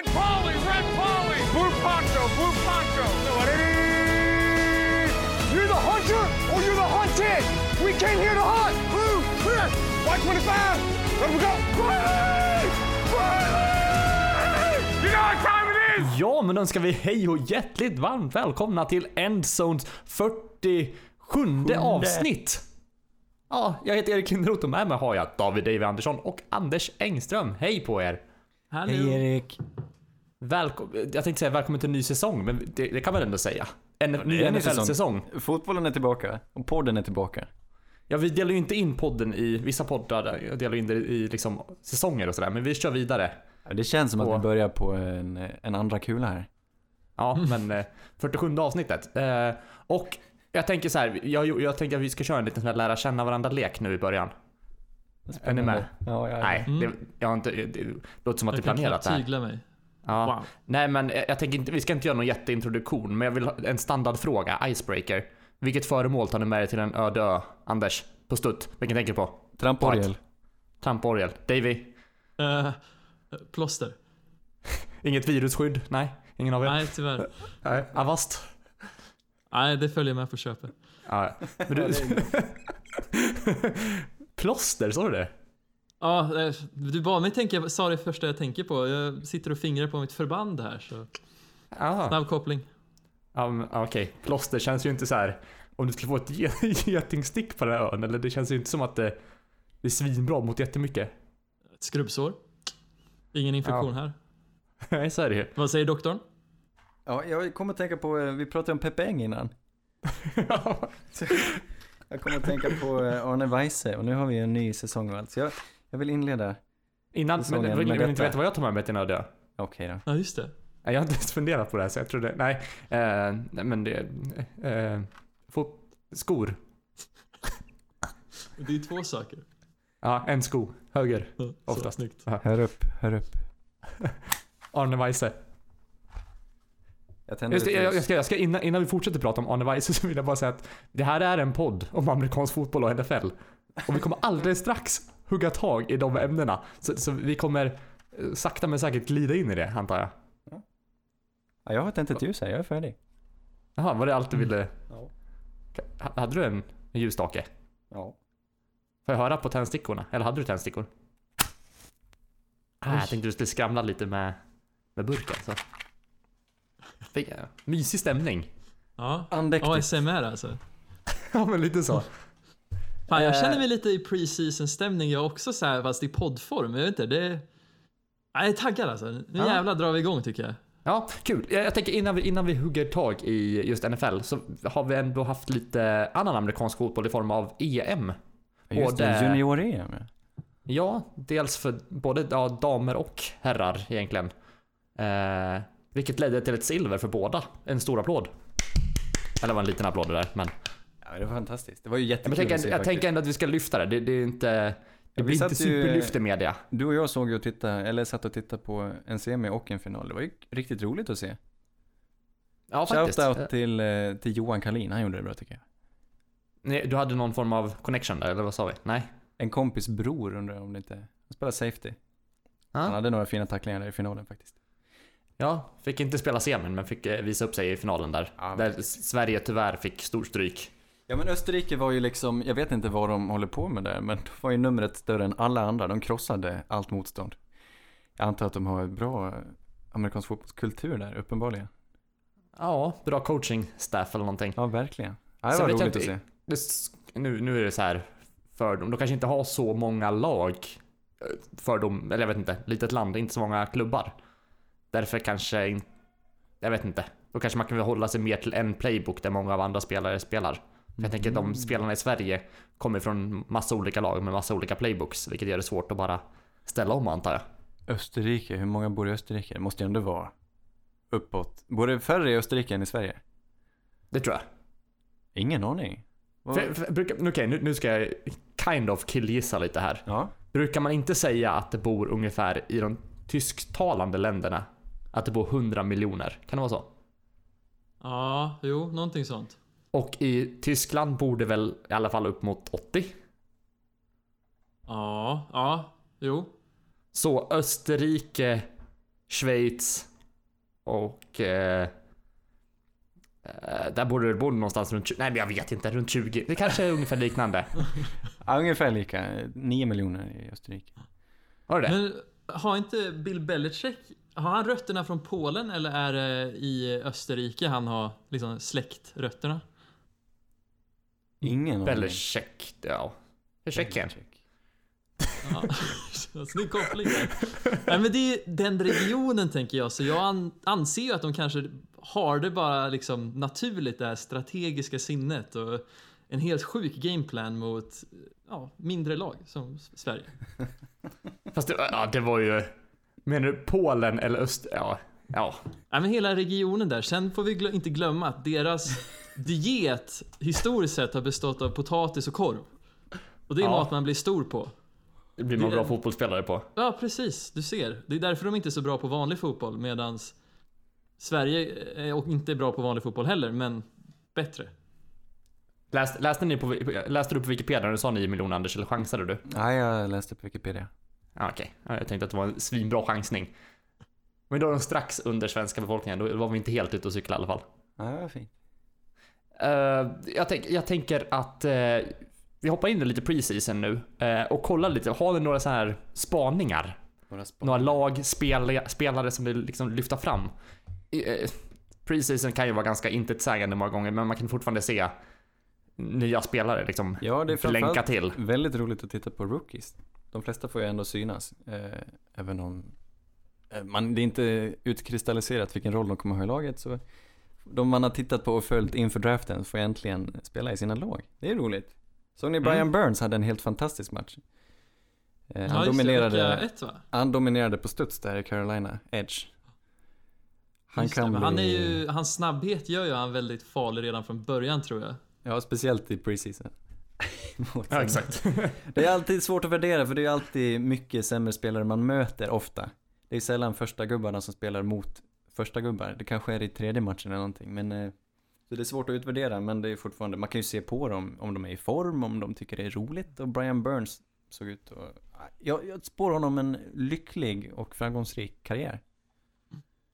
Red Polly, Red Polly! Blue Poncho, Blue Poncho! You're the hunter or you're the hunted! We came here to hunt! Blue, clear! White 25! Let we go! Riley! Riley! You know what time it is! Ja, men då önskar vi hej och hjärtligt varmt välkomna till Endzones 47 avsnitt. Ja, jag heter Erik Lindroth och med mig har jag David David Andersson och Anders Engström. Hej på er! Hallå. Hej Erik. Välkom jag tänkte säga välkommen till en ny säsong, men det, det kan man ändå säga. En ny NFL-säsong. Fotbollen är tillbaka och podden är tillbaka. Ja, vi delar ju inte in podden i, vissa poddar delar in det i liksom säsonger och sådär, men vi kör vidare. Ja, Det känns som att Och- vi börjar på en, en andra kula här. Ja, men eh, 47 avsnittet. Eh, och jag tänker så här, jag, jag tänker att vi ska köra en liten sån här lära känna varandra-lek nu i början. Är ni med? Ja, ja, ja. Nej, Mm. det, jag har inte, det låter som att det Jag är kan planerat det här. mig. Ja. Wow. Nej men jag, jag tänker inte, vi ska inte göra någon jätteintroduktion, men jag vill ha en standardfråga, icebreaker. Vilket föremål tar ni med er till en öde ö? Anders, på stutt. Vilken tänker du på? Tramporgel. Tramporgel. Davy? Eh, plåster. Inget virusskydd? Nej, ingen av er? Nej, tyvärr. Nej. Avast? Nej, det följer med på köpet. Ja. Men du... Plåster, sa du det? Ja, eh, du bad mig tänka, sa det första jag tänker på. Jag sitter och fingrar på mitt förband här, så Ja. snabb koppling. Ja, ja, Okej, plåster känns ju inte så här. Om du skulle få ett ge- getingstick på den här ön, eller det känns ju inte som att det, det är svinbra mot jättemycket. Ett skrubbsår. Ingen infektion här. Nej, så är det ju. Vad säger doktorn? Ja, jag kommer att tänka på, eh, vi pratade om Peppe Eng innan. Jag kommer att tänka på eh, Arne Weise och nu har vi en ny säsong och allt. Så jag, jag vill inleda. Innan, men vill, vill inte detta. veta vad jag tar med mig till ö? Okej då. Ja, just det. Jag har inte ens funderat på det här, så jag trodde, nej. Eh, nej men det, eh, få skor. Det är två saker. Ja, en sko. Höger. Ja, så, Oftast. Snyggt. Hör upp, hör upp. Arne Weise. Jag Just jag, jag ska, jag ska innan, innan vi fortsätter prata om Arne Weise så vill jag bara säga att det här är en podd om amerikansk fotboll och NFL. Och vi kommer alldeles strax hugga tag i de ämnena. Så, så vi kommer eh, sakta men säkert glida in i det, antar jag. Ja, jag har tänt ett ljus här, jag är färdig. Jaha, var det allt du ville? Ja. Ha- Hade du en, en ljusstake? Ja. Får jag höra på tändstickorna? Eller hade du tändstickor? Ah, jag tänkte du skulle skramla lite med, med burken. Så. Mysig stämning. Ja. Andäktigt. ASMR alltså. Ja, men lite så. Fan, jag Eh. känner mig lite i pre-season stämning jag också så här, fast i poddform. Jag vet inte, det... Jag är taggad alltså. Nu Ja. jävlar drar vi igång tycker jag. Ja, kul. Jag, tänker innan vi, innan vi hugger tag i just NFL så har vi ändå haft lite annan amerikansk fotboll i form av EM. Just det, Både- junior-EM. ja. Ja, dels för både ja, damer och herrar egentligen. Eh, vilket ledde till ett silver för båda. En stor applåd. Eller det var en liten applåd det där, men... Ja, det var fantastiskt. Det var ju jättekul jag tänker, jag tänker ändå att vi ska lyfta det. Det, det är inte... Det blir inte superlyft i media. Du och jag såg ju och tittade, eller satt och tittade på en semi och en final. Det var ju riktigt roligt att se. Ja, faktiskt. Shoutout till, eh, till Johan Kalin, han gjorde det bra tycker jag. Nej, Du hade någon form av connection där, eller vad sa vi? Nej? En kompis bror undrar jag om det inte, han spelar safety. Han Ja, hade några fina tacklingar där i finalen faktiskt. Ja fick inte spela semin, men fick eh, visa upp sig i finalen där. Ja, där Sverige tyvärr fick stor stryk. Ja men Österrike var ju liksom, jag vet inte vad de håller på med där, men de var ju numret större än alla andra. De krossade allt motstånd. Jag antar att de har ett bra eh, amerikansk fotbollskultur där, uppenbarligen. Ja, bra coaching staff eller någonting. Ja, verkligen. Ja, det var roligt att inte- se. Det, nu, nu är det så här fördom. De kanske inte har så många lag. eh, Fördom, eller jag vet inte. Litet land, inte så många klubbar. Därför kanske inte... Jag vet inte. Då kanske man kan hålla sig mer till en playbook där många av andra spelare spelar. För jag tänker att Mm. de spelarna i Sverige kommer från massa olika lag med massa olika playbooks. Vilket gör det svårt att bara ställa om antar jag. Österrike, hur många bor i Österrike? Det måste ju ändå vara uppåt. Bor det färre i Österrike än i Sverige? Det tror jag. Ingen aning. Vad- För, för, brukar- Okej, nu, nu ska jag kind of killgissa lite här. Ja. Brukar man inte säga att det bor ungefär i de tysktalande länderna att det bor 100 miljoner? Kan det vara så? Ja, jo, någonting sånt. Och i Tyskland bor det väl i alla fall upp mot 80? Ja, ja, jo. Så Österrike Schweiz och eh, eh, där borde det borde någonstans runt 20, nej men jag vet inte, runt 20. Det kanske är ungefär liknande. Ja, ungefär lika. 9 miljoner i Österrike. Var det det? Men har inte Bill Belichick, har han rötterna från Polen eller är det i Österrike han har liksom släktrötterna? Ingen aning. Belichick, ja. Tjeckien. Ja. Snygg koppling där. Nej men det är den regionen tänker jag, så jag an anser ju att de kanske har det bara liksom naturligt det här strategiska sinnet och en helt sjuk gameplan mot ja, mindre lag som Sverige. Fast det, ja, det var ju... Menar du Polen eller Öst... Ja. Ja. Nej men hela regionen där, sen får vi glö inte glömma att deras diet historiskt sett har bestått av potatis och korv. Och det är Ja. mat man blir stor på. Det blir man Det- bra fotbollsspelare på. Ja, precis. Du ser. Det är därför de inte är så bra på vanlig fotboll medans Sverige är och inte är bra på vanlig fotboll heller, men bättre. Läste, läste, ni på, läste du på Wikipedia när du sa 9 miljoner Anders, eller chansade du? Nej, jag läste på Wikipedia. Ja, okej. Ja, Jag tänkte att det var en svinbra chansning. Men då är de strax under svenska befolkningen, då var vi inte helt ute och cykla i alla fall. Ja, det var fint. Eh, jag, tänk, jag tänker att eh, vi hoppar in i lite preseason nu eh, och kollar lite. Har ni några så här spaningar? Några spår. Några lag, spel, spelare som vill liksom lyfta fram? Preseason kan ju vara ganska intetsägande många gånger, men man kan fortfarande se nya spelare liksom Ja, det är länka till. väldigt roligt att titta på rookies. De flesta får ju ändå synas. Eh, även om eh, man, det är inte utkristalliserat vilken roll de kommer ha i laget. Så de man har tittat på och följt inför draften får äntligen spela i sina lag. Det är roligt. Såg ni Brian Mm. Burns hade en helt fantastisk match. Eh, han, Ja, det. dominerade, ett, va? han dominerade på studs där i Carolina, Edge. Han Just det, kan men bli, han är ju, hans snabbhet gör ju han väldigt farlig redan från början tror jag. Ja speciellt i preseason. Ja, exakt. Det är alltid svårt att värdera för det är alltid mycket sämre spelare man möter ofta. Det är sällan första gubbarna som spelar mot första gubbar. Det kanske är i tredje matchen eller någonting men eh, så det är svårt att utvärdera men det är fortfarande, man kan ju se på dem om de är i form, om de tycker det är roligt och Brian Burns såg ut att, jag, jag spår honom en lycklig och framgångsrik karriär.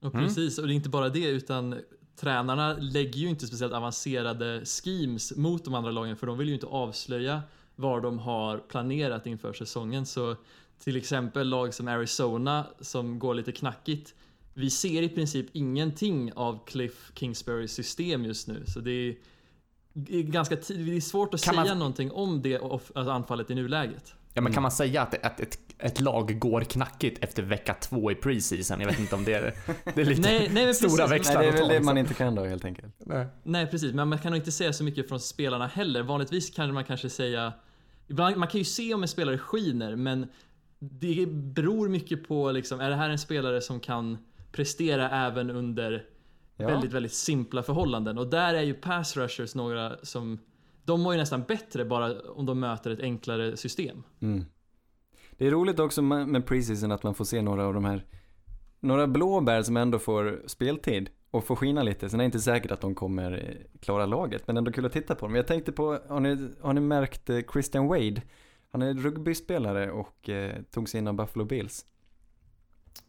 Och Mm. precis, och det är inte bara det utan tränarna lägger ju inte speciellt avancerade schemes mot de andra lagen för de vill ju inte avslöja vad de har planerat inför säsongen. Så till exempel lag som Arizona som går lite knackigt. Vi ser i princip ingenting av Cliff Kingsburys system just nu så det är, ganska det är svårt att Kan man- säga någonting om det alltså anfallet i nuläget. Ja men kan man säga att, att ett, ett lag går knackigt efter vecka två i preseason? Jag vet inte om det är, det är lite Nej, nej, men stora precis. växlar Nej det är väl det man liksom. inte kan då helt enkelt. Nej. Nej precis, men man kan nog inte säga så mycket från spelarna heller. Vanligtvis kan man kanske säga Ibland, man kan ju se om en spelare skiner men det beror mycket på liksom, är det här en spelare som kan prestera även under Ja. väldigt, väldigt simpla förhållanden? Och där är ju pass rushers några som de mår ju nästan bättre bara om de möter ett enklare system. Mm. Det är roligt också med preseason att man får se några av de här några blåbär som ändå får speltid och får skina lite. Sen är det inte säkert att de kommer eh, klara laget, men ändå kul att titta på dem. Jag tänkte på, har ni, har ni märkt eh, Christian Wade? Han är rugbyspelare och eh, tog sig in av Buffalo Bills.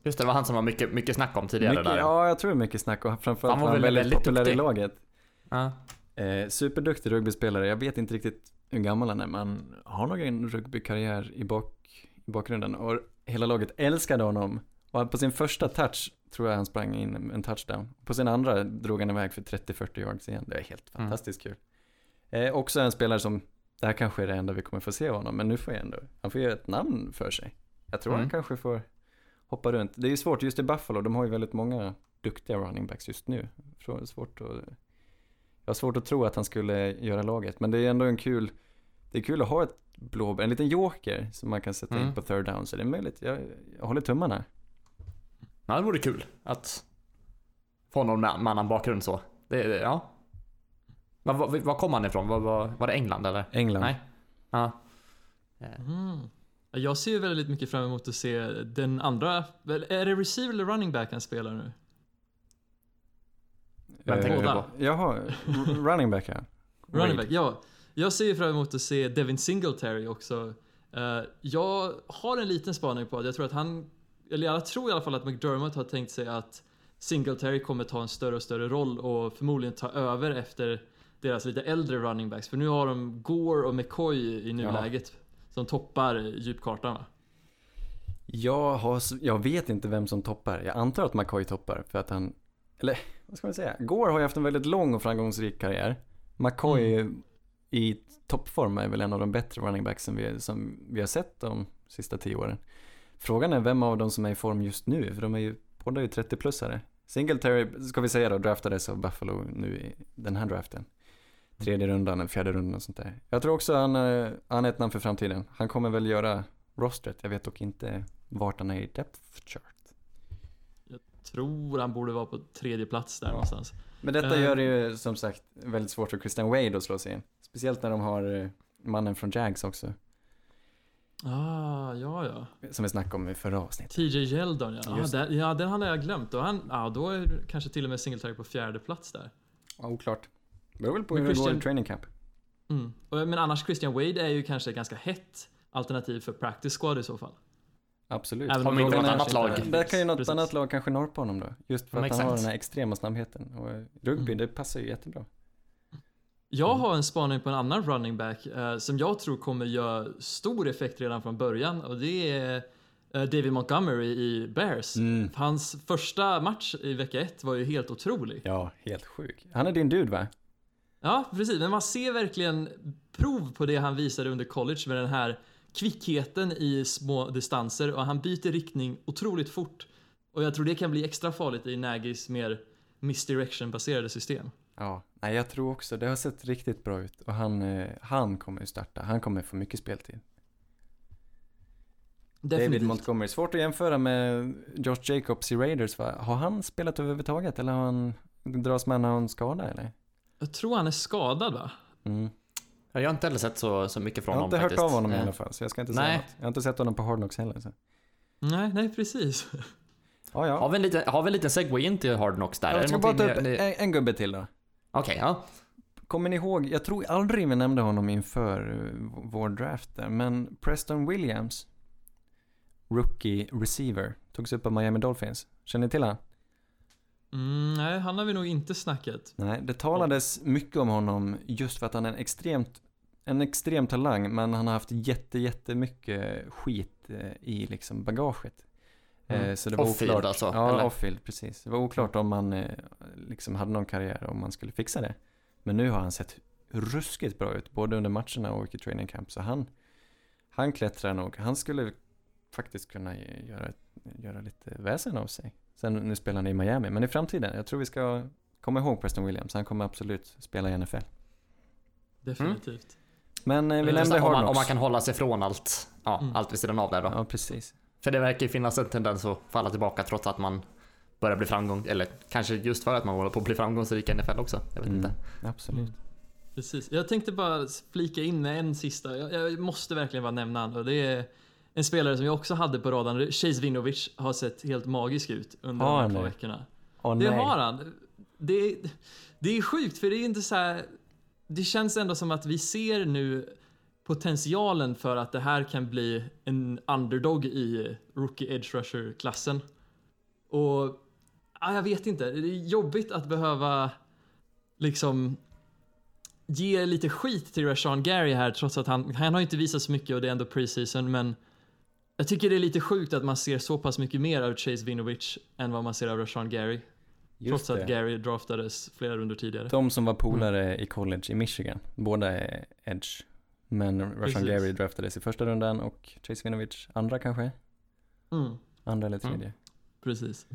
Just det, det var han som var mycket, mycket snack om tidigare Mycket, där. ja, jag tror mycket snack och framförallt Han var han väl väldigt, väldigt populär i duktig. laget. Ja. Eh, superduktig rugbyspelare. Jag vet inte riktigt hur gammal han är, men han har nog en rugbykarriär i, bak, i bakgrunden. Och hela laget älskade honom. Och på sin första touch tror jag han sprang in en touchdown. På sin andra drog han iväg för 30-40 yards igen. Det är helt Mm. fantastiskt kul. Eh, också en spelare som, det här kanske är det enda vi kommer få se av honom, men nu får jag ändå, han får ju ett namn för sig. Jag tror Mm. han kanske får hoppa runt. Det är ju svårt just i Buffalo, de har ju väldigt många duktiga running backs just nu. Svårt att jag har svårt att tro att han skulle göra laget, men det är ändå en kul, det är kul att ha ett blåbär, en liten joker som man kan sätta Mm. in på third down, så det är möjligt. Jag, jag håller tummarna. ja, det vore kul att få någon med, annan bakgrund så. Det, det- ja. Var, var, var kom han ifrån? Var, var, var det England eller? England. Nej. Ja. Mm. Jag ser ju väldigt mycket fram emot att se den andra, är det receiver eller running back han spelar nu? Vem tänker du Båda. på? Jaha, running back ja. Running back, ja. Jag ser fram emot att se Devin Singletary också. Eh, jag har en liten spaning på att jag tror att han eller jag tror i alla fall att McDermott har tänkt sig att Singletary kommer ta en större och större roll och förmodligen ta över efter deras lite äldre running backs. För nu har de Gore och McCoy i nuläget som toppar djupkartan va? Jag, har, jag vet inte vem som toppar. Jag antar att McCoy toppar för att han, eller vad ska man säga? Gore har ju haft en väldigt lång och framgångsrik karriär. McCoy i toppform är väl en av de bättre running backsen vi, som vi har sett de sista tio åren. Frågan är vem av dem som är i form just nu, för de är ju, båda är ju 30-plussare. Singletary, ska vi säga då, draftades av Buffalo nu i den här draften. Tredje rundan, eller fjärde rundan och sånt där. Jag tror också han, eh, han är ett namn för framtiden. Han kommer väl göra rostret, jag vet dock inte vart han är i depth chart. Tror han borde vara på tredje plats där Ja. någonstans. Men detta Eh. gör det ju som sagt väldigt svårt för Christian Wade att slå sig in. Speciellt när de har eh, mannen från Jags också, Ah, ja ja. som vi snackade om i förra avsnittet. TJ Yeldon ja. Ah, där, ja, den hade jag glömt. Och han, ah, då är kanske till och med Singletary på fjärde plats där. Ja, oklart. Det beror väl på Men hur det går Christian- i training camp. Mm. Men annars Christian Wade är ju kanske ett ganska hett alternativ för practice squad i så fall. Absolut. Även om inte något annat lag? är Där kan ju något Precis. annat lag kanske norpa honom då. Just för att han har den här extrema snabbheten. Och rugby, Mm. det passar ju jättebra. Jag Mm. har en spaning på en annan running back eh, som jag tror kommer göra stor effekt redan från början och det är eh, David Montgomery i Bears. Mm. Hans första match i vecka ett var ju helt otrolig. Ja, helt sjuk. Han är din dude va? Ja, precis. Men man ser verkligen prov på det han visade under college med den här kvickheten i små distanser och han byter riktning otroligt fort. Och jag tror det kan bli extra farligt i Nagys mer misdirection-baserade system. Ja, nej jag tror också, det har sett riktigt bra ut. Och han, eh, han kommer ju starta, han kommer få mycket speltid. David Definitivt. Montgomery, svårt att jämföra med Josh Jacobs i Raiders va? Har han spelat överhuvudtaget eller har han dras med någon skada eller? Jag tror han är skadad va? Mm. Jag har inte heller sett så, så mycket från Jag har honom inte hört faktiskt. av honom i Eh, alla fall, så jag ska inte säga Nej. något. Jag har inte sett honom på Hard Knocks heller. Så. Nej, nej precis. Ja, ja. Har vi en liten, har vi en liten segway in till Hard Knocks där? Är Jag ska bara ta upp ni- en, en gubbe till då. Okej, ja. Kommer ni ihåg, jag tror aldrig vi nämnde honom inför eh, vår draft där, men Preston Williams, rookie receiver, togs upp av Miami Dolphins. Känner ni till han? Mm, nej, han har vi nog inte snackat. Nej, det talades mycket om honom just för att han är en extremt, en extrem talang, men han har haft jätte, jättemycket skit eh, i liksom bagaget. Eh, Mm. Så det var Off-field oklart. alltså, Ja, off-field, precis. Det var oklart om han eh, liksom hade någon karriär, om man skulle fixa det. Men nu har han sett ruskigt bra ut, både under matcherna och i training camp. Så han, han klättrar nog. Han skulle faktiskt kunna göra, göra lite väsen av sig. Sen nu spelar han i Miami, men i framtiden, jag tror vi ska komma ihåg Preston Williams. Han kommer absolut spela i NFL. Definitivt. Men eh, vi nämnde om, Hard man, Knocks. om man kan hålla sig från allt, ja, Mm. allt vid sidan av där då. Ja, precis. För det verkar ju finnas en tendens att falla tillbaka trots att man börjar bli framgång, eller kanske just för att man håller på att bli framgångsrik i NFL också. Jag vet Mm, inte. absolut. Mm. Precis. Jag tänkte bara flika in med en sista. Jag, jag måste verkligen bara nämna han. Det är en spelare som jag också hade på radarn. Chase Vinovich har sett helt magisk ut under Har de här två veckorna. Åh Det nej. har han. Det, det är sjukt för det är inte så här. Det känns ändå som att vi ser nu potentialen för att det här kan bli en underdog i rookie edge rusher-klassen. Och ja, jag vet inte, det är jobbigt att behöva liksom ge lite skit till Rashawn Gary här trots att han, han har inte visat så mycket och det är ändå preseason men jag tycker det är lite sjukt att man ser så pass mycket mer av Chase Vinovich än vad man ser av Rashawn Gary. Just trots det. att Gary draftades flera runder tidigare. De som var polare i college i Michigan, båda är edge. Men Rashan Precis. Gary draftades i första rundan och Chase Winovich andra kanske? Mm, Andra eller Mm. tredje? precis.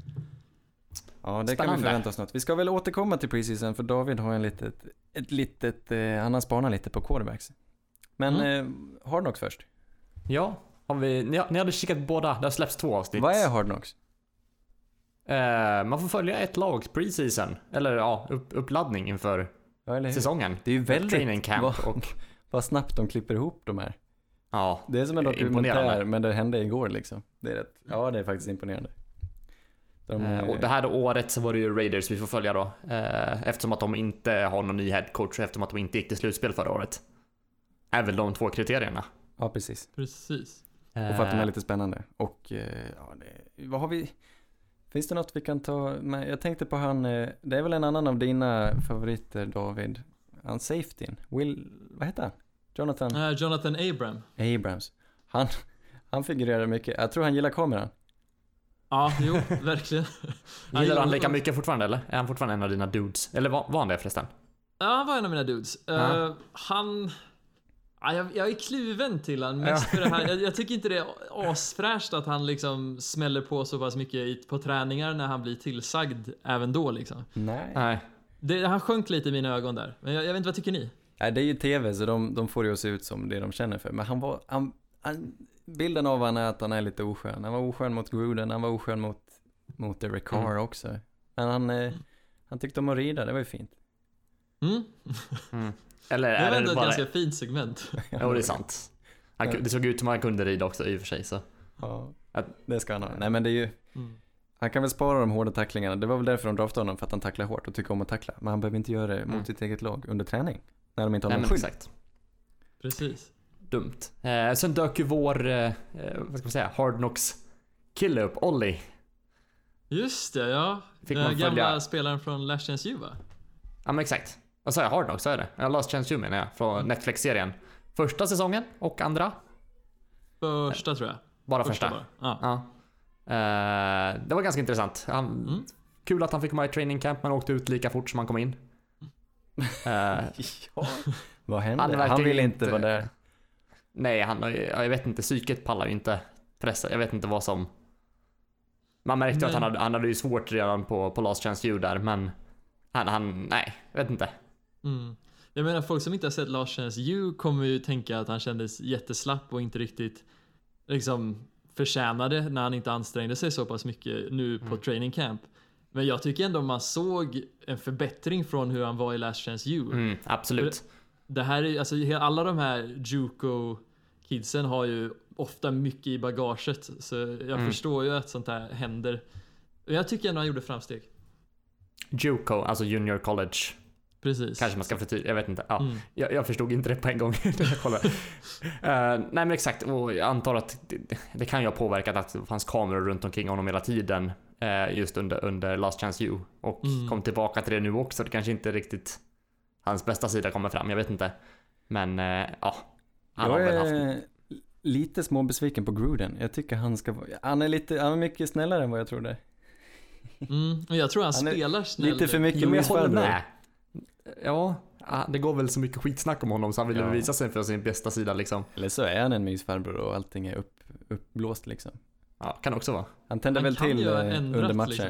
Ja, det kan vi Spännande. förvänta oss något. Vi ska väl återkomma till preseason för David har en litet, ett litet, eh, han har spanat lite på quarterbacks. Men eh, Hard Knocks först. Ja, har vi, ni, ni hade kikat båda, det har släppts två avsnitt. Vad är Hard Knocks? Eh, man får följa ett lag preseason, eller ja, upp, uppladdning inför Ja, säsongen. Det är ju väldigt, Training camp vad, och vad snabbt de klipper ihop de här. ja, Det är som en dokumentär, imponerande. men det hände igår liksom. Det är rätt, ja det är faktiskt imponerande. De, Eh, och det här året så var det ju Raiders vi får följa då. Eh, eftersom att de inte har någon ny headcoach och eftersom att de inte gick till slutspel förra året. Är väl de två kriterierna. Ja, precis. Precis. Och för att de är Eh, lite spännande. Och eh, ja, det, vad har vi? Finns det något vi kan ta med? Jag tänkte på han, eh, det är väl en annan av dina favoriter David? Han safetyn, Will, vad heter han? Jonathan Eh, Jonathan Abram. Abrams. Han, han figurerar mycket, jag tror han gillar kameran. Ja, jo, verkligen. Gillar han lika mycket fortfarande eller? Är han fortfarande en av dina dudes? Eller var, var han det förresten? Ja, han var en av mina dudes. Eh, han... Ja, jag, jag är kluven till han mest för det här. Jag, jag tycker inte det är asfräscht att han liksom smäller på så pass mycket på träningar när han blir tillsagd även då liksom. Nej. Nej. Det, han sjönk lite i mina ögon där. Men jag, jag vet inte, vad tycker ni? Nej, det är ju tv så de, de får ju att se ut som det de känner för. Men han var, han, han, bilden av han är att han är lite oskön. Han var oskön mot Gruden, han var oskön mot, mot Derek Carr Mm. också. Men han, eh, han tyckte om att rida, det var ju fint. Mm? Mm. Eller Det är var det ändå ett bara... ganska fint segment. Jo, det är sant. Han, det såg ut som han kunde rida också i och för sig så. Ja, Att- det ska han ha. Nej men det är ju, Mm. han kan väl spara de hårda tacklingarna. Det var väl därför de draftade honom, för att han tacklar hårt och tycker om att tackla. Men han behöver inte göra det mot Mm. sitt eget lag under träning. När de inte har Nej någon skydd. exakt. Precis. Dumt. Eh, sen dök ju vår, eh, eh, vad ska man säga, Hard Knocks kille upp, Ollie. Just det, ja. Fick Den man följa- gamla spelaren från Last Chance U va? Ja men exakt. Jag? Hard Knocks, sa jag det? Last Chance You menar jag, från Netflix-serien. Första säsongen och andra? Första tror jag. Bara första. bara. Ja. Ja. Eh, det var ganska intressant. Han, Mm. Kul att han fick komma i training camp men åkte ut lika fort som han kom in. Eh, Ja, vad hände? Han Han, ville inte- inte vara där. nej, han, jag vet inte, psyket pallar ju inte pressa. Jag vet inte vad som... Man märkte ju att han Nej. hade, han hade ju svårt redan på, på Last Chance You där men han, han, nej, jag vet inte. Mm. Jag menar folk som inte har sett Lars Chance U kommer ju tänka att han kändes jätteslapp och inte riktigt liksom förtjänade när han inte ansträngde sig så pass mycket nu på Mm. training camp. Men jag tycker ändå man såg en förbättring från hur han var i Last Chance U. Mm, absolut. Det här är, alltså alla de här Juco kidsen har ju ofta mycket i bagaget så jag Mm. förstår ju att sånt här händer. Jag tycker ändå han gjorde framsteg. Juco, alltså Junior College. Precis. Kanske man ska förtydliga, jag vet inte. Ja. Mm. Jag, jag förstod inte det på en gång när jag. Eh, nej men exakt, och jag antar att det, det kan ju ha påverkat att det fanns kameror runt omkring honom hela tiden. eh, just under, under Last Chance U. Och Mm. kom tillbaka till det nu också. Det kanske inte riktigt hans bästa sida kommer fram, jag vet inte. Men eh, ja. Han har Jag väl haft... är lite småbesviken på Gruden. Jag tycker han ska han är lite, han är mycket snällare än vad jag trodde. Mm. Och jag tror han, Han spelar snällt. Lite för mycket Jo, jag håller med. Ja, ah, det går väl så mycket skitsnack om honom så han ville Ja. visa sig för sin bästa sida liksom. Eller så är han en mysfarbror och allting är upp, uppblåst liksom. Ja, kan också vara. Han tänder Han väl till eh, ändrat, under matcher. liksom.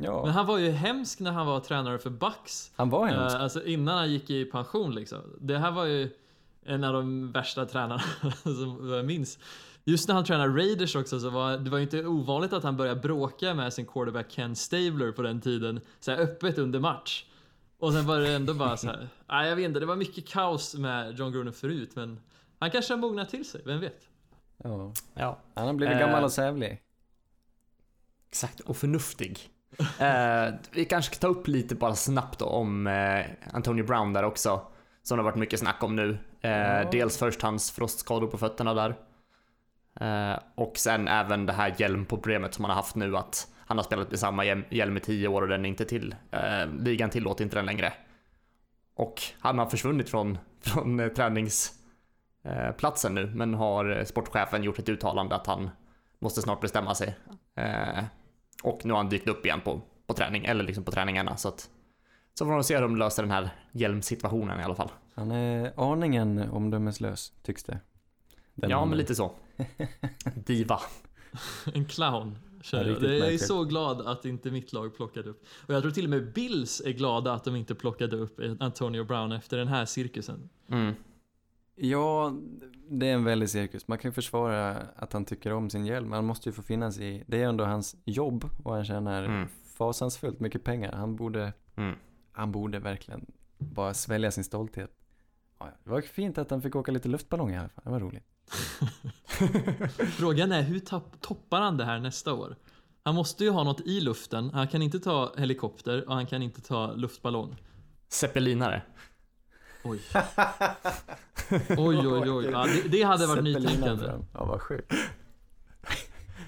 Ja, Men han var ju hemsk när han var tränare för Bucks. han var hemsk. Uh, alltså innan han gick i pension liksom. Det här var ju en av de värsta tränarna som jag minns. Just när han tränade Raiders också så var det var ju inte ovanligt att han började bråka med sin quarterback Ken Stabler på den tiden. Så här öppet under match. Och sen var det ändå bara så här. Nej jag vet inte, det var mycket kaos med John Gruden förut men han kanske har mognat till sig, vem vet? Ja. Ja. Han har blivit Eh, gammal och sävlig. Exakt, och förnuftig. eh, vi kanske ska ta upp lite bara snabbt då om eh, Antonio Brown där också. Som det har varit mycket snack om nu. Eh, Ja. Dels först hans frostskador på fötterna där. Eh, och sen även det här hjälmproblemet som han har haft nu att han har spelat med samma hjälm, i 10 år och den är inte till. Eh, ligan tillåter inte den längre. Och han har försvunnit från, från eh, träningsplatsen nu men har eh, sportchefen gjort ett uttalande att han måste snart bestämma sig. Eh, och nu har han dykt upp igen på, på träning, eller liksom på träningarna så att så får man se hur de löser den här hjälmsituationen i alla fall. Han är aningen omdömeslös, tycks det. Den ja, men lite så. Diva. En clown. Kör jag. jag är så glad att inte mitt lag plockade upp. Och jag tror till och med Bills är glada att de inte plockade upp Antonio Brown efter den här cirkusen. Mm. Ja, det är en väldig cirkus. Man kan ju försvara att han tycker om sin hjälm. Han måste ju få finnas i, det är ändå hans jobb och han tjänar Mm. fasansfullt mycket pengar. Han borde, Mm. han borde verkligen bara svälja sin stolthet. Ja, det var fint att han fick åka lite luftballong i alla fall. Det var roligt. Frågan är hur toppar han det här nästa år? Han måste ju ha något i luften. Han kan inte ta helikopter och han kan inte ta luftballong. Zeppelinare. Oj. Oj, oj, oj. Ja, det, det hade varit nytänkande. Ja, vad sjukt.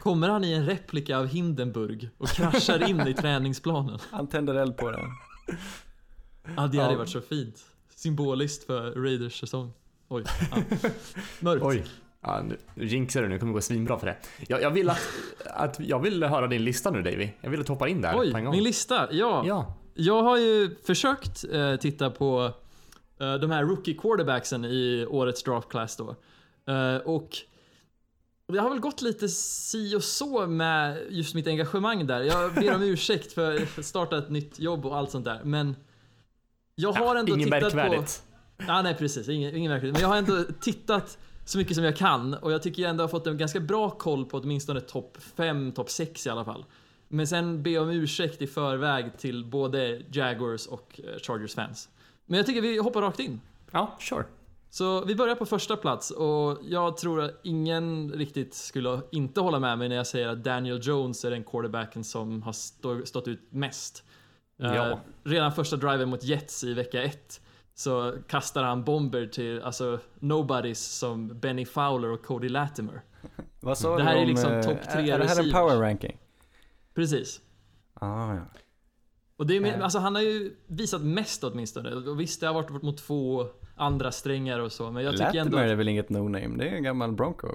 Kommer han i en replika av Hindenburg och kraschar in i träningsplanen? Han tänder eld på den. Ja, det hade Ja. varit så fint. Symboliskt för Raiders säsong. Oj. Ja. Mörkt. Oj. Ja, nu, nu jinxar du, nu kommer det gå svinbra för det. Jag, jag vill att, att, jag vill höra din lista nu Davy. Jag vill att du hoppar in där Oj, på en gång. min lista. Ja. Ja. Jag har ju försökt eh, titta på eh, de här rookie quarterbacksen i årets draft class då. Eh, och det har väl gått lite si och så med just mitt engagemang där. Jag ber om ursäkt för att starta ett nytt jobb och allt sånt där. Men jag har ändå tittat på... Ja, nej precis, ingen, ingen märkligt. Men jag har ändå tittat så mycket som jag kan och jag tycker jag ändå har fått en ganska bra koll på åtminstone topp 5, topp 6 i alla fall. Men sen be om ursäkt i förväg till både Jaguars och eh, Chargers fans. Men jag tycker vi hoppar rakt in. Ja, sure. Så vi börjar på första plats och jag tror att ingen riktigt skulle inte hålla med mig när jag säger att Daniel Jones är den quarterbacken som har stå, stått ut mest. Eh, Ja. redan första driven mot Jets i vecka 1 så kastar han bomber till alltså nobodies som Benny Fowler och Cody Latimer. Vad sa Det du här är om, liksom eh, topp tre Är är det här en power ranking? Precis. Ah, ja. Och det är, med- Eh. alltså han har ju visat mest åtminstone. Och visst, det har varit mot två andra strängar och så, men jag tycker ändå... Latimer är väl inget no-name? Det är en gammal Bronco.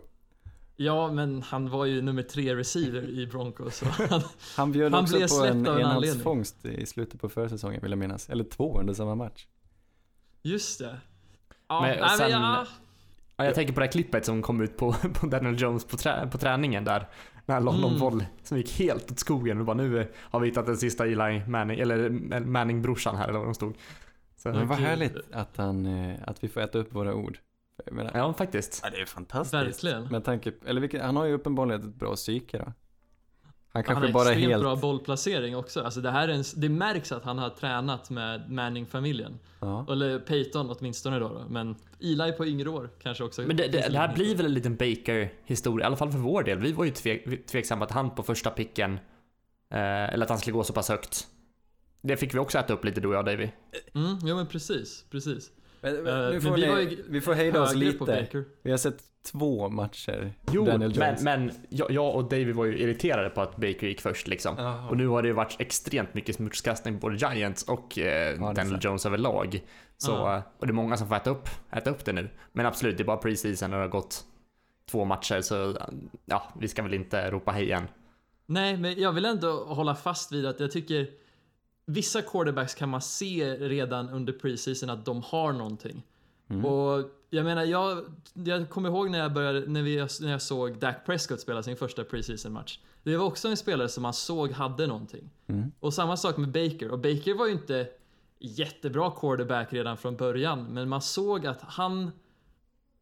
Ja, men han var ju nummer tre receiver i Broncos. Han, Han bjöd Han också blev på en enhandsfångst i slutet på försäsongen vill jag minnas. Eller två under samma match. Just det. Ja, Men sen- ja, Ja, jag tänker på det här klippet som kom ut på, på Daniel Jones på, trä, på träningen där. När han la någon Mm. boll som gick helt åt skogen och bara nu har vi hittat den sista Eli Manning, eller Manning-brorsan här eller vad de stod. Så, Men vad härligt att, han, eh, att vi får äta upp våra ord. Menar, ja, faktiskt. ja, det är fantastiskt. verkligen. Med tanke, eller vilket, han har ju uppenbarligen ett bra psyke då. Han Han kanske har bara är extremt helt... bra bollplacering också. Alltså det, här är en, det märks att han har tränat med Manning-familjen. Ja. Eller Peyton åtminstone då, då. Men Eli på yngre år kanske också. Men det, det, det här blir väl en liten Baker-historia, i alla fall för vår del. Vi var ju tvek, tveksamma att han på första picken, eh, eller att han skulle gå så pass högt. Det fick vi också äta upp lite du och jag Davy. Mm, ja men precis, precis. Men, Eh, nu men får vi ni, vi får hejda oss lite. Vi har sett två matcher. Jo, Daniel men, Jones. men jag, jag och Davy var ju irriterade på att Baker gick först liksom. Jaha. Och nu har det ju varit extremt mycket smutskastning på både Giants och eh, är Daniel. Jones överlag. Så, Ja. eh, och det är många som får äta upp, äta upp det nu. Men absolut, det är bara preseason och det har gått två matcher så ja, vi ska väl inte ropa hej än. Nej, men jag vill ändå hålla fast vid att jag tycker vissa quarterbacks kan man se redan under preseason att de har någonting. Mm. Och jag menar, jag, jag kommer ihåg när jag, började, när, vi, när jag såg Dak Prescott spela sin första preseason match. Det var också en spelare som man såg hade någonting. Mm. Och samma sak med Baker. Och Baker var ju inte jättebra quarterback redan från början, men man såg att han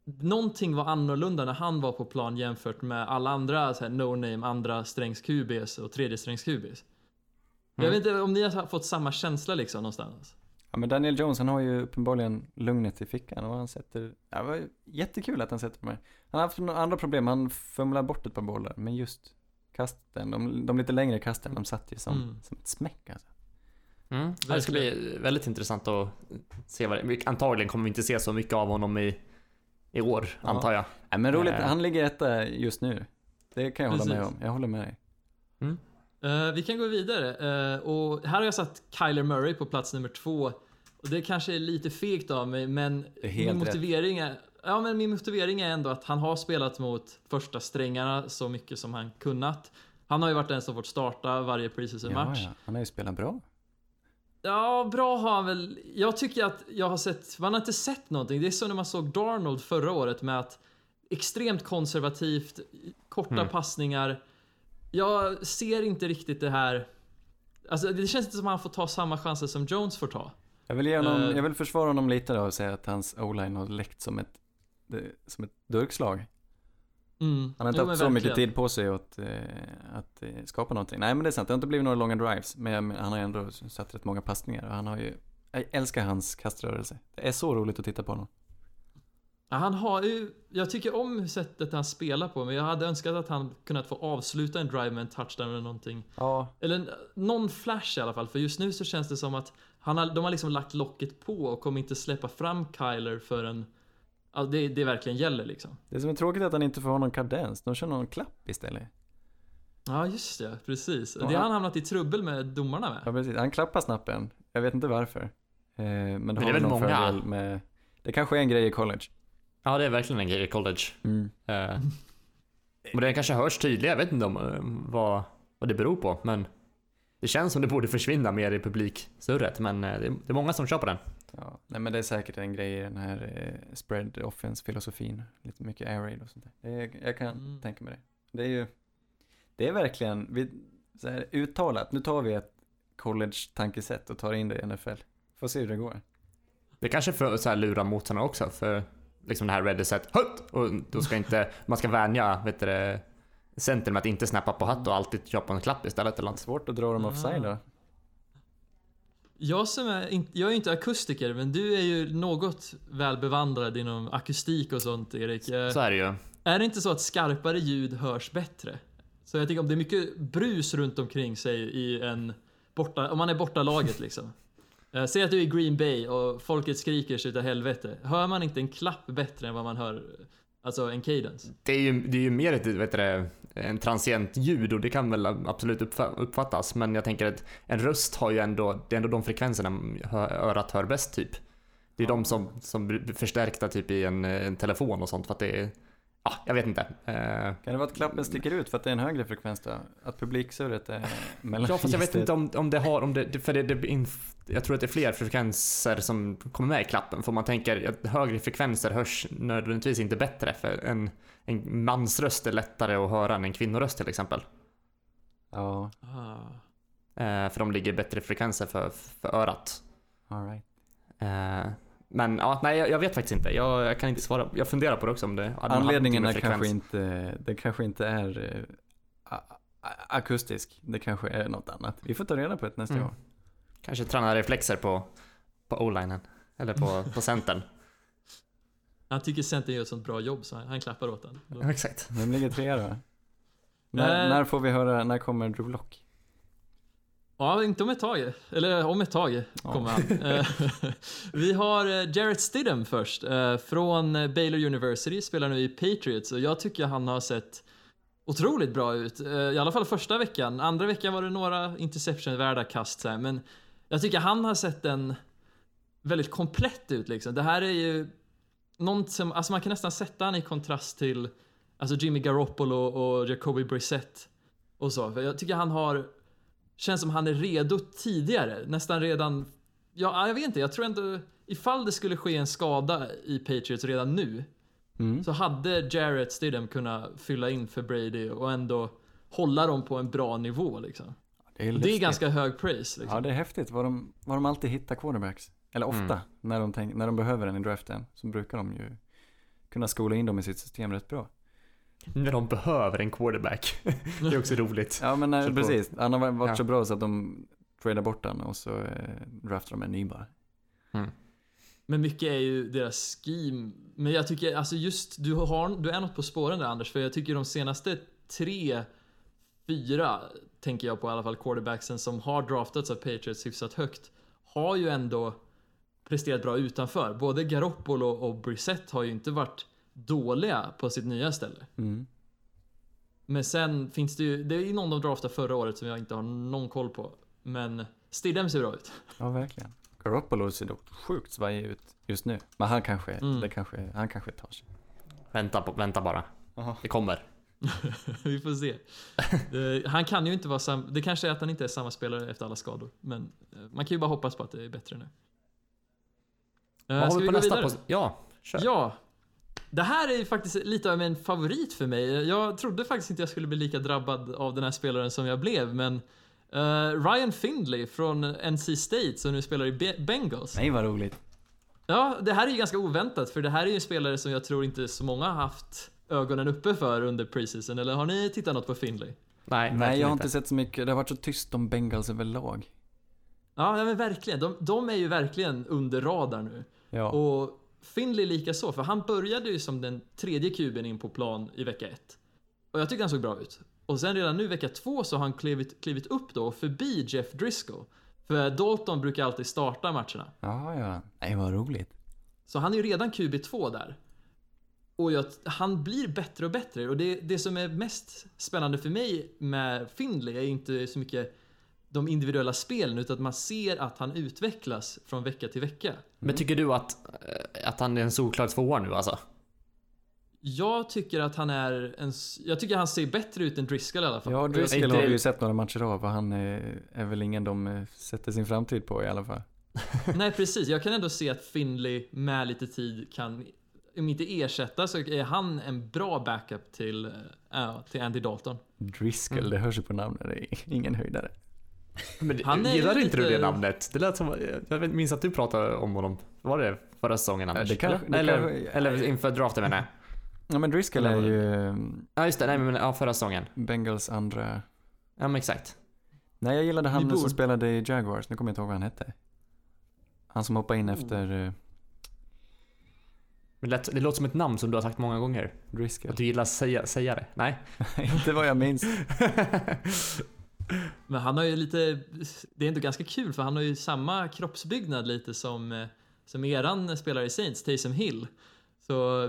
Någonting var annorlunda när han var på plan jämfört med alla andra no-name, andra strängs QBs och tredje strängs QBs. Jag Mm. vet inte om ni har fått samma känsla liksom någonstans? Ja men Daniel Jones han har ju uppenbarligen lugnet i fickan och han sätter, ja, det var jättekul att han sätter de här. Han har haft några andra problem, han fumlar bort ett par bollar, men just kasten, de, de lite längre kasten, de satt ju som, Mm. som ett smäck alltså. Mm. Det ska bli väldigt intressant att se vad det Antagligen kommer vi inte se så mycket av honom i, i år, Ja. antar jag. Nej men roligt, Eh. han ligger etta just nu. Det kan jag hålla med Precis. om, jag håller med dig. Eh, vi kan gå vidare. Eh, och här har jag satt Kyler Murray på plats nummer två. Och det kanske är lite fegt av mig, men min motivering är... Ja, men min motivering är ändå att han har spelat mot första strängarna så mycket som han kunnat. Han har ju varit den som fått starta varje preseason Ja, match. ja, han har ju spelat bra. Ja, bra har han väl. Jag tycker att jag har sett, man har inte sett någonting. Det är så när man såg Darnold förra året med att extremt konservativt, korta Mm. passningar. Jag ser inte riktigt det här. Alltså det känns inte som att han får ta samma chanser som Jones får ta. Jag vill, honom, Eh. jag vill försvara honom lite då och säga att hans o-line har läckt som ett, som ett durkslag. Mm. Han har inte Jo, haft så mycket verkligen. tid på sig att, eh, att eh, skapa någonting. Nej men det är sant, det har inte blivit några långa drives. Men han har ändå satt rätt många passningar och han har ju, jag älskar hans kaströrelse. Det är så roligt att titta på honom. Han har ju, jag tycker om sättet han spelar på, men jag hade önskat att han kunnat få avsluta en drive med en touchdown eller någonting. Ja. Eller någon flash i alla fall, för just nu så känns det som att han har, de har liksom lagt locket på och kommer inte släppa fram Kyler förrän ja, det, det verkligen gäller liksom. Det som är tråkigt är att han inte får ha någon kadens. De kör någon klapp istället. Ja, just det. Precis. Ja, det har han- hamnat i trubbel med domarna med. Ja, precis. Han klappar snappen. Jag vet inte varför. Eh, men det det är har väl någon många- fördel med... Det kanske är en grej i college. Ja, det är verkligen en grej i college. Mm. Eh, och det kanske hörs tydligare, jag vet inte om, eh, vad, vad det beror på, men det känns som det borde försvinna mer i publiksurret, men eh, det är, det är många som kör på den. Ja, nej men det är säkert en grej i den här eh, spread offense-filosofin. Lite mycket air raid och sånt där. Det, är- jag kan Mm. tänka mig det. Det är ju, det är verkligen, vi, så här, uttalat, nu tar vi ett college-tankesätt och tar in det i NFL. Får se hur det går. Det kanske för så här lura motståndarna också, för liksom det här ready set, hut! Och då ska inte, man ska vänja, vet du det, center med att inte snappa på hatt och alltid köra på en klapp istället eller något. Svårt att dra dem offside då. Jag som är, in, jag är inte akustiker, men du är ju något väl bevandrad inom akustik och sånt Erik. Eh, Så är det ju. Är det inte så att skarpare ljud hörs bättre? Så jag tänker om det är mycket brus runt omkring sig i en borta, om man är borta laget liksom. Eh, Säg att du är i Green Bay och folket skriker sig utav helvete. Hör man inte en klapp bättre än vad man hör, alltså en cadence? Det är ju, det är ju mer ett, vet du en transient ljud och det kan väl absolut uppfa- uppfattas, men jag tänker att en röst har ju ändå, det är ändå de frekvenserna örat hör bäst typ. Det är de som, som blir förstärkta typ i en, en telefon och sånt för att det är, ja, jag vet inte. Eh, Kan det vara att klappen sticker ut för att det är en högre frekvens då? Att publiksurret är mellan Ja fast jag vet inte om, om det har, om det, för det, det inf, jag tror att det är fler frekvenser som kommer med i klappen. För man tänker att högre frekvenser hörs nödvändigtvis inte bättre. För en, en mansröst är lättare att höra än en kvinnoröst till exempel. Ja. Eh, för de ligger i bättre frekvenser för, för örat. alright. Eh, men ja, nej jag, jag vet faktiskt inte. Jag, jag kan inte svara. Jag funderar på det också om det Anledningen är någonting med kanske inte, det kanske inte är a- akustisk. Det kanske är något annat. Vi får ta reda på det nästa Mm. gång. Kanske träna reflexer på, på o-linen. Eller på, på centern. Han tycker centern gör ett sånt bra jobb så han, han klappar åt den. Ja, exakt. Vem ligger trea då? När, när får vi höra, när kommer Drew Lock? Ja, inte om ett tag. Eller om ett tag kommer han. Eh, Vi har eh, Jarrett Stidham först. eh, Från Baylor University, spelar nu i Patriots och jag tycker han har sett otroligt bra ut. I alla fall första veckan. Andra veckan var det några interception-värda kast här, men jag tycker han har sett en väldigt komplett ut liksom. Det här är ju något som, alltså man kan nästan sätta han i kontrast till alltså Jimmy Garoppolo och Jacoby Brissett och så. För jag tycker han har Känns som han är redo tidigare, nästan redan... Ja, jag vet inte, jag tror ändå... Ifall det skulle ske en skada i Patriots redan nu, Mm. så hade Jarrett Stidham kunnat fylla in för Brady och ändå hålla dem på en bra nivå liksom. Det är, det är ganska hög praise liksom. Ja, det är häftigt vad de, vad de alltid hittar quarterbacks. Eller ofta, Mm. när, de tänk, när de behöver en i draften, så brukar de ju kunna skola in dem i sitt system rätt bra. När de behöver en quarterback. det är också roligt. Ja, men Så på- precis. Han har varit Ja. så bra så att de tradar bort den och så eh, draftar de en ny bara. Men mycket är ju deras scheme. Men jag tycker, alltså just, du, har, du är något på spåren där Anders, för jag tycker de senaste tre, fyra, tänker jag på i alla fall, quarterbacksen som har draftats av Patriots hyfsat högt, har ju ändå presterat bra utanför. Både Garoppolo och Brissett har ju inte varit dåliga på sitt nya ställe. Mm. Men sen finns det ju, det är ju någon de draftade förra året som jag inte har någon koll på. Men Stidham ser bra ut. Ja, verkligen. Garoppolo ser dock sjukt svajig ut just nu. Men han kanske, Mm. det kanske, han kanske tar sig. Vänta, på, vänta bara. Jaha. Det kommer. Vi får se. Han kan ju inte vara sam... Det kanske är att han inte är samma spelare efter alla skador. Men eh, man kan ju bara hoppas på att det är bättre nu. Eh, Vad har vi på gå nästa? ja, kör. Ja. Det här är ju faktiskt lite av en favorit för mig. Jag trodde faktiskt inte jag skulle bli lika drabbad av den här spelaren som jag blev, men eh, Ryan Findlay från NC State som nu spelar i Be- Bengals. Nej, vad roligt. Ja, det här är ju ganska oväntat för det här är ju en spelare som jag tror inte så många har haft ögonen uppe för under preseason. Eller har ni tittat något på Findlay? Nej, Nej, jag har inte sett så mycket. Det har varit så tyst om Bengals överlag. Ja, ja men verkligen. De, de är ju verkligen under radar nu. Ja. Och Findlay lika så, för han började ju som den tredje kuben in på plan i vecka ett. Och jag tycker han såg bra ut. Och sen redan nu vecka två så har han klivit, klivit upp då förbi Jeff Driscoll. För Dalton brukar alltid starta matcherna. Ja, ja. Nej, vad roligt. Så han är ju redan QB2 där. Och jag, han blir bättre och bättre och det, det som är mest spännande för mig med Findlay är inte så mycket de individuella spelen utan att man ser att han utvecklas från vecka till vecka. Men tycker du att, eh, att han är en solklar tvåa nu alltså? Jag tycker att han är en, jag tycker han ser bättre ut än Driscoll i alla fall. Ja, Driscoll har vi ju sett några matcher av och han är, är väl ingen de eh, sätter sin framtid på i alla fall. Nej precis, jag kan ändå se att Finley med lite tid kan, om inte ersätta så är han en bra backup till, äh, till Andy Dalton. Driscoll, Mm. det hörs ju på namnet, det är ingen höjdare. Men Han är gillar inte du det namnet? Det lät som, jag minns att du pratade om honom. Var det förra säsongen Anders? det kanske- det eller, kanske- eller inför draften menar jag. Ja men Driscoll är ju Ja just det, nej men ja, förra säsongen. Bengals andra... Ja men exakt. Nej jag gillade han bor- som spelade i Jaguars, nu kommer jag inte ihåg vad han hette. Han som hoppade in efter eh, Men det, det låter som ett namn som du har sagt många gånger. Att Driscoll. du gillar att säga, säga det. Nej? inte vad jag minns. Men han har ju lite, det är ändå ganska kul för han har ju samma kroppsbyggnad lite som, eh, som eran spelare i Saints, Taysom Hill. Så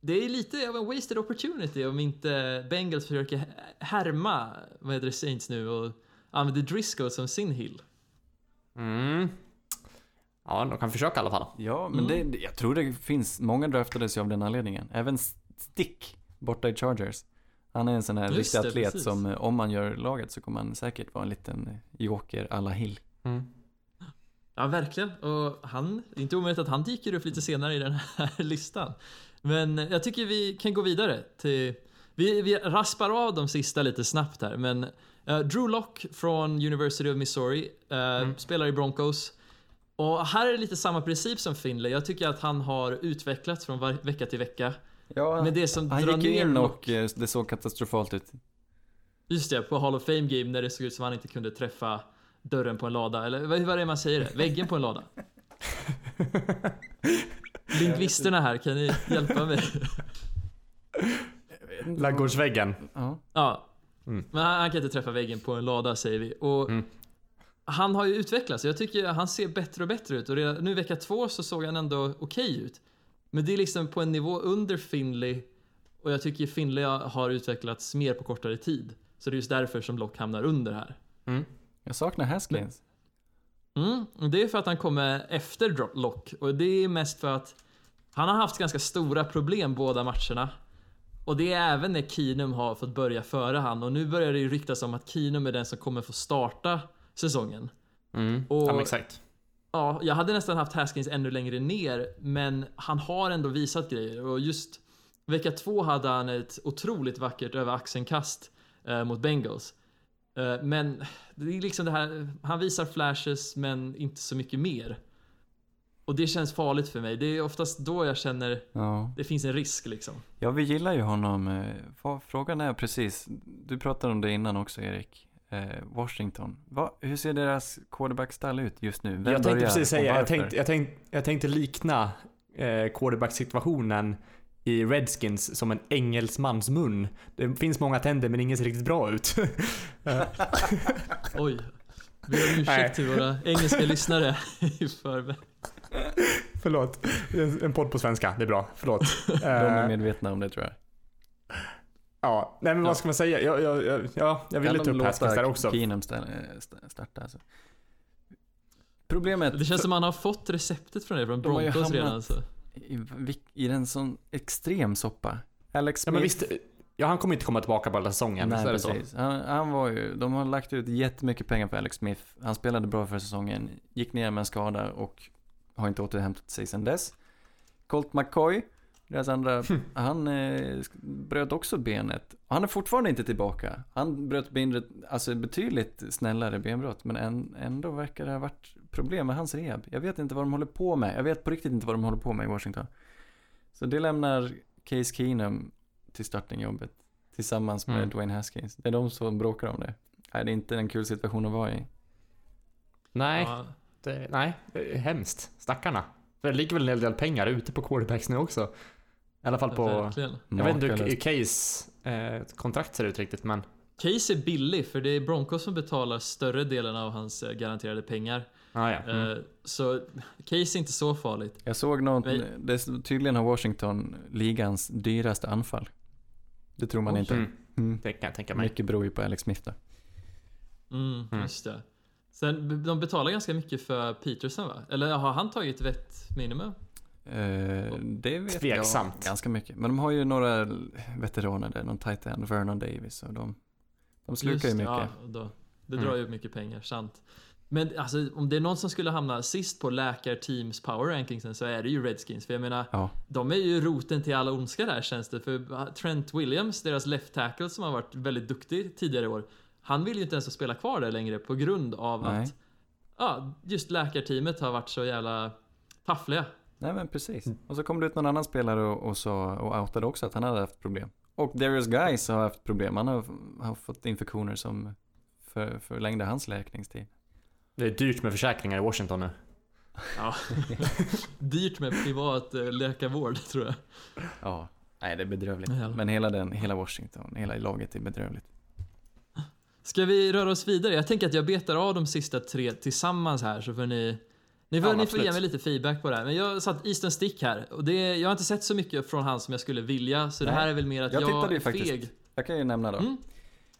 det är lite av en wasted opportunity om inte Bengals försöker härma, vad heter det, Saints nu och använder Driscoll som sin Hill. Mm. Ja, de kan försöka i alla fall. Ja, men Mm. det, jag tror det finns, många draftades ju av den anledningen. Även Stick, borta i Chargers. Han är en sån här Just riktig det, atlet precis. som, eh, om man gör laget så kommer han säkert vara en liten eh, joker alla Hill. Mm. Ja, verkligen. Och han, det är inte omöjligt att han dyker upp lite senare i den här listan. Men jag tycker vi kan gå vidare till... Vi, vi raspar av de sista lite snabbt här, men eh, Drew Lock från University of Missouri eh, spelar i Broncos. Och här är det lite samma princip som Finley. Jag tycker att han har utvecklats från vecka till vecka. Ja, Men det som han drar gick ju ner in och eh, det såg katastrofalt ut. Just det, på Hall of Fame Game när det såg ut som han inte kunde träffa dörren på en lada, eller vad är det man säger det? Väggen på en lada? Lingvisterna här, kan ni hjälpa mig? Ladugårdsväggen. Ja. Ja, Mm. men han, han kan inte träffa väggen på en lada säger vi. Och Mm. Han har ju utvecklats, jag tycker han ser bättre och bättre ut och redan, nu vecka två så såg han ändå okej ut. Men det är liksom på en nivå under Finley och jag tycker Finley har utvecklats mer på kortare tid. Så det är just därför som Lock hamnar under här. Mm. Jag saknar Haskins. Mm, det är för att han kommer efter Dro- Lock och det är mest för att han har haft ganska stora problem båda matcherna. Och det är även när Keenum har fått börja före han och nu börjar det ju ryktas om att Keenum är den som kommer få starta säsongen. Mm. Och- Ja, exakt. Ja, jag hade nästan haft Haskins ännu längre ner, men han har ändå visat grejer och just vecka två hade han ett otroligt vackert över axelkast eh, mot Bengals. Eh, men det är liksom det här, han visar flashes men inte så mycket mer. Och det känns farligt för mig. Det är oftast då jag känner Ja. det finns en risk liksom. ja, vi gillar ju honom. eh, Frågan är precis, du pratade om det innan också Erik. Eh, Washington. Va, hur ser deras quarterback-stall ut just nu? Vem jag tänkte precis säga, jag tänkte, jag, tänkte, jag tänkte likna eh, quarterback-situationen i Redskins som en engelsmans mun. Det finns många tänder men ingen ser riktigt bra ut. Eh, Oj. Vi har ursäkt till våra engelska lyssnare i förväg. Förlåt. En, en podd på svenska, det är bra. Förlåt. De är Eh, medvetna om det tror jag. Ja, nej men Ja. vad ska man säga? Jag, jag, jag, ja, jag ville Kan ta upp Haskins där också. Keenum starta alltså. Problemet Det känns som att han har fått receptet från det från De Broncos redan. Alltså. i, i en sån extrem soppa. Alex Ja Smith. men visst, ja han kommer inte komma tillbaka på hela säsongen. Nej är det så? precis. Han, han var ju, de har lagt ut jättemycket pengar på Alex Smith. Han spelade bra för säsongen, gick ner med en skada och har inte återhämtat sig sedan dess. Colt McCoy, deras andra, han eh, bröt också benet. Och han är fortfarande inte tillbaka. Han bröt benet, alltså betydligt snällare benbrott, men än, ändå verkar det ha varit problem med hans rehab. Jag vet inte vad de håller på med. Jag vet på riktigt inte vad de håller på med i Washington. Så det lämnar Case Keenum till startingjobbet tillsammans med Mm. Dwayne Haskins. Det är de som bråkar om det. Nej, det är inte en kul situation att vara i. Nej, Ja. det, nej, det hemskt. Stackarna. För det ligger väl en hel del pengar ute på quarterbacks nu också. I alla fall på... Verkligen. Jag vet inte hur. Case eh, kontrakt ser ut riktigt men... Case är billig för det är Broncos som betalar större delen av hans eh, garanterade pengar. Ah, ja. Mm. Eh, Så Case är inte så farligt. Jag såg något, är- tydligen har Washington ligans dyraste anfall. Det tror man Oj. inte. Mm. Mm. Det kan jag tänka mig. Mycket beror ju på Alex Smith då. Mm, Mm. just det. Sen, de betalar ganska mycket för Peterson va? Eller har han tagit vett minimum? Eh, det vet Tveksamt. jag ganska mycket. Men de har ju några veteraner där, någon tight end, Vernon Davis och de, de slukar ju Just det, mycket. Ja, och då, det Mm. drar ju mycket pengar, sant. Men alltså, om det är någon som skulle hamna sist på läkarteams power rankingsen så är det ju Redskins. För jag menar, Ja. de är ju roten till alla ondska där känns det. För Trent Williams, deras left tackle som har varit väldigt duktig tidigare i år, han vill ju inte ens spela kvar där längre på grund av Nej. att ja, just läkarteamet har varit så jävla taffliga. Nej men precis. Mm. Och så kom det ut någon annan spelare och, och, sa, och outade också att han hade haft problem. Och Darius Guys har haft problem. Han har, har fått infektioner som för, förlängde hans läkningstid. Det är dyrt med försäkringar i Washington nu. Ja. Dyrt med privat eh, läkarvård tror jag. Ja. Nej det är bedrövligt. Men hela den, hela Washington, hela laget är bedrövligt. Ska vi röra oss vidare? Jag tänker att jag betar av de sista tre tillsammans här så får ni ni får, Ja, ni får ge mig lite feedback på det här. Men jag satt Easton Stick här och det, jag har inte sett så mycket från han som jag skulle vilja. Så det Nej. här är väl mer att Jag jag, är faktiskt. feg. Jag kan ju nämna då. Mm.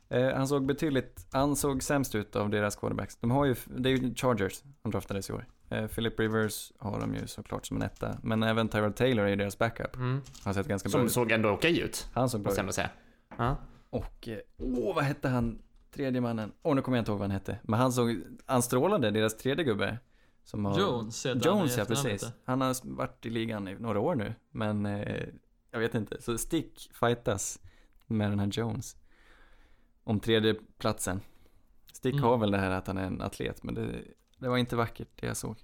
Eh, han såg betydligt, han såg sämst ut av deras quarterbacks. De har ju, det är ju Chargers som draftades i år. Eh, Philip Rivers har de ju såklart som en etta. Men även Tyrod Taylor är ju deras backup. Mm. Han har sett ganska bra Som ut. såg ändå okej ut, Han såg bra ut. säga. Ja. Och, eh, åh vad hette han, tredje mannen? Åh nu kommer jag inte ihåg vad han hette. Men han såg, han strålade, deras tredje gubbe. Som har, Jones heter han Jones ja, efternamn, precis. inte? Han har varit i ligan i några år nu. Men eh, jag vet inte. Så Stick fightas med den här Jones. Om tredje platsen. Stick Mm. har väl det här att han är en atlet, men det, det var inte vackert det jag såg.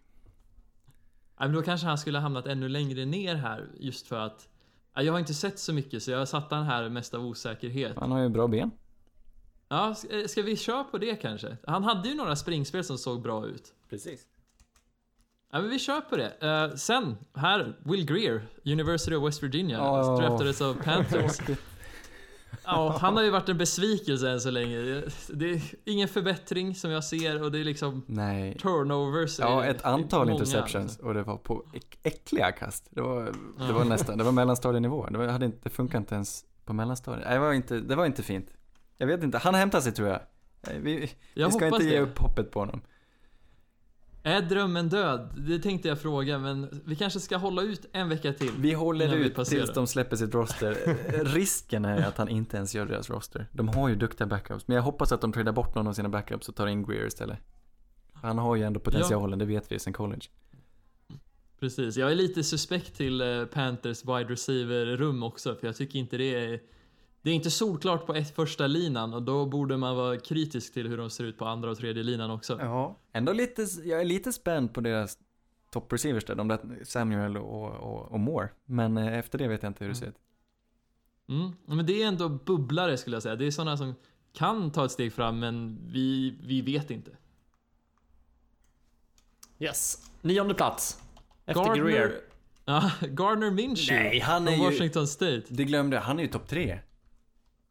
Ja, men då kanske han skulle ha hamnat ännu längre ner här just för att ja, jag har inte sett så mycket så jag har satt han här mest av osäkerhet. Han har ju bra ben. Ja, eh, ska vi köra på det kanske? Han hade ju några springspel som såg bra ut. Precis. Ja, men vi kör på det. Eh, sen, här, Will Greer, University of West Virginia, Åh. draftades av Panthers. Ja, han har ju varit en besvikelse än så länge. Det är ingen förbättring som jag ser och det är liksom Nej. turnovers. Ja, ett antal många, interceptions och det var på äck- äckliga kast. Det var, det Ja. var nästan, det var mellanstadienivå. Det, var, hade inte, det funkade inte ens på mellanstadiet. Nej, det var inte, det var inte fint. Jag vet inte, han hämtar sig tror jag. Vi, Jag vi ska inte ge det. upp hoppet på honom. Är drömmen död? Det tänkte jag fråga, men vi kanske ska hålla ut en vecka till. Vi håller vi ut passerar. tills de släpper sitt roster. Risken är att han inte ens gör deras roster. De har ju duktiga backups, men jag hoppas att de tradar bort någon av sina backups och tar in Greer istället. Han har ju ändå potentialen, det vet vi sen college. Precis, jag är lite suspekt till eh, Panthers wide receiver-rum också, för jag tycker inte det är... Det är inte solklart på ett första linan och då borde man vara kritisk till hur de ser ut på andra och tredje linan också. Ja. Ändå lite, jag är lite spänd på deras top receivers där, de där Samuel och, och, och Moore. Men eh, efter det vet jag inte hur det ser ut. Mm. Men det är ändå bubblare skulle jag säga. Det är sådana som kan ta ett steg fram, men vi, vi vet inte. Yes. Nionde plats. Efter Greer. Ja, Gardner Minshew Nej, han är från ju- Washington State. Det glömde jag, han är ju topp tre.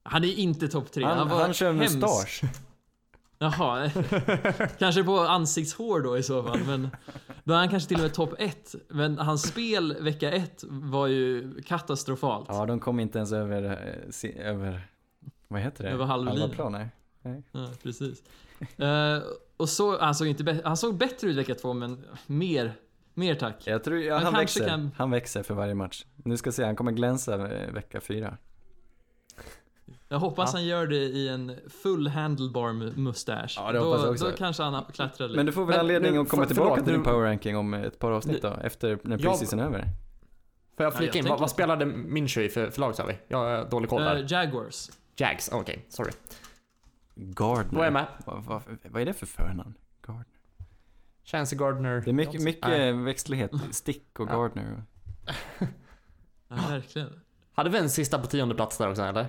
Han är inte topp tre. Han, var han kör hemsk. mustasch. Jaha, kanske på ansiktshår då i så fall. Men då är han kanske till och med topp ett. Men hans spel vecka ett var ju katastrofalt. Ja, de kom inte ens över, eh, över vad heter det? Över halvlinan. plan, nej. Ja, precis. Eh, och så, han såg, inte han såg bättre ut vecka två, men mer, mer tack. Jag tror, ja, Han han, växer. kan- Han växer för varje match. Nu ska se, han kommer glänsa eh, vecka fyra. Jag hoppas Ja. han gör det i en full handlebar mu- mustasch. Ja, det hoppas då, jag också. då kanske han klättrar lite. Men du får väl Men anledning nu- att komma för- tillbaka förlåt, till din power ranking om ett par avsnitt då, efter när preseason är över. Får jag Ja, flika jag in? Vad, vad spelade Minshew i för, för lag sa vi? Jag har dålig koll där. Eh, Jaguars. Jags, okej, sorry. Gardner. Då är jag med. Vad, vad, vad är det för förnamn? Gardner. Chancey Gardner. Det är mycket, mycket växtlighet. Stick och Ja. Gardner. Ja, verkligen. Hade vi en sista på tionde plats där också eller?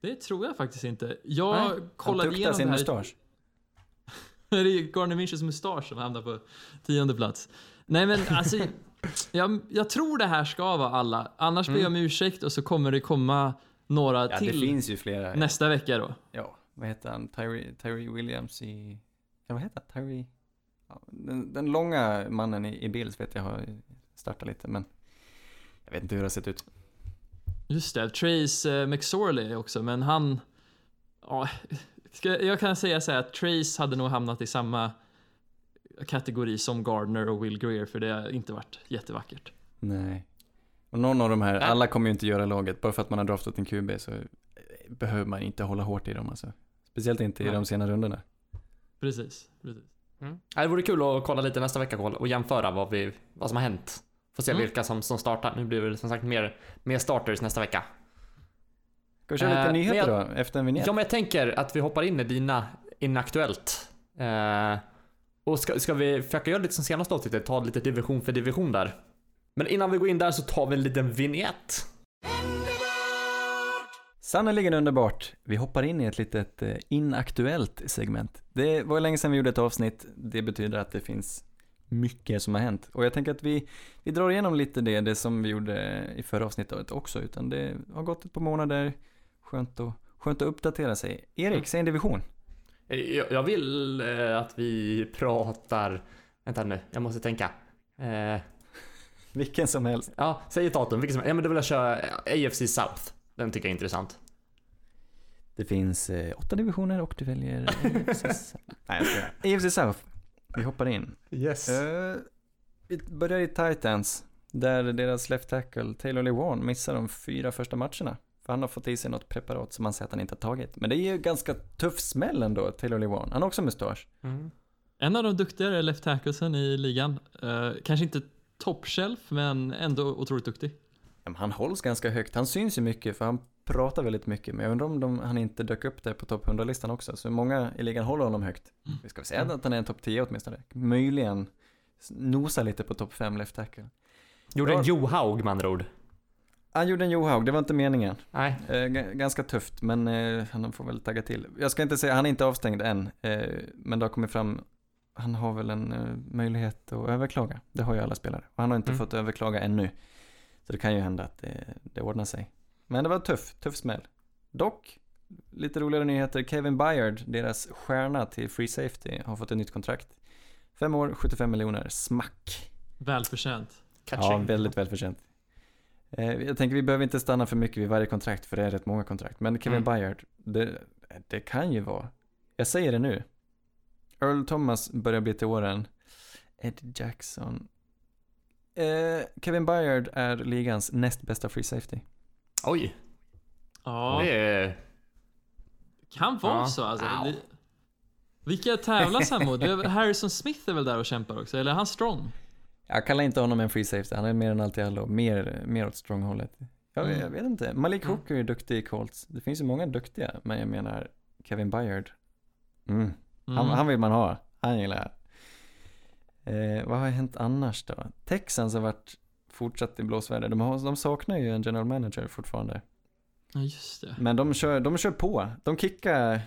Det tror jag faktiskt inte. Jag Nej, kollade igenom sin det här. mustasch. Det är ju Gardner Minshews mustasch som hamnar på tionde plats. Nej men alltså, jag, jag tror det här ska vara alla. Annars ber jag om ursäkt och så kommer det komma några Ja, det till finns ju flera. nästa vecka då. Ja, vad heter han, Tyree, Tyree Williams i, ja vad heter han, Tyree, ja, den, den långa mannen i, i Bills vet jag har startat lite men jag vet inte hur det har sett ut. Just det, Trace eh, McSorley också, men han... Ja, jag kan säga så här att Trace hade nog hamnat i samma kategori som Gardner och Will Greer, för det har inte varit jättevackert. Nej. Och någon av de här, Nej. alla kommer ju inte göra laget, bara för att man har draftat en QB så behöver man inte hålla hårt i dem alltså. Speciellt inte i Nej. de sena rundorna. Precis, precis. Mm. Det vore kul att kolla lite nästa vecka och jämföra vad, vi, vad som har hänt. Få se Mm. vilka som, som startar. Nu blir det som sagt mer, mer starters nästa vecka. Ska vi köra lite Eh, nyheter men då, efter en vignett? Ja, men jag tänker att vi hoppar in i dina Inaktuellt. Eh, och ska, ska vi försöka göra lite som senaste avsnittet, ta lite division för division där. Men innan vi går in där så tar vi en liten vignett. Sannerligen underbart. Vi hoppar in i ett litet eh, inaktuellt segment. Det var länge sedan vi gjorde ett avsnitt. Det betyder att det finns mycket som har hänt. Och jag tänker att vi, vi drar igenom lite det, det som vi gjorde i förra avsnittet också. Utan det har gått ett par månader. Skönt att, skönt att uppdatera sig. Erik, säg en division. Eh, Jag, jag vill eh, att vi pratar... Vänta nu, jag måste tänka. Eh, Vilken som helst. ja, säg ett datum. Vilket som, ja, men då vill jag köra AFC South. Den tycker jag är intressant. Det finns eh, åtta divisioner och du väljer AFC South. Nej, jag. AFC South. Vi hoppar in. Yes. Eh, vi börjar i Titans. Där deras left tackle Taylor Lewan missar de fyra första matcherna. För han har fått i sig något preparat som han säger att han inte har tagit. Men det är ju ganska tuff smäll ändå, Taylor Lewan. Han har också mustasch. Mm. En av de duktigare left tacklesen i ligan. Eh, kanske inte top shelf, men ändå otroligt duktig. Ja, men han hålls ganska högt. Han syns ju mycket för han pratar väldigt mycket. Men jag undrar om de, han inte dök upp där på topp 100-listan också. Så många i ligan håller honom högt. Vi ska väl säga att han är en topp 10 åtminstone. Möjligen nosa lite på topp 5 left tackle. Gjorde en Ja. Joe Haug med andra ord. Han gjorde en Johaug, det var inte meningen. Nej. Eh, ganska tufft, men eh, han får väl tagga till. Jag ska inte säga, han är inte avstängd än, eh, men det har kommit fram, han har väl en eh, möjlighet att överklaga. Det har ju alla spelare. Och han har inte Mm. fått överklaga ännu. Så det kan ju hända att det, det ordnar sig. Men det var tuff, tuff smäll. Dock, lite roligare nyheter. Kevin Byard, deras stjärna till Free Safety, har fått ett nytt kontrakt. Fem år, 75 miljoner, smack. Välförtjänt. Catching. Ja, väldigt välförtjänt. Eh, jag tänker vi behöver inte stanna för mycket vid varje kontrakt för det är rätt många kontrakt. Men Kevin Mm. Byard, det, det kan ju vara. Jag säger det nu. Earl Thomas börjar bli till åren. Ed Jackson. Eh, Kevin Byard är ligans näst bästa free safety. Oj. Ja, Det är... kan vara Ja. så alltså. Det, vilka tävlas han mot? Harrison Smith är väl där och kämpar också, eller är han strong? Jag kallar inte honom en free safety, han är mer än alltid allo, mer, mer åt strong-hållet. Jag, Mm. jag vet inte, Malik Mm. Hooker är duktig i Colts. Det finns ju många duktiga, men jag menar Kevin Byard. Mm. Han, Mm. han vill man ha. Han gillar jag. Eh, vad har hänt annars då? Texans har varit fortsatt i blåsväder. De, har, de saknar ju en general manager fortfarande. Ja, just det. Men de kör, de kör på. De kickar.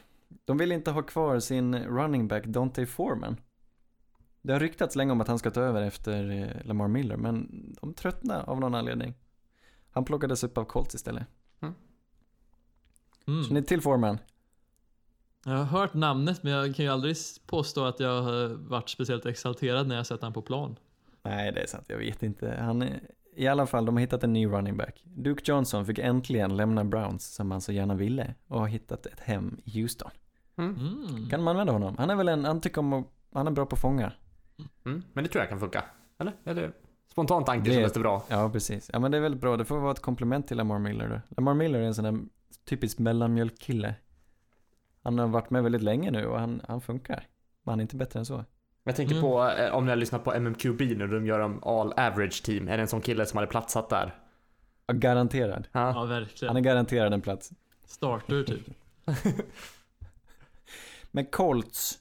De vill inte ha kvar sin running back Dante Foreman. Det har ryktats länge om att han ska ta över efter eh, Lamar Miller, men de tröttnar av någon anledning. Han plockades upp av Colts istället. Mm. Så ni till Foreman? Jag har hört namnet, men jag kan ju aldrig påstå att jag har varit speciellt exalterad när jag sett honom på plan. Nej, det är sant. Jag vet inte. Han är, I alla fall, de har hittat en ny running back. Duke Johnson fick äntligen lämna Browns som han så gärna ville och har hittat ett hem i Houston. Mm. Mm. Kan man använda honom? Han är väl en, han tycker om att, han är bra på att fånga. Mm. Men det tror jag kan funka. Eller? Eller? Spontant tanke Det- kändes det bra. Ja, precis. Ja, men det är väldigt bra. Det får vara ett komplement till Lamar Miller då. Lamar Miller är en sån där typisk mellanmjölkkille. Han har varit med väldigt länge nu och han, han funkar. Men han är inte bättre än så. Jag tänker Mm. på eh, om ni har lyssnat på MMQB när de gör om all average team. Är det en sån kille som hade platsat där? Ja, garanterad. Ja. Ja, verkligen. Han är garanterad en plats. Starter typ. Men Colts.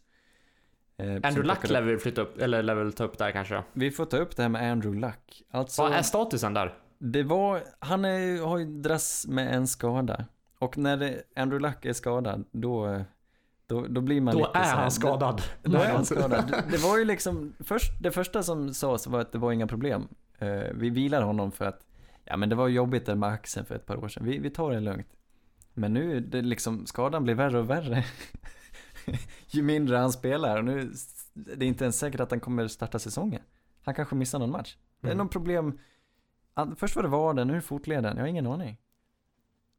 eh, Andrew Luck lär vi flytta upp, eller lär väl ta upp där kanske. Vi får ta upp det här med Andrew Luck. Alltså, Vad är statusen där? det var, han är, har ju dras med en skada. Och när det, Andrew Luck är skadad, då, då, då blir man Då lite är här- han skadad. Då är han skadad. Det- var ju liksom, först, det första som sades var att det var inga problem. Eh, vi vilar honom för att, ja men det var jobbigt där med axeln för ett par år sedan. Vi, vi tar det lugnt. Men nu, det liksom, skadan blir värre och värre. Ju mindre han spelar. Och nu, det är inte ens säkert att han kommer starta säsongen. Han kanske missar någon match. Det är Mm. någon problem. Först var det vaden, nu är det fotleden. Jag har ingen aning.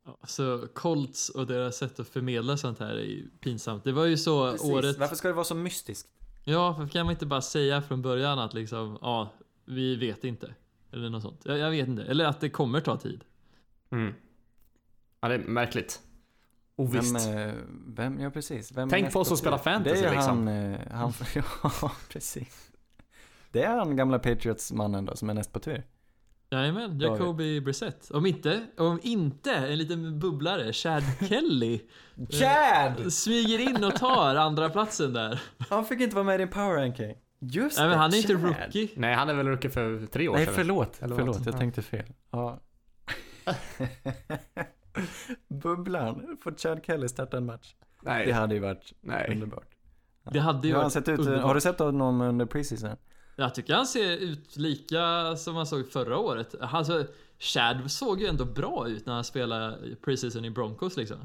Ja, Så Colts och deras sätt att förmedla sånt här är ju pinsamt. Det var ju så året... Varför ska det vara så mystiskt? Ja, för kan man inte bara säga från början att liksom, ja, vi vet inte. Eller något sånt. Jag, jag vet inte. Eller att det kommer ta tid. Mm. Ja, det är märkligt. Ovisst. Vem, eh, vem, ja precis. Vem Tänk på oss som spelar fantasy, Det är liksom. han, eh, han, ja precis. Det är han gamla Patriots-mannen då som är näst på tur. Jajamän, Jacoby Brissett. Om inte, om inte en liten bubblare, Chad Kelly, Chad! smyger in och tar andra platsen där. Han fick inte vara med i din power ranking. Just Nej men han är inte Chad. rookie. Nej, han är väl rookie för tre år Nej sedan. förlåt, Eller förlåt, jag Ja. tänkte fel. Ja. Bubblan, får Chad Kelly starta en match? Nej. Det hade ju varit Nej. underbart. Det hade ju har varit sett ut? underbart. Har du sett honom under preseason? Jag tycker han ser ut lika som han såg förra året. Alltså, Chad såg ju ändå bra ut när han spelade preseason i Broncos liksom.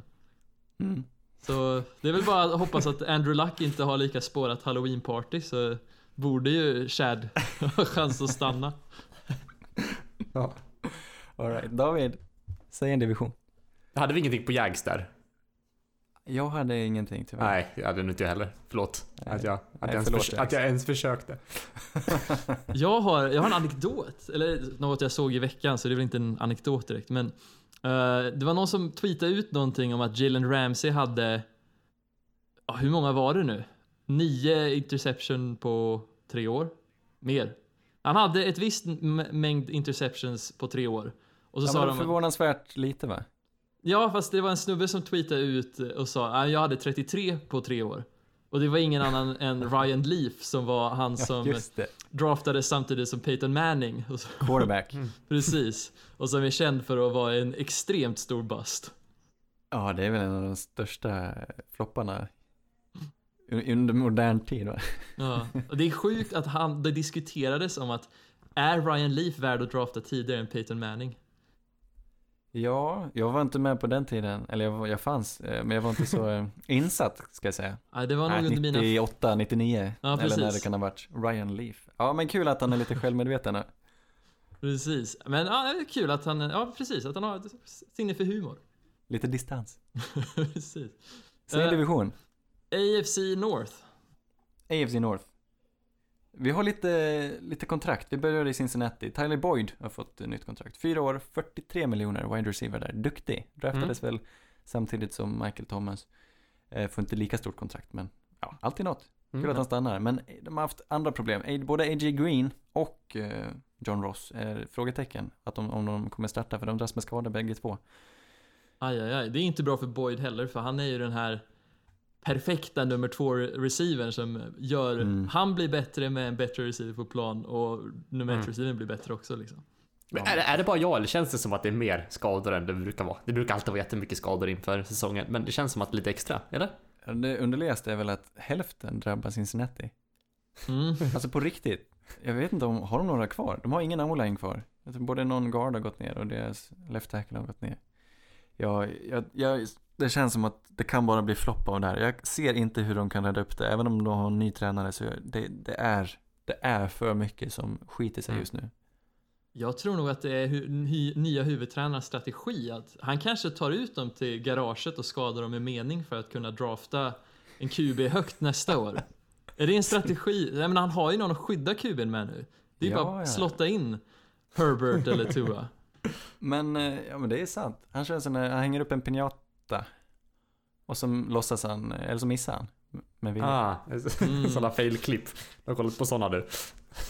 Mm. Så det är väl bara att hoppas att Andrew Luck inte har lika spårat halloween-party så borde ju Chad ha chans att stanna. Ja. Alright, David, säg en division. Hade vi ingenting på Jags där? Jag hade ingenting tyvärr. Nej, jag hade inte heller. Förlåt. Nej. Att, jag, att, Nej, jag förlåt, Jax. att jag ens försökte. Jag har, jag har en anekdot, eller något jag såg i veckan så det är väl inte en anekdot direkt men eh, Det var någon som tweetade ut någonting om att Jalen Ramsey hade ja, Hur många var det nu? Nio interception på tre år? Mer. Han hade ett visst mängd interceptions på tre år. Och så Ja, sa de förvånansvärt lite va? Ja, fast det var en snubbe som tweetade ut och sa att jag hade 33 på tre år. Och det var ingen annan än Ryan Leaf som var han som det, draftades samtidigt som Peyton Manning. Quarterback. precis. Och som är känd för att vara en extremt stor bust. Ja, det är väl en av de största flopparna under modern tid va? Ja. Och det är sjukt att han, det diskuterades om att är Ryan Leaf värd att drafta tidigare än Peyton Manning? Ja, jag var inte med på den tiden, eller jag, jag fanns, eh, men jag var inte så eh, insatt ska jag säga. Ja, det var nog mina... 98, 99, Ja, eller när det kan ha varit. Ryan Leaf. Ja, men kul att han är lite självmedveten nu. Precis. Men ja, det är kul att han, ja precis, att han har ett sinne för humor. Lite distans. precis. Säg Eh. division. AFC North. AFC North. Vi har lite, lite kontrakt. Vi börjar i Cincinnati. Tyler Boyd har fått ett nytt kontrakt. Fyra år, 43 miljoner, wide receiver där. Duktig. Draftades väl samtidigt som Michael Thomas. Eh, får inte lika stort kontrakt, men ja, alltid något. Kul Mm. att han stannar. Men de har haft andra problem. Både A.J. Green och eh, John Ross är frågetecken. Att de, om de kommer starta, för de dras med skador bägge två. Aj, aj, aj. Det är inte bra för Boyd heller, för han är ju den här perfekta nummer två receivern som gör, Mm. han blir bättre med en bättre receiver på plan och nummer ett Mm. receivern blir bättre också liksom. Men är, det- är det bara jag eller känns det som att det är mer skador än det brukar vara? Det brukar alltid vara jättemycket skador inför säsongen, men det känns som att lite extra, eller? Det underligaste är väl att hälften drabbar Cincinnati. Mm. Alltså på riktigt. Jag vet inte om, har de några kvar? De har ingen o-line kvar. Jag tror både någon guard har gått ner och deras left tackle har gått ner. Ja, jag, jag, det känns som att det kan bara bli flopp av det här. Jag ser inte hur de kan rädda upp det. Även om de har en ny tränare så det, det är, det är för mycket som skiter sig Mm. just nu. Jag tror nog att det är hu ny, nya huvudtränarens strategi att han kanske tar ut dem till garaget och skadar dem med mening för att kunna drafta en QB högt nästa år. Är det en strategi? Nej, men han har ju någon att skydda QBn med nu. Det är Ja, bara ja. att slotta in Herbert eller Tua. Men, eh, ja men det är sant. Han kör som när han hänger upp en piñata. Och så låtsas han, eller så missar han. Med vilja. Ah, Mm. sådana fail-klipp. Jag har kollat på sådana du.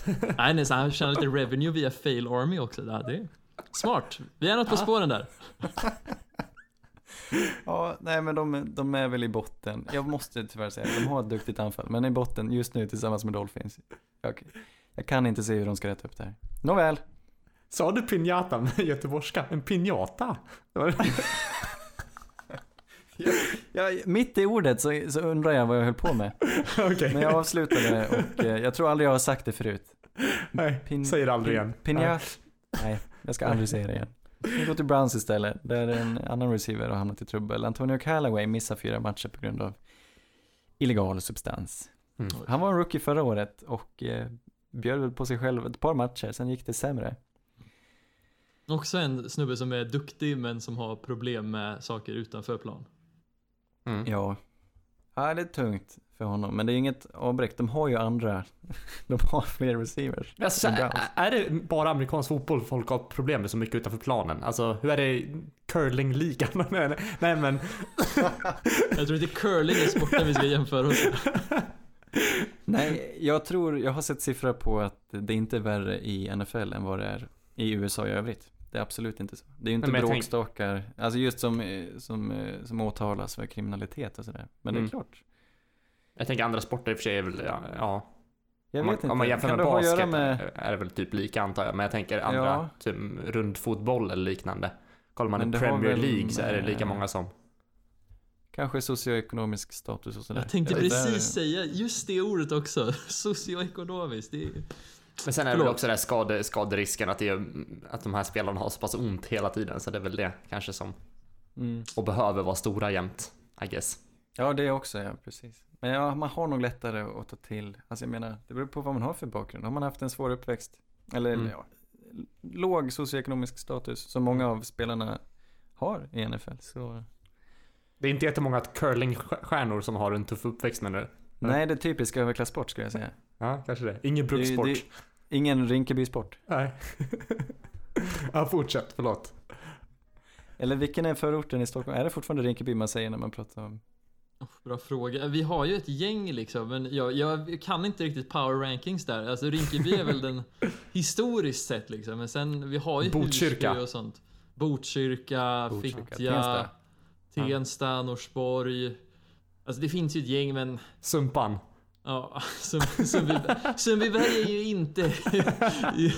Nej, nej, så han tjänar lite revenue via Fail Army också. Det, är smart. Vi är något på spåren där. Ja, nej men de, de är väl i botten. Jag måste tyvärr säga, de har ett duktigt anfall. Men i botten just nu tillsammans med Dolphins. Jag, jag kan inte se hur de ska rätta upp det här. Nåväl. Sa du pinjata med göteborgska? En pinjata? Det var- Ja, mitt i ordet så, så undrar jag vad jag höll på med. Okej. Men jag avslutade och eh, jag tror aldrig jag har sagt det förut. Nej, Pin- säg det aldrig pin- igen. Pinja... Nej, jag ska aldrig säga det igen. Vi går till Browns istället, där en annan receiver har hamnat i trubbel. Antonio Callaway missar fyra matcher på grund av illegal substans. Mm. Han var en rookie förra året och eh, bjöd väl på sig själv ett par matcher, sen gick det sämre. Också en snubbe som är duktig men som har problem med saker utanför plan. Mm. Ja. ja, det är tungt för honom, men det är inget avbräck. De har ju andra, de har fler receivers. Alltså, är det bara amerikansk fotboll folk har problem med så mycket utanför planen? Alltså hur är det i curlingligan? nej, nej men, Jag tror inte curling är sporten vi ska jämföra oss med. Nej, jag tror, jag har sett siffror på att det inte är värre i NFL än vad det är i USA i övrigt. Det är absolut inte så. Det är ju inte Men jag tänk- bråkstakar, alltså just som, eh, som, eh, som åtalas för kriminalitet och sådär. Men det Mm. är klart. jag tänker andra sporter i och för sig är väl, ja, ja. Jag om, vet man, inte. om man jämför kan med det basket göra med, är det väl typ lika antar jag. Men jag tänker andra, Ja. typ rundfotboll eller liknande. Kollar man i det Premier League så är det lika många som. kanske socioekonomisk status och sådär. Jag tänkte precis säga just det ordet också. Socioekonomiskt. Det är... Men sen är det Förlåt. också det här skade, skaderisken att, det är, att de här spelarna har så pass ont hela tiden. Så det är väl det kanske som, Mm. och behöver vara stora jämt, I guess. Ja, det också, ja, precis. Men ja, man har nog lättare att ta till, alltså jag menar, det beror på vad man har för bakgrund. Har man haft en svår uppväxt, eller Mm. ja, låg socioekonomisk status, som många av spelarna har i NFL, så Det är inte jättemånga curlingstjärnor som har en tuff uppväxt menar du? nej, det är typisk överklassport skulle jag säga. Ja, kanske det. Ingen brukssport. Det- det- Ingen Rinkeby-sport. Nej. ja, fortsätt, förlåt. Eller vilken är förorten i Stockholm? Är det fortfarande Rinkeby man säger när man pratar om? Bra fråga. Vi har ju ett gäng liksom, men jag, jag kan inte riktigt power rankings där. Alltså Rinkeby är väl den historiskt sett liksom, men sen vi har ju Botkyrka. Husby och sånt. Botkyrka, Botkyrka, Fittja, Tensta. Tensta, Norsborg. Alltså det finns ju ett gäng men Sumpan. Ja, Sund- Sundbyberg är ju inte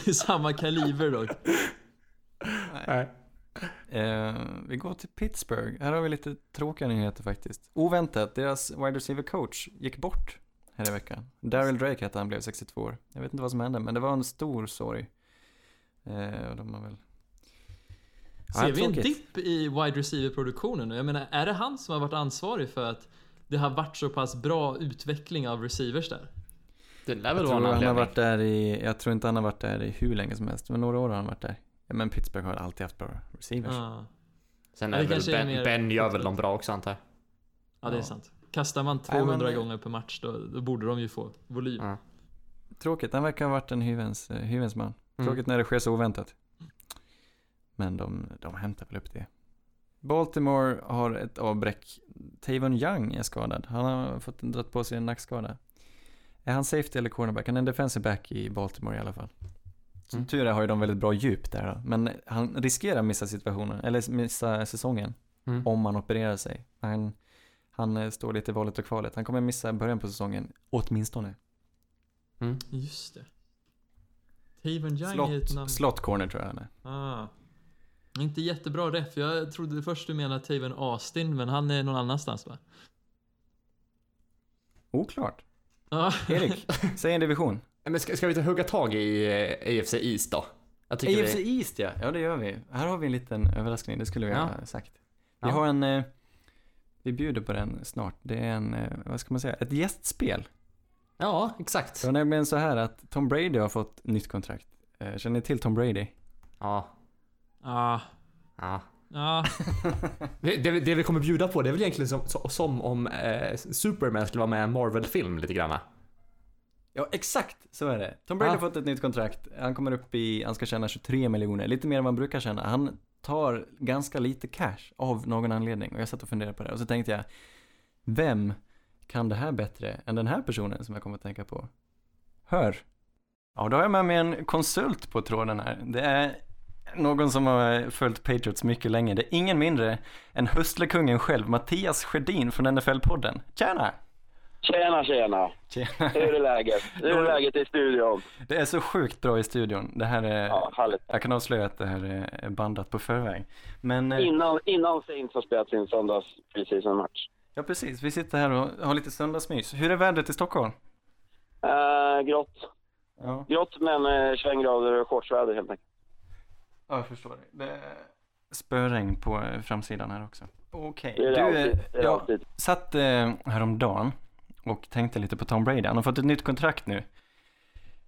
i samma kaliber dock. Nej. Eh, vi går till Pittsburgh. Här har vi lite tråkiga nyheter faktiskt. Oväntat, deras wide receiver coach gick bort här i veckan. Daryl Drake hette han, blev 62 år. Jag vet inte vad som hände, men det var en stor sorg. Eh, och de har väl... Ja, Ser vi en dipp i wide receiver-produktionen? Jag menar, är det han som har varit ansvarig för att det har varit så pass bra utveckling av receivers där? Det lär väl Jag vara en han har varit där i, jag tror inte han har varit där i hur länge som helst, men några år har han varit där. Men Pittsburgh har alltid haft bra receivers. Ja, Sen är det väl kanske är ben, mer- ben gör väl dem bra också antar jag. ja det är sant. Kastar man Nej, 200 men- gånger per match då, då borde de ju få volym. Ja. Tråkigt, han verkar ha varit en hyvens, eh, hyvens man. Mm. Tråkigt när det sker så oväntat. Men de, de hämtar väl upp det. Baltimore har ett avbräck. Tavon Young är skadad. Han har fått dragit på sig en nackskada. Är han safety eller cornerback? Han är en defensive back i Baltimore i alla fall. Som Mm. tur är har ju de väldigt bra djup där då. Men han riskerar missa situationen, eller missa säsongen, Mm. om han opererar sig. Han, han eh, står lite i valet och kvalet. Han kommer missa början på säsongen, åtminstone. Mm. Just det. Tavon Young är ett namn. Slot corner tror jag han är. Ah. Inte jättebra ref. Jag trodde först du menade Tavon Austin, men han är någon annanstans va? Oklart. Ja. Erik, säg en division. Men ska, ska vi inte hugga tag i eh, AFC East då? AFC vi... East ja, ja det gör vi. Här har vi en liten överraskning, det skulle vi Ja. ha sagt. Vi Ja. har en, eh, vi bjuder på den snart. Det är en, eh, vad ska man säga, ett gästspel. Ja, exakt. Det var nämligen så här att Tom Brady har fått nytt kontrakt. Eh, Känner ni till Tom Brady? Ja. Ah. ja. Ah. Det, det, det vi kommer bjuda på det är väl egentligen som, som om eh, Superman skulle vara med i en Marvel-film lite granna. Ja, exakt så är det. Tom Brady Ja. har fått ett nytt kontrakt. Han kommer upp i, han ska tjäna 23 miljoner, lite mer än han brukar tjäna. Han tar ganska lite cash av någon anledning och jag satt och funderade på det och så tänkte jag, vem kan det här bättre än den här personen som jag kommer att tänka på? Hör! Ja, då har jag med mig en konsult på tråden här. Det är någon som har följt Patriots mycket länge. Det är ingen mindre än höstlekungen själv, Mattias Sjödin från NFL-podden. Tjena! Tjena, tjena. Tjena! Hur är läget? Hur är läget i studion? Det är så sjukt bra i studion. Det här är, Ja, härligt. jag kan avslöja att det här är- bandat på förväg. Men, eh, Innan, innan Saints har spelat sin söndags preseason match. ja precis, vi sitter här och har lite söndagsmys. Hur är vädret i Stockholm? Uh, grått. Ja. Grått men uh, 21 grader och shortsväder helt enkelt. Ja, jag förstår det. är spöregn på eh, framsidan här också. Okej, det du, jag alltid. satt eh, häromdagen och tänkte lite på Tom Brady. Han har fått ett nytt kontrakt nu.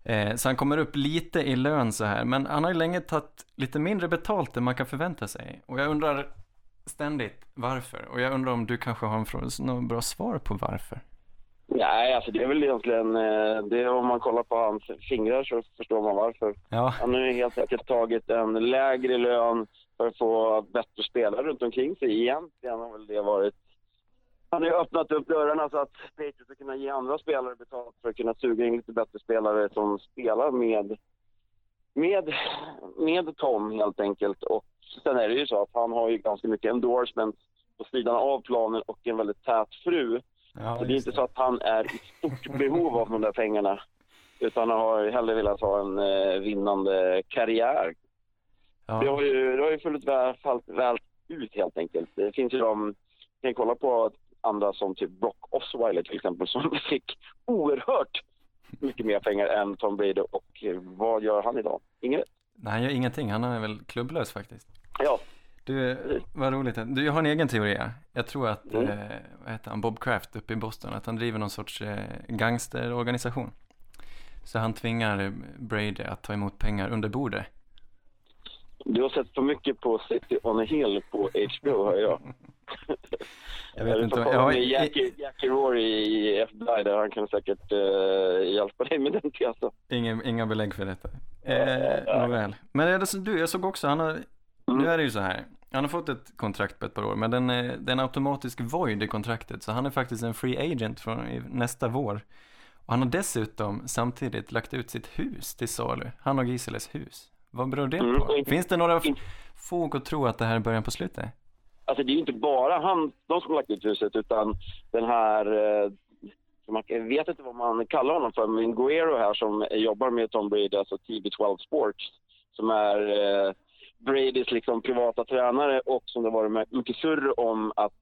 Eh, så han kommer upp lite i lön så här, men han har ju länge tagit lite mindre betalt än man kan förvänta sig. Och jag undrar ständigt varför. Och jag undrar om du kanske har en frå- något bra svar på varför. Nej, alltså det är väl egentligen... eh, Det är om man kollar på hans fingrar så förstår man varför. Ja, Han har ju helt enkelt tagit en lägre lön för att få bättre spelare runt omkring sig. Egentligen har väl det varit... Han har ju öppnat upp dörrarna så att Patriots ska kunna ge andra spelare betalt för att kunna suga in lite bättre spelare som spelar med, med, med Tom helt enkelt. Och sen är det ju så att han har ju ganska mycket endorsements på sidan av planen och en väldigt tät fru. Ja det är inte så att han är i stort behov av de där pengarna. Utan han har hellre velat ha en eh, vinnande karriär. Det Ja, har ju, det har ju fullt väl, fallit väl ut helt enkelt. Det finns ju de, kan ju kolla på andra som typ Brock Osweiler till exempel som fick oerhört mycket mer pengar än Tom Brady och eh, vad gör han idag? Inget. nej han gör ingenting. Han är väl klubblös faktiskt. Ja, Du, vad roligt. Du, jag har en egen teori. ja. Jag tror att, Mm. eh, vad heter han, Bob Kraft uppe i Boston, att han driver någon sorts eh, gangsterorganisation. Så han tvingar eh, Brady att ta emot pengar under bordet. du har sett för mycket på City on a Hill på HBO hör jag. Jag vet inte jag har- Jackie, Jackie Rory i FBI där han kan säkert eh, hjälpa dig med den tesen. Ingen, inga belägg för detta. Eh, nåväl. Men det du, jag såg också, han har, nu är det ju så här. Han har fått ett kontrakt på ett par år, men den är, det är en automatisk void i kontraktet, så han är faktiskt en free agent från nästa vår. Och han har dessutom samtidigt lagt ut sitt hus till salu, han och Giseles hus. Vad beror det Mm, på? inte- Finns det några fog att tro att det här är början på slutet? Alltså det är ju inte bara han, de som har lagt ut huset utan den här, eh, man, jag vet inte vad man kallar honom för, men Guero här som jobbar med Tom Brady, alltså TB12 Sports, som är eh, Bradys liksom privata tränare och som det varit mycket surr om att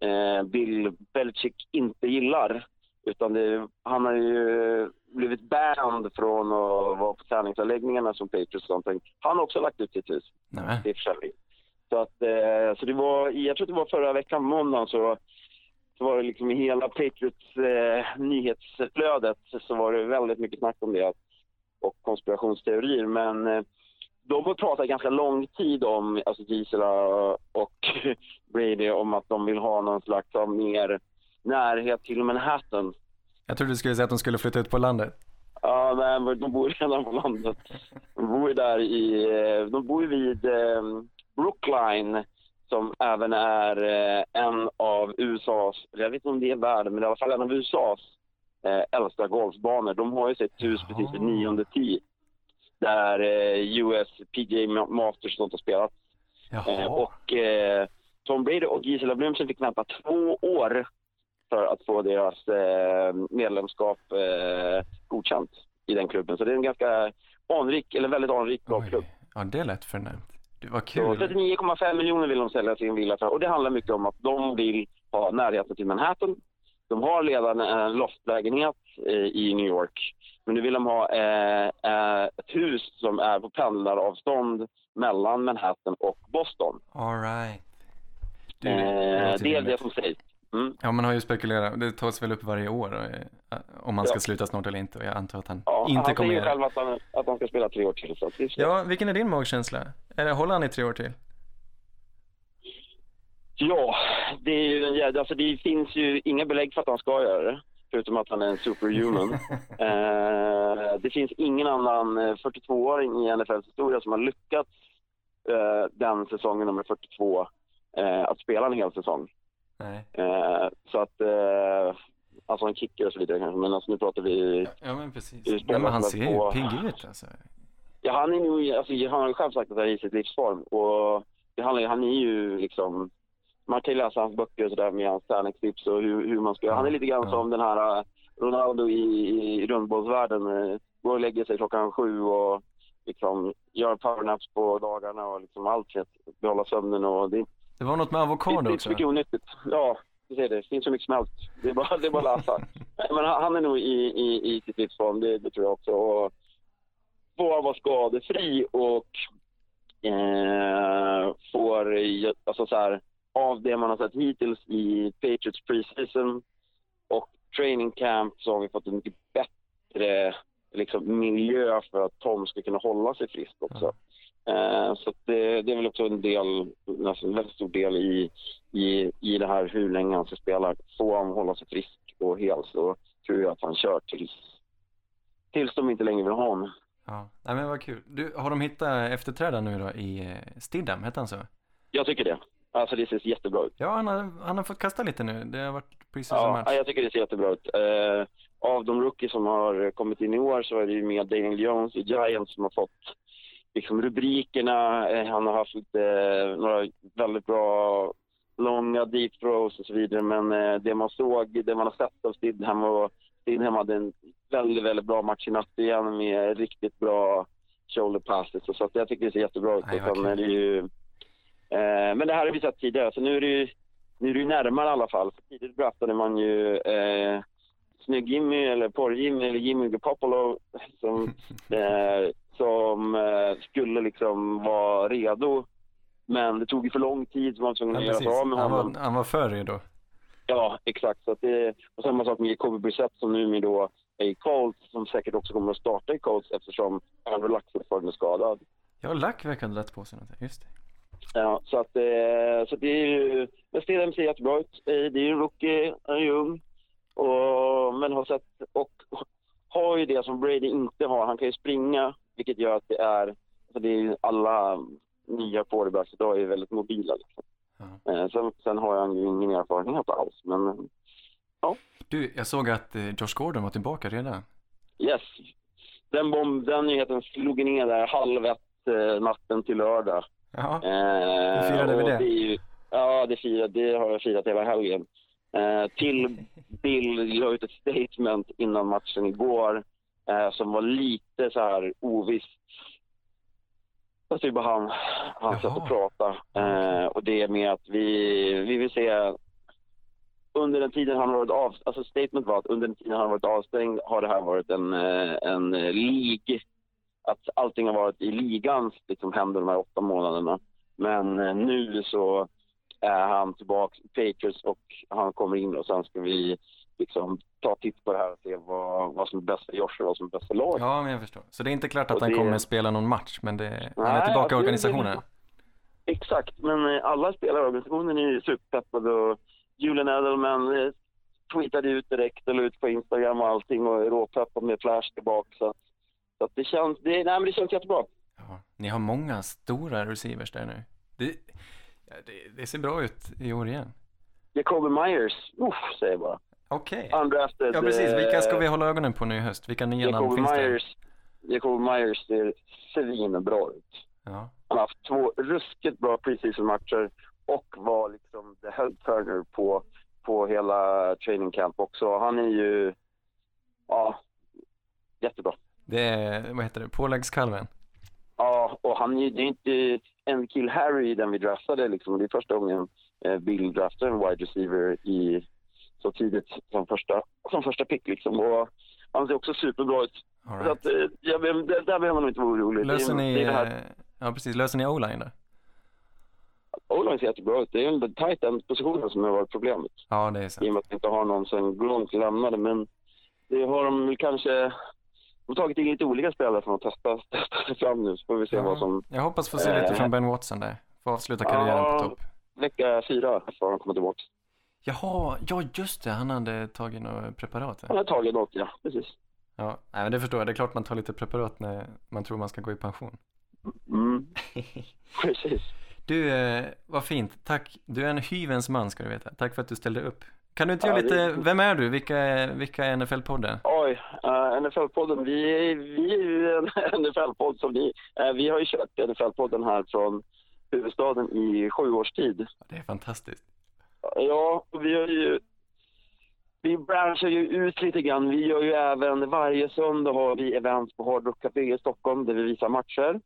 eh, Bill Belichick inte gillar. Utan det, han har ju blivit banned från att vara på träningsanläggningarna som Patriots och sånt. Han har också lagt ut sitt hus Nej. till försäljning. Så, att, eh, så det var, jag tror det var förra veckan, måndagen, så, så var det liksom i hela Patriots eh, nyhetsflödet så var det väldigt mycket snack om det och konspirationsteorier. Men eh, de har pratat ganska lång tid om, alltså Gisela och Brady, om att de vill ha någon slags mer närhet till Manhattan. Jag trodde du skulle säga att de skulle flytta ut på landet. Ja, men de bor redan på landet. De bor ju där i, eh, de bor vid eh, Brookline som även är eh, en av USAs, jag vet inte om det är världen, men i alla fall en av USAs äldsta golfbanor. De har ju sitt hus precis vid nionde tee där eh, US PGA Masters och sånt har spelat. Eh, och eh, Tom Brady och Gisela Blumsen fick vänta två år för att få deras medlemskap godkänt i den klubben. Så det är en ganska anrik, eller väldigt anrik golfklubb. Oj. Ja, det lät förnämt. Det var kul. 39,5 miljoner vill de sälja sin villa för. Och det handlar mycket om att de vill ha närheten till Manhattan. De har redan en loftlägenhet i New York. Men nu vill de ha eh, eh, ett hus som är på pendlaravstånd mellan Manhattan och Boston. All right. Du, Eh, låter det är det som sägs. Mm. Ja, man har ju spekulerat. Det tas väl upp varje år eh, om man ska Ja. sluta snart eller inte. Och jag antar att han Ja, inte han kommer säger göra själv att han, att han ska spela tre år till. Så det. Ja, vilken är din magkänsla? Är det, håller han i tre år till? Ja, det, är ju, alltså det finns ju inga belägg för att han ska göra det. Förutom att han är en superhuman. eh, det finns ingen annan eh, 42-åring i NFLs historia som har lyckats eh, den säsongen nummer 42 eh, att spela en hel säsong. Eh, så att, eh, alltså en kicker och så vidare kanske, men alltså nu pratar vi Ja, men precis. Nej, men han ser ju på- pigg ut alltså. Ja, han är nog, alltså, han har ju själv sagt att han är i sitt livsform. Och det handlar, ju- han är ju liksom, man kan ju läsa hans böcker och sådär med hans träningstips och hur, hur man ska, han är lite grann Ja. som den här eh, Ronaldo i, i rundbollsvärlden. eh, Går och lägger sig klockan sju och liksom gör powernaps på dagarna och liksom allt för att behålla sömnen och det, Det var något med det, avokado det också. så mycket onyttigt. Ja, du ser det. Det finns så mycket smält. Det är bara, det är bara att läsa. Men han, är nog i, i, i sitt livsform, det, det tror jag också. Och får vara skadefri och eh, får, alltså så här, av det man har sett hittills i Patriots preseason och training camp så har vi fått en mycket bättre liksom, miljö för att Tom ska kunna hålla sig frisk också. Eh, så det, det är väl också en del, nästan en väldigt stor del i, i, i det här hur länge han ska spela. Får han hålla sig frisk och hel så tror jag att han kör tills, tills de inte längre vill ha honom. Ja, nej men vad kul. Du, har de hittat efterträdaren nu då i eh, Stidham, hette han så? Jag tycker det. Alltså det ser jättebra ut. Ja, han har, han har fått kasta lite nu. Det har varit preseason Ja, match. jag tycker det ser jättebra ut. Eh, av de rookies som har kommit in i år så är det ju med Daniel Jones i Giants som har fått liksom, rubrikerna. Eh, han har haft lite, några väldigt bra långa deep throws och så vidare. Men eh, det man såg, det man har sett av Stidham och Stidham hade en väldigt, väldigt bra match i natt igen med riktigt bra shoulder passes. Så att jag tycker det ser jättebra ut. Nej, Och sen är det ju, eh, men det här har vi sett tidigare, så nu är det ju nu är det ju närmare i alla fall. För tidigt draftade man ju eh, Snygg-Jimmy eller Porr-Jimmy eller Jimmy Garoppolo som, eh, som eh, skulle liksom vara redo. Men det tog ju för lång tid så man var tvungen Ja, att göra precis. sig av med Han honom. var, han var för redo. Ja, exakt. Så att det, och samma sak med Jacoby Brissett som nu då är i Colts, som säkert också kommer att starta i Colts eftersom Andrew Luck fortfarande är skadad. Ja, Lack verkade lätt på sig något. Just det. Ja, så att, eh, så det är ju, men Stedham ser jättebra ut. Eh, Det är ju rookie, han är ju ung. Och, men har sett, och har ju det som Brady inte har. Han kan ju springa, vilket gör att det är, alltså det är alla nya quarterbacks idag är väldigt mobila. Liksom. Ja. Eh, sen, sen har ju ingen erfarenhet alls, men Du, jag såg att Josh Gordon var tillbaka redan. yes. Den, bomb, den nyheten slog ner där halv ett natten till lördag. Ja, Eh, Hur firade vi och det? är ju, ja, det, firar, det har jag firat hela helgen. Eh, till Bill la ut ett statement innan matchen igår eh, som var lite så här ovisst. Jag tycker bara han, Jaha. sätt att prata. Eh, och det är med att vi, vi vill se under den tiden han har varit av, alltså statement var att under den tiden han har varit avstängd har det här varit en, eh, en eh, lig, att allting har varit i ligans liksom, händer de här åtta månaderna. Men eh, nu så är han tillbaka i Patriots och han kommer in och sen ska vi liksom ta titt på det här och se vad, vad som är bäst för Josh och vad som är bäst för laget. ja, men jag förstår. Så det är inte klart att Och han det- kommer spela någon match, men det, han är Nej, tillbaka i alltså, organisationen. Exakt, men eh, alla spelare i organisationen är ju superpeppade och Julian Edelman eh, tweetade ut direkt och la ut på Instagram och allting och är råpeppad med flash tillbaka. Så, så att det känns, det, nej, men det känns jättebra. Ja, ni har många stora receivers där nu. Det, det, det ser bra ut i år igen. Jacoby Myers, uff, säger jag bara. Okej. Undrafted. Ja, precis. Vilka ska eh, vi hålla ögonen på nu i höst? Vilka nya namn Jacoby finns det? Myers, Jacoby Myers ser svinbra ut. Ja. Han har haft två ruskigt bra preseason-matcher och var liksom the head turner på, på hela training camp också. Han är ju. Det är, vad heter det, påläggskalven? Ja, och han är ju, inte en kill Harry den vi draftade liksom. Det är första gången eh, Bill draftade en wide receiver i så tidigt som första, som första pick liksom. Och han ser också superbra ut. All Så att, right. eh, vet- där, där behöver man inte vara orolig. Löser ni, det är det här, eh, ja precis, löser ni o-line då? O-line ser jättebra ut. Det är den tight end-positionen som har varit problemet. Ja, det är I och sant. med att vi inte har någon sen Gronk lämnade. Men det har de kanske... De har tagit in lite olika spelare som har testat, testat sig fram nu. Så får vi se vad som... Jag hoppas få se lite Eh. från Ben Watson där. Få avsluta karriären på Ja. topp. Vecka fyra får han komma tillbaka. Jaha, ja just det, han hade tagit några preparat Han har tagit något, ja. Precis. Ja, nej, men det förstår jag. Det är klart man tar lite preparat när man tror man ska gå i pension. Mm. Precis. Du, eh, vad fint. Tack. Du är en hyvens man ska du veta. Tack för att du ställde upp. Kan du inte Ja, göra lite, det- vem är du? Vilka är, vilka är NFL-podden? Oj, uh, NFL-podden. Vi, vi är ju en NFL-podd som ni. eh, vi har ju kört NFL-podden här från huvudstaden i sju års tid. Det är fantastiskt. Ja, vi har ju... Vi branschar ju ut lite grann. Vi gör ju även varje söndag har vi event på Hard Rock Café i Stockholm där vi visar matcher.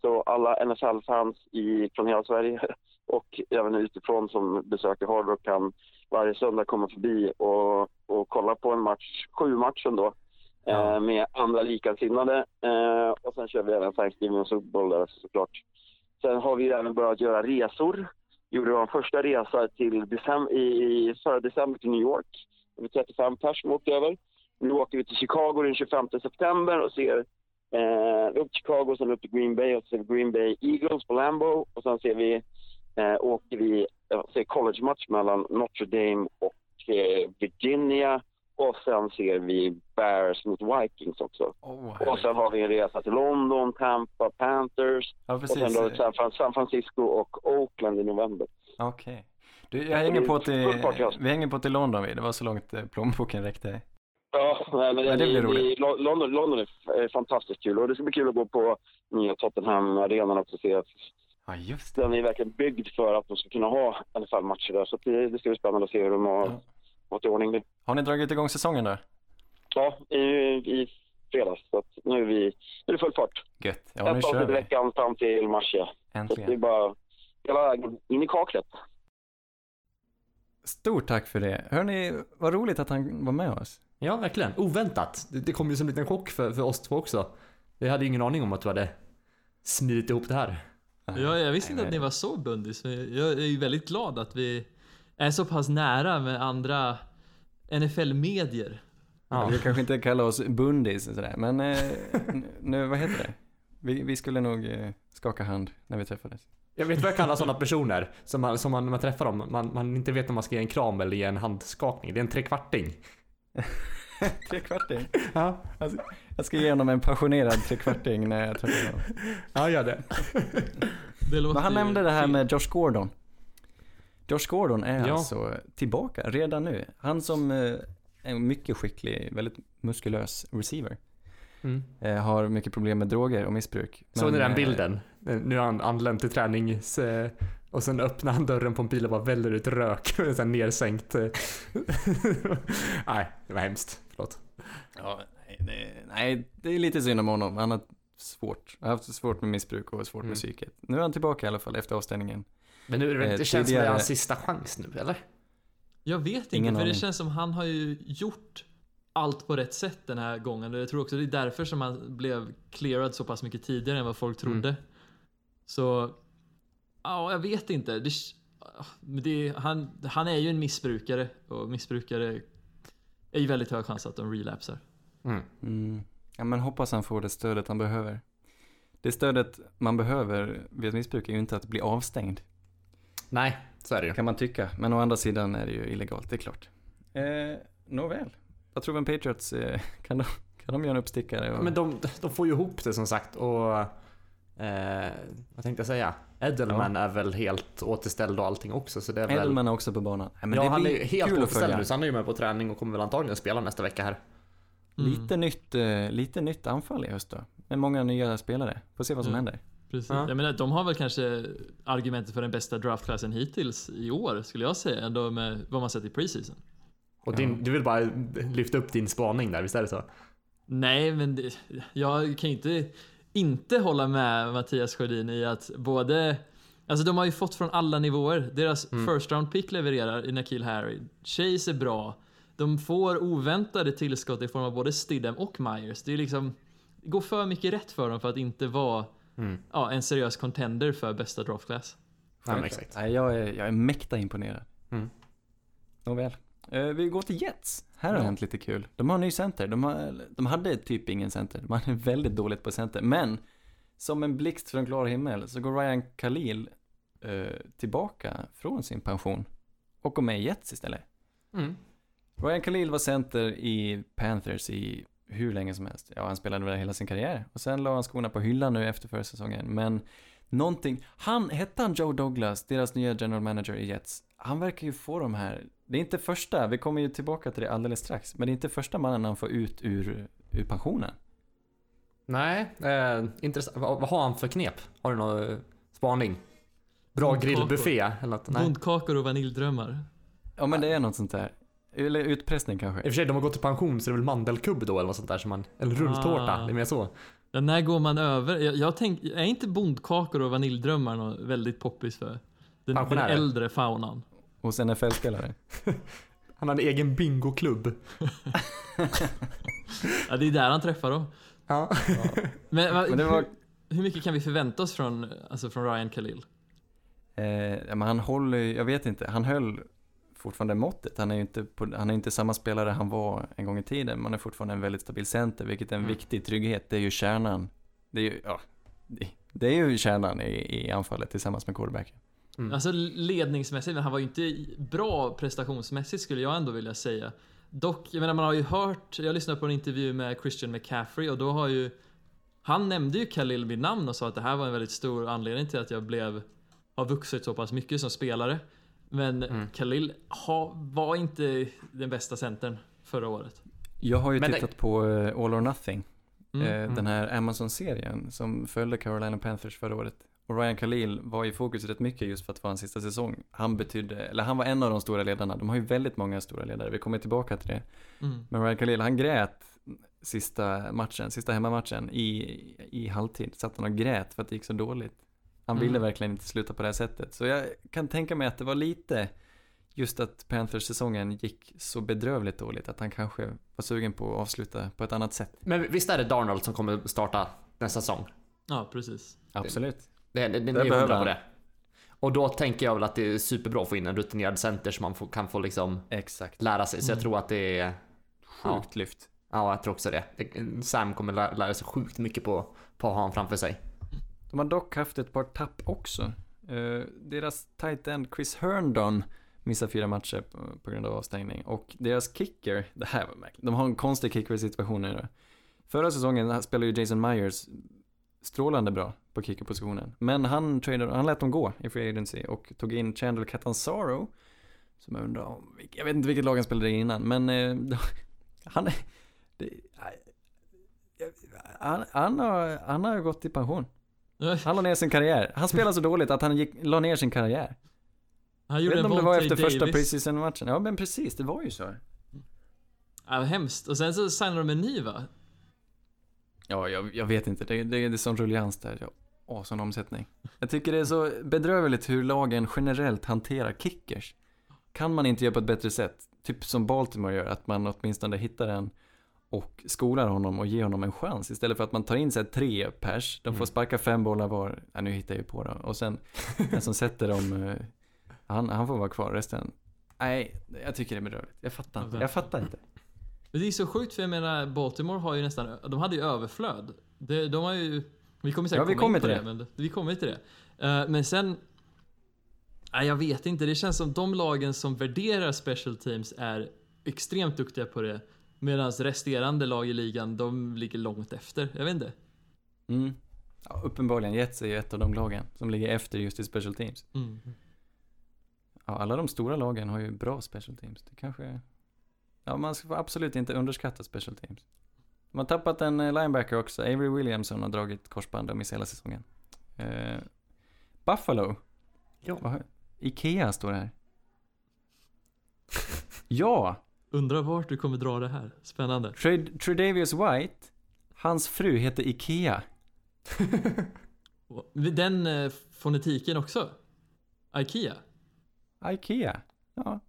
Så alla NFL-fans i, från hela Sverige och även utifrån som besöker Hard Rock kan varje söndag komma förbi och, och kolla på en match, sju matchen då, Ja. eh, med andra likasinnade. Eh, och sen kör vi även Thanksgiving och Super Bowl där såklart. Sen har vi även börjat göra resor. Gjorde vår första resa till december, i, förra december till New York. Det var 35 pers som åkte över. Nu åker vi till Chicago den 25 september och ser eh, upp till Chicago, sen upp till Green Bay och så ser vi Green Bay Eagles på Lambeau och sen ser vi, eh, åker vi eh, ser college-match mellan Notre Dame och eh, Virginia och sen ser vi Bears mot Vikings också. Oh, Och sen har vi en resa till London, Tampa, Panthers ja, och sen då San, San Francisco och Oakland i november. Okej. Du, jag hänger på till, vi hänger på till London. Det var så långt eh, plånboken räckte. Ja, nej, men Men det blir roligt. Lo- London, London är fantastiskt kul och det ska bli kul att gå på nya Tottenham-arenan också och se Ja, just det. den är verkligen byggd för att de ska kunna ha NFL-matcher där. Så det, det ska bli spännande att se hur de har Ja. fått i ordning det. Har ni dragit igång säsongen då? Ja, i, i fredags. Så att nu är vi nu är det full fart. Gött. Ja, nu Ett kör avsnitt i veckan fram till mars, ja. Så att det är Äntligen. bara hela vägen in i kaklet. Stort tack för det. Hörni, vad roligt att han var med oss. Ja, verkligen. Oväntat. Det, det kom ju som en liten chock för, för oss två också. Vi hade ju ingen aning om att du hade smidit ihop det här. Ja, jag visste inte att ni var så bundis. Jag är ju väldigt glad att vi är så pass nära med andra NFL-medier. Ja. Vi kanske inte kallar oss bundis och sådär, men eh, nu, vad heter det? Vi, vi skulle nog eh, skaka hand när vi träffades. Jag vet vad jag kallar sådana personer som man, som man, man träffar dem, man, man inte vet om man ska ge en kram eller ge en handskakning. Det är en trekvarting. Trekvarting. Ja, Alltså, jag ska ge honom en passionerad trekvarting när jag träffar honom. ja gör det. Det Men han nämnde det här med Josh Gordon. Josh Gordon är Ja. alltså tillbaka redan nu. Han som eh, är en mycket skicklig, väldigt muskulös receiver. Mm. Eh, har mycket problem med droger och missbruk. Såg ni den eh, bilden? Nu har han anlänt till tränings... Och sen öppnar han dörren på en bil och bara väller ut rök. Så här nersänkt. Nej, det var hemskt. Förlåt. Ja, det, nej, det är lite synd om honom. Han har svårt, har haft svårt med missbruk och svårt Mm. med psyket. Nu är han tillbaka i alla fall efter avstängningen. Men nu är det, väl- Eh, det känns som det är hans sista chans nu, eller? Jag vet inte, Ingen för det aning. känns som han har ju gjort allt på rätt sätt den här gången. Och jag tror också det är därför som han blev clearad så pass mycket tidigare än vad folk trodde. Mm. Så, ja, jag vet inte. Det, det, han, han är ju en missbrukare och missbrukare är ju väldigt hög chans att de relapsar. Mm. Mm. Ja, men hoppas han får det stödet han behöver. Det stödet man behöver vid ett missbruk är ju inte att bli avstängd, Nej, så är det ju. kan man tycka. Men å andra sidan är det ju illegalt, det är klart. Eh, Nåväl. Vad tror vi om Patriots? Eh, kan, de, kan de göra en uppstickare? Och... Men de, de får ju ihop det som sagt och... Eh, vad tänkte jag säga? Edelman är väl helt återställd och allting också så det är väl... Edelman är också på banan. Nej, men ja, det han är helt återställd nu så han är ju med på träning och kommer väl antagligen spela nästa vecka här. Mm, Lite, nytt, eh, lite nytt anfall i höst då. Med många nya spelare. Får se vad som Mm. händer. Precis. Ja. Jag menar, de har väl kanske argumentet för den bästa draftklassen hittills i år, skulle jag säga, ändå med vad man sett i preseason. Och din, Ja. du vill bara lyfta upp din spaning där, visst är det så? Nej, men det, jag kan ju inte inte hålla med Mattias Sjödin i att både Alltså de har ju fått från alla nivåer. Deras Mm. first round pick levererar i Nakil Harry. Chase är bra. De får oväntade tillskott i form av både Stidham och Myers. Det är liksom det går för mycket rätt för dem för att inte vara Mm. ja, en seriös contender för bästa draftklass. Ja, exakt. Nej, jag är, jag är mäkta imponerad. Mm. Nåväl. Eh, vi går till Jets. Här har Ja. hänt lite kul. De har en ny center. De, har, de hade typ ingen center. De hade väldigt dåligt på center. Men som en blixt från klar himmel så går Ryan Khalil eh, tillbaka från sin pension och går med i Jets istället. Mm. Ryan Khalil var center i Panthers i hur länge som helst. Ja, han spelade väl hela sin karriär. Och sen la han skorna på hyllan nu efter förra säsongen. Men någonting, han, hette han Joe Douglas, deras nya general manager i Jets? Han verkar ju få de här, det är inte första, vi kommer ju tillbaka till det alldeles strax, men det är inte första mannen han får ut ur, ur pensionen. Nej, eh, intressant. Vad, vad har han för knep? Har du någon eh, spaning? Bra Bondkakor. grillbuffé eller något? Nej. Bondkakor och vaniljdrömmar. Ja, men det är något sånt där. Eller utpressning I och kanske. för sig, de har gått i pension så det är väl mandelkubb då eller något sånt där som man... Eller rulltårta, Ah. det är mer så. Ja, när går man över? Jag, jag tänk, är inte bondkakor och vaniljdrömmar något väldigt poppis för den, den äldre faunan? Hos NFL-spelare. Han har en egen bingoklubb. Ja, det är där han träffar dem. Ja. Men, va- Men det var, hur, hur mycket kan vi förvänta oss från, alltså från Ryan Khalil? Eh, ja, men han håller jag vet inte, han höll fortfarande måttet. Han är ju inte, på, han är inte samma spelare han var en gång i tiden. Man är fortfarande en väldigt stabil center, vilket är en Mm. viktig trygghet. Det är ju kärnan. Det är ju, ja, det, det är ju kärnan i, i anfallet tillsammans med quarterbacken. Mm. Alltså ledningsmässigt, men han var ju inte bra prestationsmässigt skulle jag ändå vilja säga. Dock, jag menar man har ju hört, jag lyssnade på en intervju med Christian McCaffrey och då har ju Han nämnde ju Khalil vid namn och sa att det här var en väldigt stor anledning till att jag blev Har vuxit så pass mycket som spelare. Men Mm. Khalil ha, var inte den bästa centern förra året. Jag har ju Men det- tittat på eh, All or Nothing, Mm. eh, mm. den här Amazon-serien som följde Carolina Panthers förra året. Och Ryan Khalil var i fokus rätt mycket just för att vara hans sista säsong. Han betydde, eller han var en av de stora ledarna. De har ju väldigt många stora ledare, vi kommer tillbaka till det. Mm. Men Ryan Khalil, han grät sista matchen, sista hemmamatchen i, i halvtid. Satt han och grät för att det gick så dåligt. Han ville Mm. verkligen inte sluta på det här sättet. Så jag kan tänka mig att det var lite just att Panthers-säsongen gick så bedrövligt dåligt att han kanske var sugen på att avsluta på ett annat sätt. Men visst är det Darnold som kommer starta nästa säsong? Ja, precis. Absolut. Det, det, det, Det hundra på han. det. Och då tänker jag väl att det är superbra att få in en rutinerad center som man får, kan få liksom Exakt. lära sig. Så jag Mm. tror att det är... Ja, Sjukt lyft. ja, jag tror också det. Det- Sam kommer lä- lära sig sjukt mycket på, på att ha honom framför sig. De har dock haft ett par tapp också. Uh, deras tight end Chris Herndon missar fyra matcher på, grund av avstängning. Och deras kicker, det här var märkligt. De har en konstig kicker-situation nu idag. Förra säsongen spelade ju Jason Myers strålande bra på kickerpositionen. Men han, traded, han lät dem gå i free agency och tog in Chandler Catanzaro. Som jag undrar om, jag vet inte vilket lag han spelade i innan, men uh, han det, han, han, har, han har gått i pension. Han la ner sin karriär. Han spelade så dåligt att han gick, la ner sin karriär. Han Jag gjorde vet en inte om det var efter första Davis. preseason-matchen. Ja men precis, det var ju så. Ja, hemskt. Och sen så signade de en ny va? Ja, jag, jag vet inte. Det, det, det är sån ruljans där. Ja, åh, sån omsättning. Jag tycker det är så bedrövligt hur lagen generellt hanterar kickers. Kan man inte göra på ett bättre sätt? Typ som Baltimore gör, att man åtminstone hittar en och skolar honom och ger honom en chans istället för att man tar in sig tre pers, de får Mm. sparka fem bollar var, ja, nu hittar jag ju på då, och sen den som sätter dem, eh, han, han får vara kvar resten. Nej, jag tycker det är bedrövligt. Jag fattar inte. Jag fattar inte. Det är så sjukt för jag menar Baltimore har ju nästan, de hade ju överflöd. De, de har ju, vi kommer säkert Ja, vi kommer till det, det. men vi kommer till det. Eh, men sen, nej jag vet inte, det känns som de lagen som värderar special teams är extremt duktiga på det. Medan resterande lag i ligan, de ligger långt efter. Jag vet inte. Mm. Ja, uppenbarligen, Jets är ju ett av de lagen som ligger efter just i special teams. Mm. Ja, alla de stora lagen har ju bra special teams. Det kanske... Ja, man ska absolut inte underskatta special teams. De har tappat en eh, linebacker också. Avery Williamson har dragit korsband och missat hela säsongen. Eh, Buffalo. Ja. Ikea står det här. ja! Undrar vart du kommer dra det här. Spännande. Trad- Tredavious White. Hans fru heter Ikea. Den eh, fonetiken också. Ikea. Ikea. Ja. Fan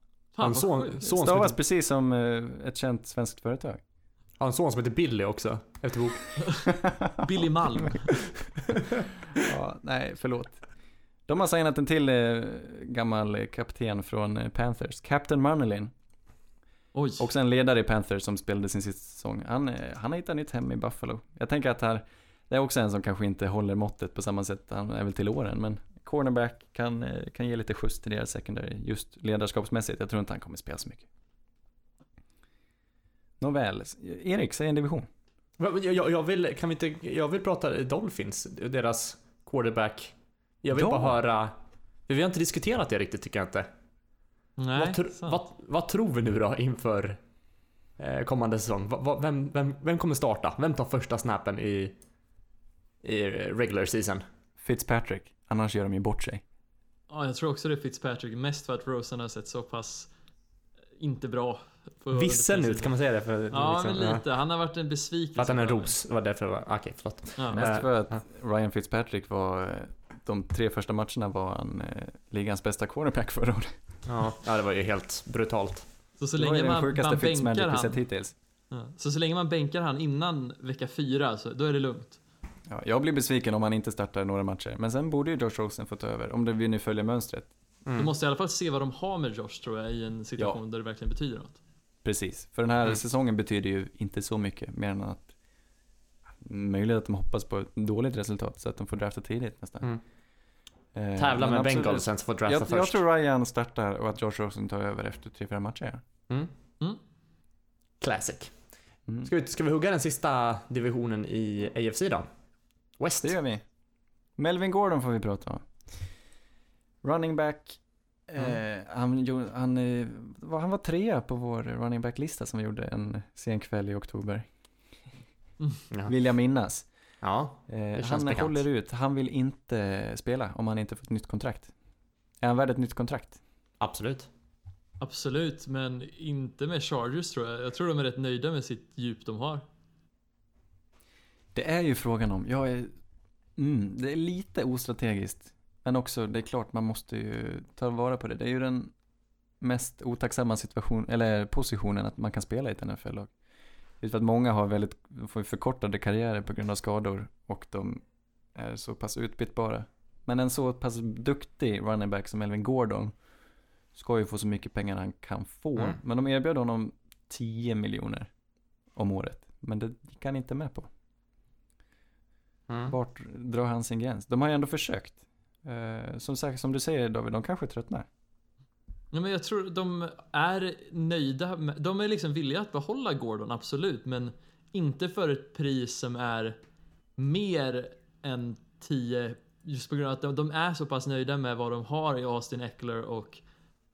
Hans son, son som Stavas heter, precis som eh, ett känt svenskt företag. har en son som heter Billy också. Efter bok. Billy Malm. Ja, nej, förlåt. De har signat en till eh, gammal kapten från eh, Panthers, Captain Manelin. Oj. Också en ledare i Panthers som spelade sin sista säsong. Han, eh, han har hittat nytt hem i Buffalo. Jag tänker att här, det är också en som kanske inte håller måttet på samma sätt. Han är väl till åren, men cornerback kan, eh, kan ge lite skjuts till deras secondary, just ledarskapsmässigt. Jag tror inte han kommer spela så mycket. Nåväl, Erik, säg en division. Jag, jag, jag vill, kan vi inte, jag vill prata Dolphins, deras quarterback. Jag vill Ja. bara höra, vi har inte diskuterat det riktigt tycker jag inte. Nej, vad, sant. vad, vad tror vi nu då inför eh, kommande säsong? Vem, vem, vem kommer starta? Vem tar första snappen i, i regular season? Fitzpatrick, annars gör de ju bort sig. Ja, jag tror också det är Fitzpatrick. Mest för att Rosen har sett så pass eh, inte bra. Vissen ut, kan man säga det? För, Ja, liksom, men lite. Han har varit en besvikelse. För att han är ros, det var därför var, okej förlåt. Ja. Men- Mest Eh, för att. Ryan Fitzpatrick var, eh, de tre första matcherna var han eh, ligans bästa cornerback förra året. Ja, ja, det var ju helt brutalt. Så så det var ju länge den sjukaste bänkar vi sett hittills. Ja. Så så länge man bänkar han innan vecka fyra, så då är det lugnt. Ja, jag blir besviken om han inte startar några matcher. Men sen borde ju Josh Rosen få ta över, om det vi nu följer mönstret. Mm. Du måste i alla fall se vad de har med Josh tror jag i en situation Ja. där det verkligen betyder något. Precis. För den här Mm. säsongen betyder ju inte så mycket, mer än att möjligt att de hoppas på ett dåligt resultat så att de får drafta tidigt nästan. Mm. Eh, Tävla med. Bengals sen så får drafta Jag, först. jag tror Ryan startar och att Josh Rosen tar över efter 3-4 matcher. Mm. Mm. Classic. Mm. Ska vi, ska vi hugga den sista divisionen i AFC då? West? Det gör vi. Melvin Gordon får vi prata om. Running back. Mm. Eh, han, han, eh, var- han var trea på vår running back-lista som vi gjorde en sen kväll i oktober. Ja. Vill jag minnas. Ja. Eh, känns han bekant. håller ut. Han vill inte spela om han inte får ett nytt kontrakt. Är han värd ett nytt kontrakt? absolut. Absolut, men inte med Chargers tror jag. Jag tror de är rätt nöjda med sitt djup de har. Det är ju frågan om. Jag är, mm, det är lite ostrategiskt. Men också, det är klart man måste ju ta vara på det. Det är ju den mest otacksamma situation, eller positionen att man kan spela i ett NFL-lag. Just för att många har väldigt, får förkortade karriärer på grund av skador och de är så pass utbytbara. Men en så pass duktig running back som Elvin Gordon ska ju få så mycket pengar han kan få. Mm. Men de erbjöd honom 10 miljoner om året. Men det gick han inte med på. Mm. Vart drar han sin gräns? De har ju ändå försökt. Eh, som sagt, som du säger David, de kanske tröttnar. Ja, men jag tror de är nöjda. Med, de är liksom villiga att behålla Gordon, absolut. Men inte för ett pris som är mer än 10. Just på grund av att de, de är så pass nöjda med vad de har i Austin Eckler och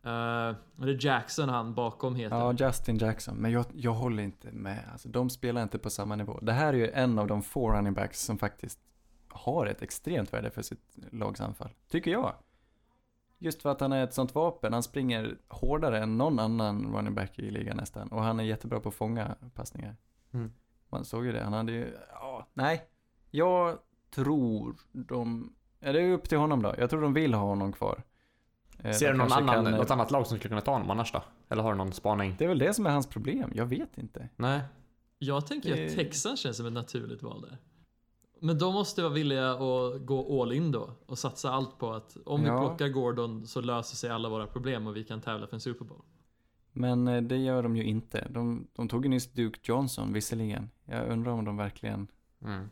eh, uh, det är Jackson han bakom heter. Ja, Justin Jackson. Men jag, jag håller inte med. Alltså, de spelar inte på samma nivå. Det här är ju en av de få running backs som faktiskt har ett extremt värde för sitt lags anfall. Tycker jag. Just för att han är ett sånt vapen. Han springer hårdare än någon annan running back i ligan nästan. Och han är jättebra på att fånga passningar. Mm. Man såg ju det. Han hade ju, ja, nej. Jag tror de, ja, det är upp till honom då. Jag tror de vill ha honom kvar. Eh, Ser de du någon annan, kan, något annat lag som skulle kunna ta honom annars då? Eller har du någon spaning? Det är väl det som är hans problem. Jag vet inte. Nej. Jag tänker Det- att Texans känns som ett naturligt val där. Men de måste vara villiga att gå all in då och satsa allt på att om Ja. vi plockar Gordon så löser sig alla våra problem och vi kan tävla för en Super Bowl. Men eh, det gör de ju inte. De, de tog ju nyss Duke Johnson visserligen. Jag undrar om de verkligen Mm.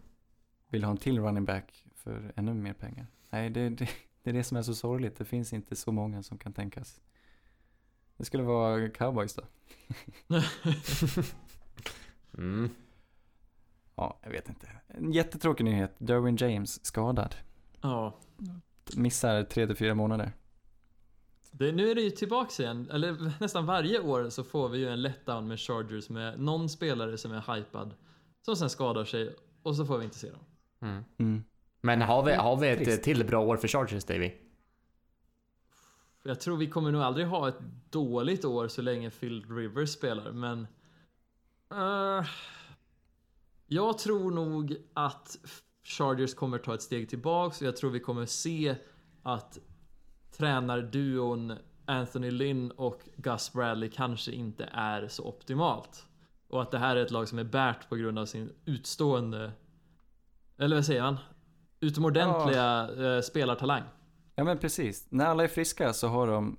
vill ha en till running back för ännu mer pengar. Nej, det, det, det är det som är så sorgligt. Det finns inte så många som kan tänkas. Det skulle vara cowboys då. Mm. Ja, jag vet inte. En jättetråkig nyhet. Derwin James skadad. Ja, Missar 3-4 månader. det, nu är det ju tillbaks igen. Eller nästan varje år så får vi ju en letdown med Chargers med någon spelare som är hypad. Som sen skadar sig och så får vi inte se dem. Mm. Mm. Men har vi, har vi ett Trist. till bra år för Chargers, Davy? Jag tror vi kommer nog aldrig ha ett dåligt år så länge Phil Rivers spelar, men... eh, jag tror nog att Chargers kommer ta ett steg tillbaks och jag tror vi kommer se att tränarduon Anthony Lynn och Gus Bradley kanske inte är så optimalt. Och att det här är ett lag som är bärt på grund av sin utstående... Eller vad säger man? Utomordentliga eh, spelartalang. Ja men precis. När alla är friska så har de,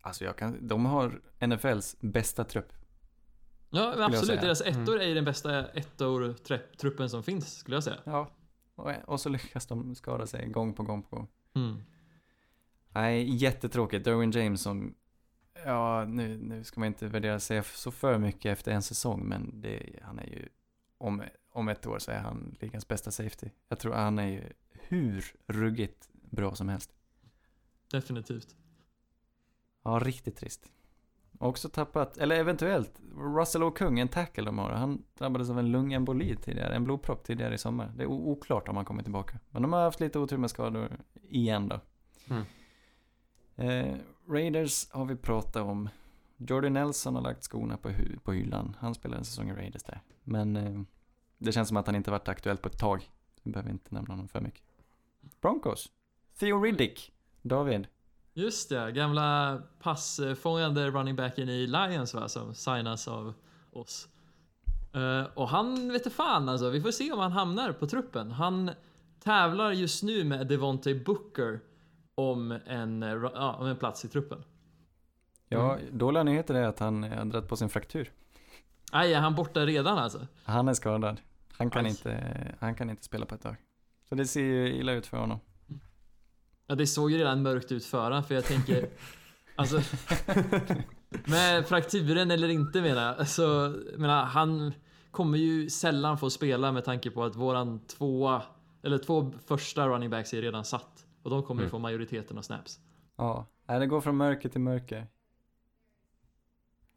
alltså jag kan, de har NFLs bästa trupp. Ja, absolut. Deras ettor är ju den bästa ettor-truppen som finns, skulle jag säga. Ja. Och, och så lyckas de skada sig gång på gång på gång. Mm. Nej, jättetråkigt. Derwin James som, ja nu, nu ska man inte värdera sig så för mycket efter en säsong, men det, han är ju, om, om ett år så är han ligans bästa safety. Jag tror han är ju hur ruggigt bra som helst. Definitivt. Ja, riktigt trist. Också tappat, eller eventuellt, Russell O'Kung, en tackle de har. Han drabbades av en lungemboli tidigare, en blodpropp tidigare i sommar. Det är oklart om han kommer tillbaka. Men de har haft lite otur med skador igen då. Mm. Eh, Raiders har vi pratat om. Jordy Nelson har lagt skorna på, hu- på hyllan. Han spelade en säsong i Raiders där. Men eh, det känns som att han inte varit aktuell på ett tag. Vi behöver inte nämna honom för mycket. Broncos. Theo Riddick. David. Just det, gamla passfångande running backen i Lions va, som signas av oss. Eh, och han vet fan alltså, vi får se om han hamnar på truppen. Han tävlar just nu med Devontae Booker om en, ja, om en plats i truppen. Ja, dåliga nyheter är att han dragit på sin fraktur. Aj, är han borta redan alltså? Han är skadad. Han kan, inte, han kan inte spela på ett tag. Så det ser ju illa ut för honom. Ja, det såg ju redan mörkt ut för han, för jag tänker... alltså... med frakturen eller inte menar jag. Alltså, jag menar, han kommer ju sällan få spela med tanke på att våran tvåa, eller två första running backs är redan satt. Och de kommer ju Mm. få majoriteten av snaps. Ja, det går från mörker till mörker.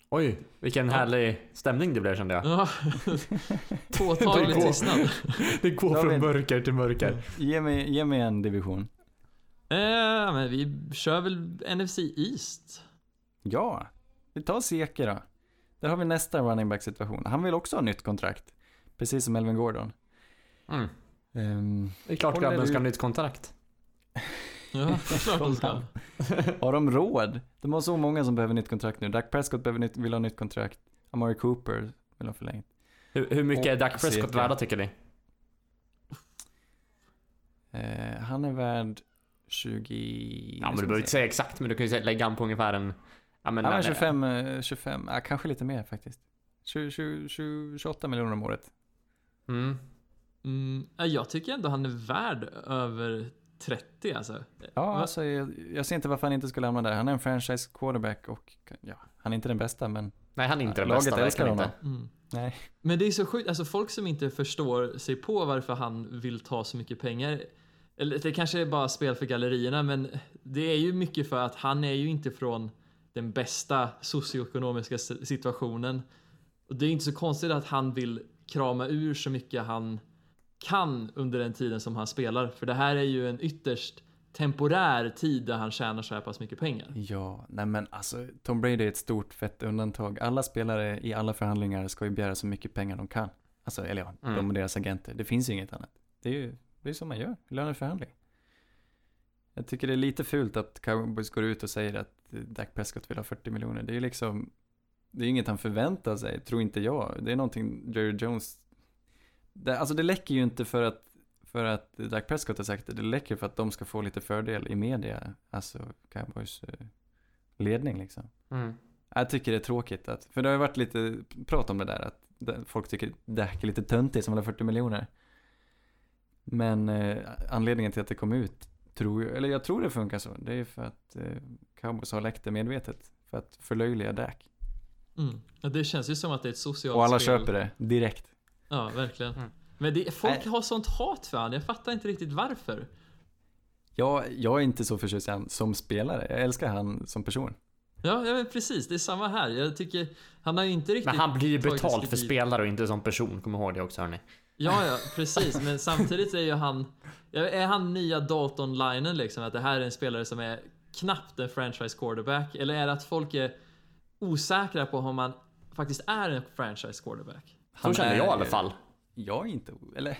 Oj, vilken härlig stämning det blev kände jag. Ja. Påtaglig Det går. tystnad. Det går från mörker till mörker. Ge mig, ge mig en division. Eh, men vi kör väl NFC East? Ja, vi tar Seke då. Där har vi nästa running back situation. Han vill också ha nytt kontrakt. Precis som Elvin Gordon. Mm. Ehm, Det är klart grabben ska ha nytt kontrakt. Ja, det är klart de ska. har de råd? De har så många som behöver nytt kontrakt nu. Dak Prescott behöver nytt, vill ha nytt kontrakt. Amari Cooper vill ha förlängt. Hur, hur mycket Och är Dak Prescott värda tycker ni? Eh, han är värd 20... Ja men du behöver inte säga exakt men du kan ju säga- lägga han på ungefär en... Ja men, Ja, men nej, 25, eh, 25, ja, kanske lite mer faktiskt. 20, 20, 20, 28 miljoner om året. Mm. Mm, ja, jag tycker ändå han är värd över 30 alltså. Ja, alltså jag, jag ser inte varför han inte skulle hamna där. Han är en franchise quarterback och ja, han är inte den bästa men Nej han är inte den Laget bästa älskar verkligen honom. inte. Mm. nej. Men det är så sjukt, alltså folk som inte förstår sig på varför han vill ta så mycket pengar. Eller det kanske är bara spel för gallerierna, men det är ju mycket för att han är ju inte från den bästa socioekonomiska situationen. Och det är inte så konstigt att han vill krama ur så mycket han kan under den tiden som han spelar. För det här är ju en ytterst temporär tid där han tjänar så här pass mycket pengar. Ja, nej men alltså Tom Brady är ett stort fett undantag. Alla spelare i alla förhandlingar ska ju begära så mycket pengar de kan. Alltså, eller ja, Mm. de och deras agenter. Det finns ju inget annat. Det är ju det är så man gör, löneförhandling. Jag tycker det är lite fult att Cowboys går ut och säger att Dak Prescott vill ha 40 miljoner. Det är ju liksom, det är inget han förväntar sig, tror inte jag. Det är någonting Jerry Jones, det, alltså det läcker ju inte för att, för att Dak Prescott har sagt det, det läcker för att de ska få lite fördel i media, alltså Cowboys eh, ledning liksom. Mm. Jag tycker det är tråkigt att, för det har ju varit lite prat om det där att folk tycker Dak är lite töntig som vill ha 40 miljoner. Men eh, anledningen till att det kom ut, tror jag, eller jag tror det funkar så, det är för att eh, Cowboys har läckt det medvetet. För att förlöjliga Dak. Mm. Ja, det känns ju som att det är ett socialt Och alla spel. köper det direkt. Ja, verkligen. Mm. Men det, folk har sånt hat för han. Jag fattar inte riktigt varför. Jag, jag är inte så förtjust i han som spelare, jag älskar han som person. Ja, ja men precis. Det är samma här. Jag tycker han har ju inte riktigt... Men han blir ju betalt för spelare och inte som person, kom ihåg det också hörni. Ja, ja, precis. Men samtidigt är ju han... Är han nya Dalton-linen liksom? Att det här är en spelare som är knappt en franchise quarterback? Eller är det att folk är osäkra på om han faktiskt är en franchise quarterback? Så Han känner är- jag i alla fall. Jag är inte, eller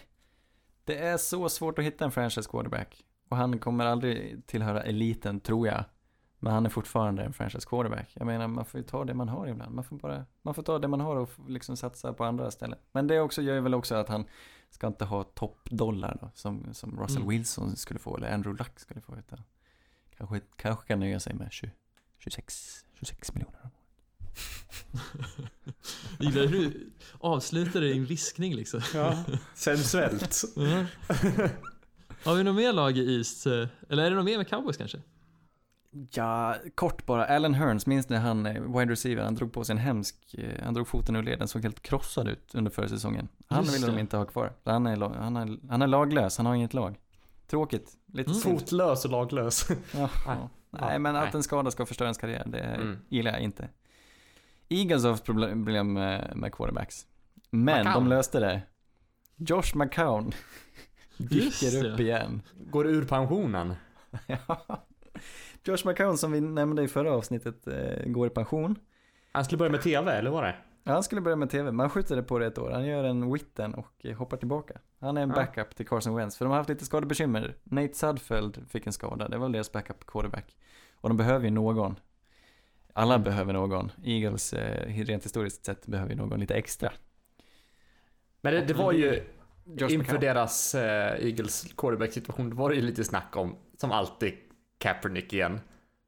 det är så svårt att hitta en franchise quarterback. Och han kommer aldrig tillhöra eliten, tror jag. Men han är fortfarande en franchise quarterback. Jag menar, man får ju ta det man har ibland. Man får bara, man får ta det man har och liksom satsa på andra ställen. Men det också gör väl också att han ska inte ha toppdollar då, som, som Russell Mm. Wilson skulle få, eller Andrew Luck skulle få. Utan kanske, kanske kan nöja sig med 20, 26, 26 miljoner. Gillar hur du avslutar det i en viskning liksom. Ja, sensuellt. Ja. Har vi något mer lag i East? eh, Eller är det något mer med cowboys kanske? Ja, kort bara. Alan Hearns, minns ni han eh, wide receiver? Han drog på sig en hemsk, eh, han drog foten ur leden, såg helt krossad ut under förra säsongen. Han Just ville de det. inte ha kvar. Han är, han, är, han är laglös, han har inget lag. Tråkigt. Lite Mm. Fotlös och laglös. Ja, ja. Nej, men att en skada ska förstöra ens karriär, det Mm. gillar jag inte. Eagles har haft problem med, med quarterbacks. Men McCown. de löste det. Josh McCown dyker upp igen. Går ur pensionen. Ja. Josh McCown som vi nämnde i förra avsnittet eh, går i pension. Han skulle börja med TV, eller var det? Ja, han skulle börja med TV, man skjuter det på det ett år. Han gör en witten och eh, hoppar tillbaka. Han är en Ja. backup till Carson Wentz, för de har haft lite skadebekymmer. Nate Sudfeld fick en skada, det var väl deras backup quarterback. Och de behöver ju någon. Alla Mm. behöver någon. Eagles, eh, rent historiskt sett, behöver ju någon lite extra. Men det, det var ju Josh inför McCown. deras Eagles quarterback situation, det var det ju lite snack om, som alltid, Kaepernick igen.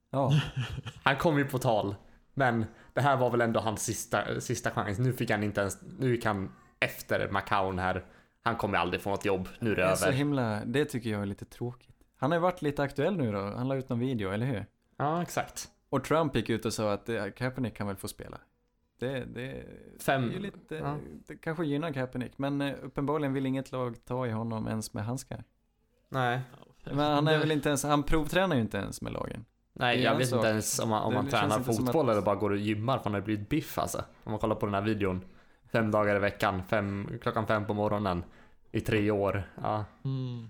Ja, Han kom ju på tal, men det här var väl ändå hans sista, sista chans. Nu fick han inte ens, nu gick han efter McCown här. Han kommer aldrig få något jobb, nu är det det är så över. himla, det tycker jag är lite tråkigt. Han har ju varit lite aktuell nu då, han la ut någon video, eller hur? Ja, exakt. Och Trump gick ut och sa att eh, Kaepernick kan väl få spela. Det, det, Fem- det lite, ja. det kanske gynnar Kaepernick, men eh, uppenbarligen vill inget lag ta i honom ens med handskar. Nej. Men han är väl inte ens, han provtränar ju inte ens med lagen. Nej, Det är jag vet sak. inte ens om man, om Det man tränar fotboll att- eller bara går och gymmar för han har blivit biff alltså. Om man kollar på den här videon. Fem dagar i veckan, fem, klockan fem på morgonen. I tre år. Ja, Mm.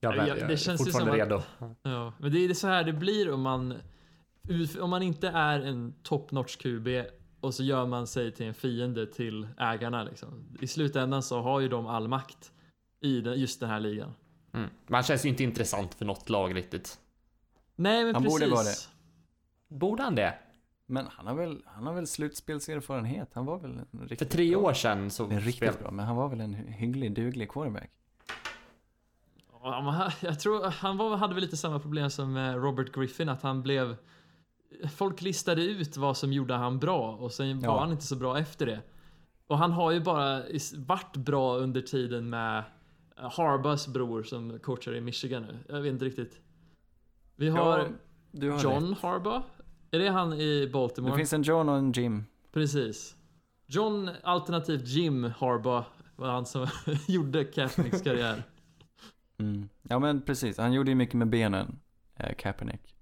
jag, Ja, väl, det jag är känns ju fortfarande som att- redo. Ja, men det är så här det blir om man om man inte är en top notch QB och så gör man sig till en fiende till ägarna liksom. I slutändan så har ju de all makt i den, just den här ligan. Mm. Man känns ju inte intressant för något lag riktigt. Nej men Han precis. borde vara det. Borde han det? Men han har väl, han har väl slutspelserfarenhet, han var väl en För riktigt tre bra. år sedan så... En riktigt spel- bra, men han var väl en hygglig, duglig quarterback. Ja, men han- Jag tror han var, hade väl lite samma problem som eh, Robert Griffin att han blev Folk listade ut vad som gjorde han bra och sen Ja. var han inte så bra efter det. Och han har ju bara varit bra under tiden med Harbaughs bror som coachar i Michigan nu. Jag vet inte riktigt. Vi har Ja, du har John rätt. Harbaugh. Är det han i Baltimore? Det finns en John och en Jim. Precis. John alternativt Jim Harbaugh var han som gjorde Kaepernicks karriär. Mm. Ja men precis, han gjorde ju mycket med benen, eh, Kaepernick.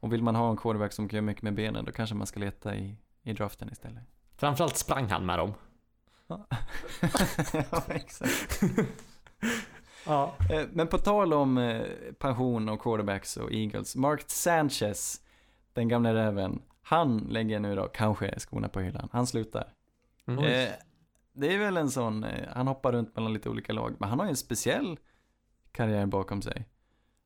Och vill man ha en quarterback som kan göra mycket med benen, då kanske man ska leta i, i draften istället. Framförallt sprang han med dem. ja, exakt. Ja. Eh, Men på tal om eh, pension och quarterbacks och Eagles. Mark Sanchez, den gamla räven, han lägger nu då kanske skorna på hyllan. Han slutar. Mm. Eh, det är väl en sån, han hoppar runt mellan lite olika lag, men han har ju en speciell karriär bakom sig.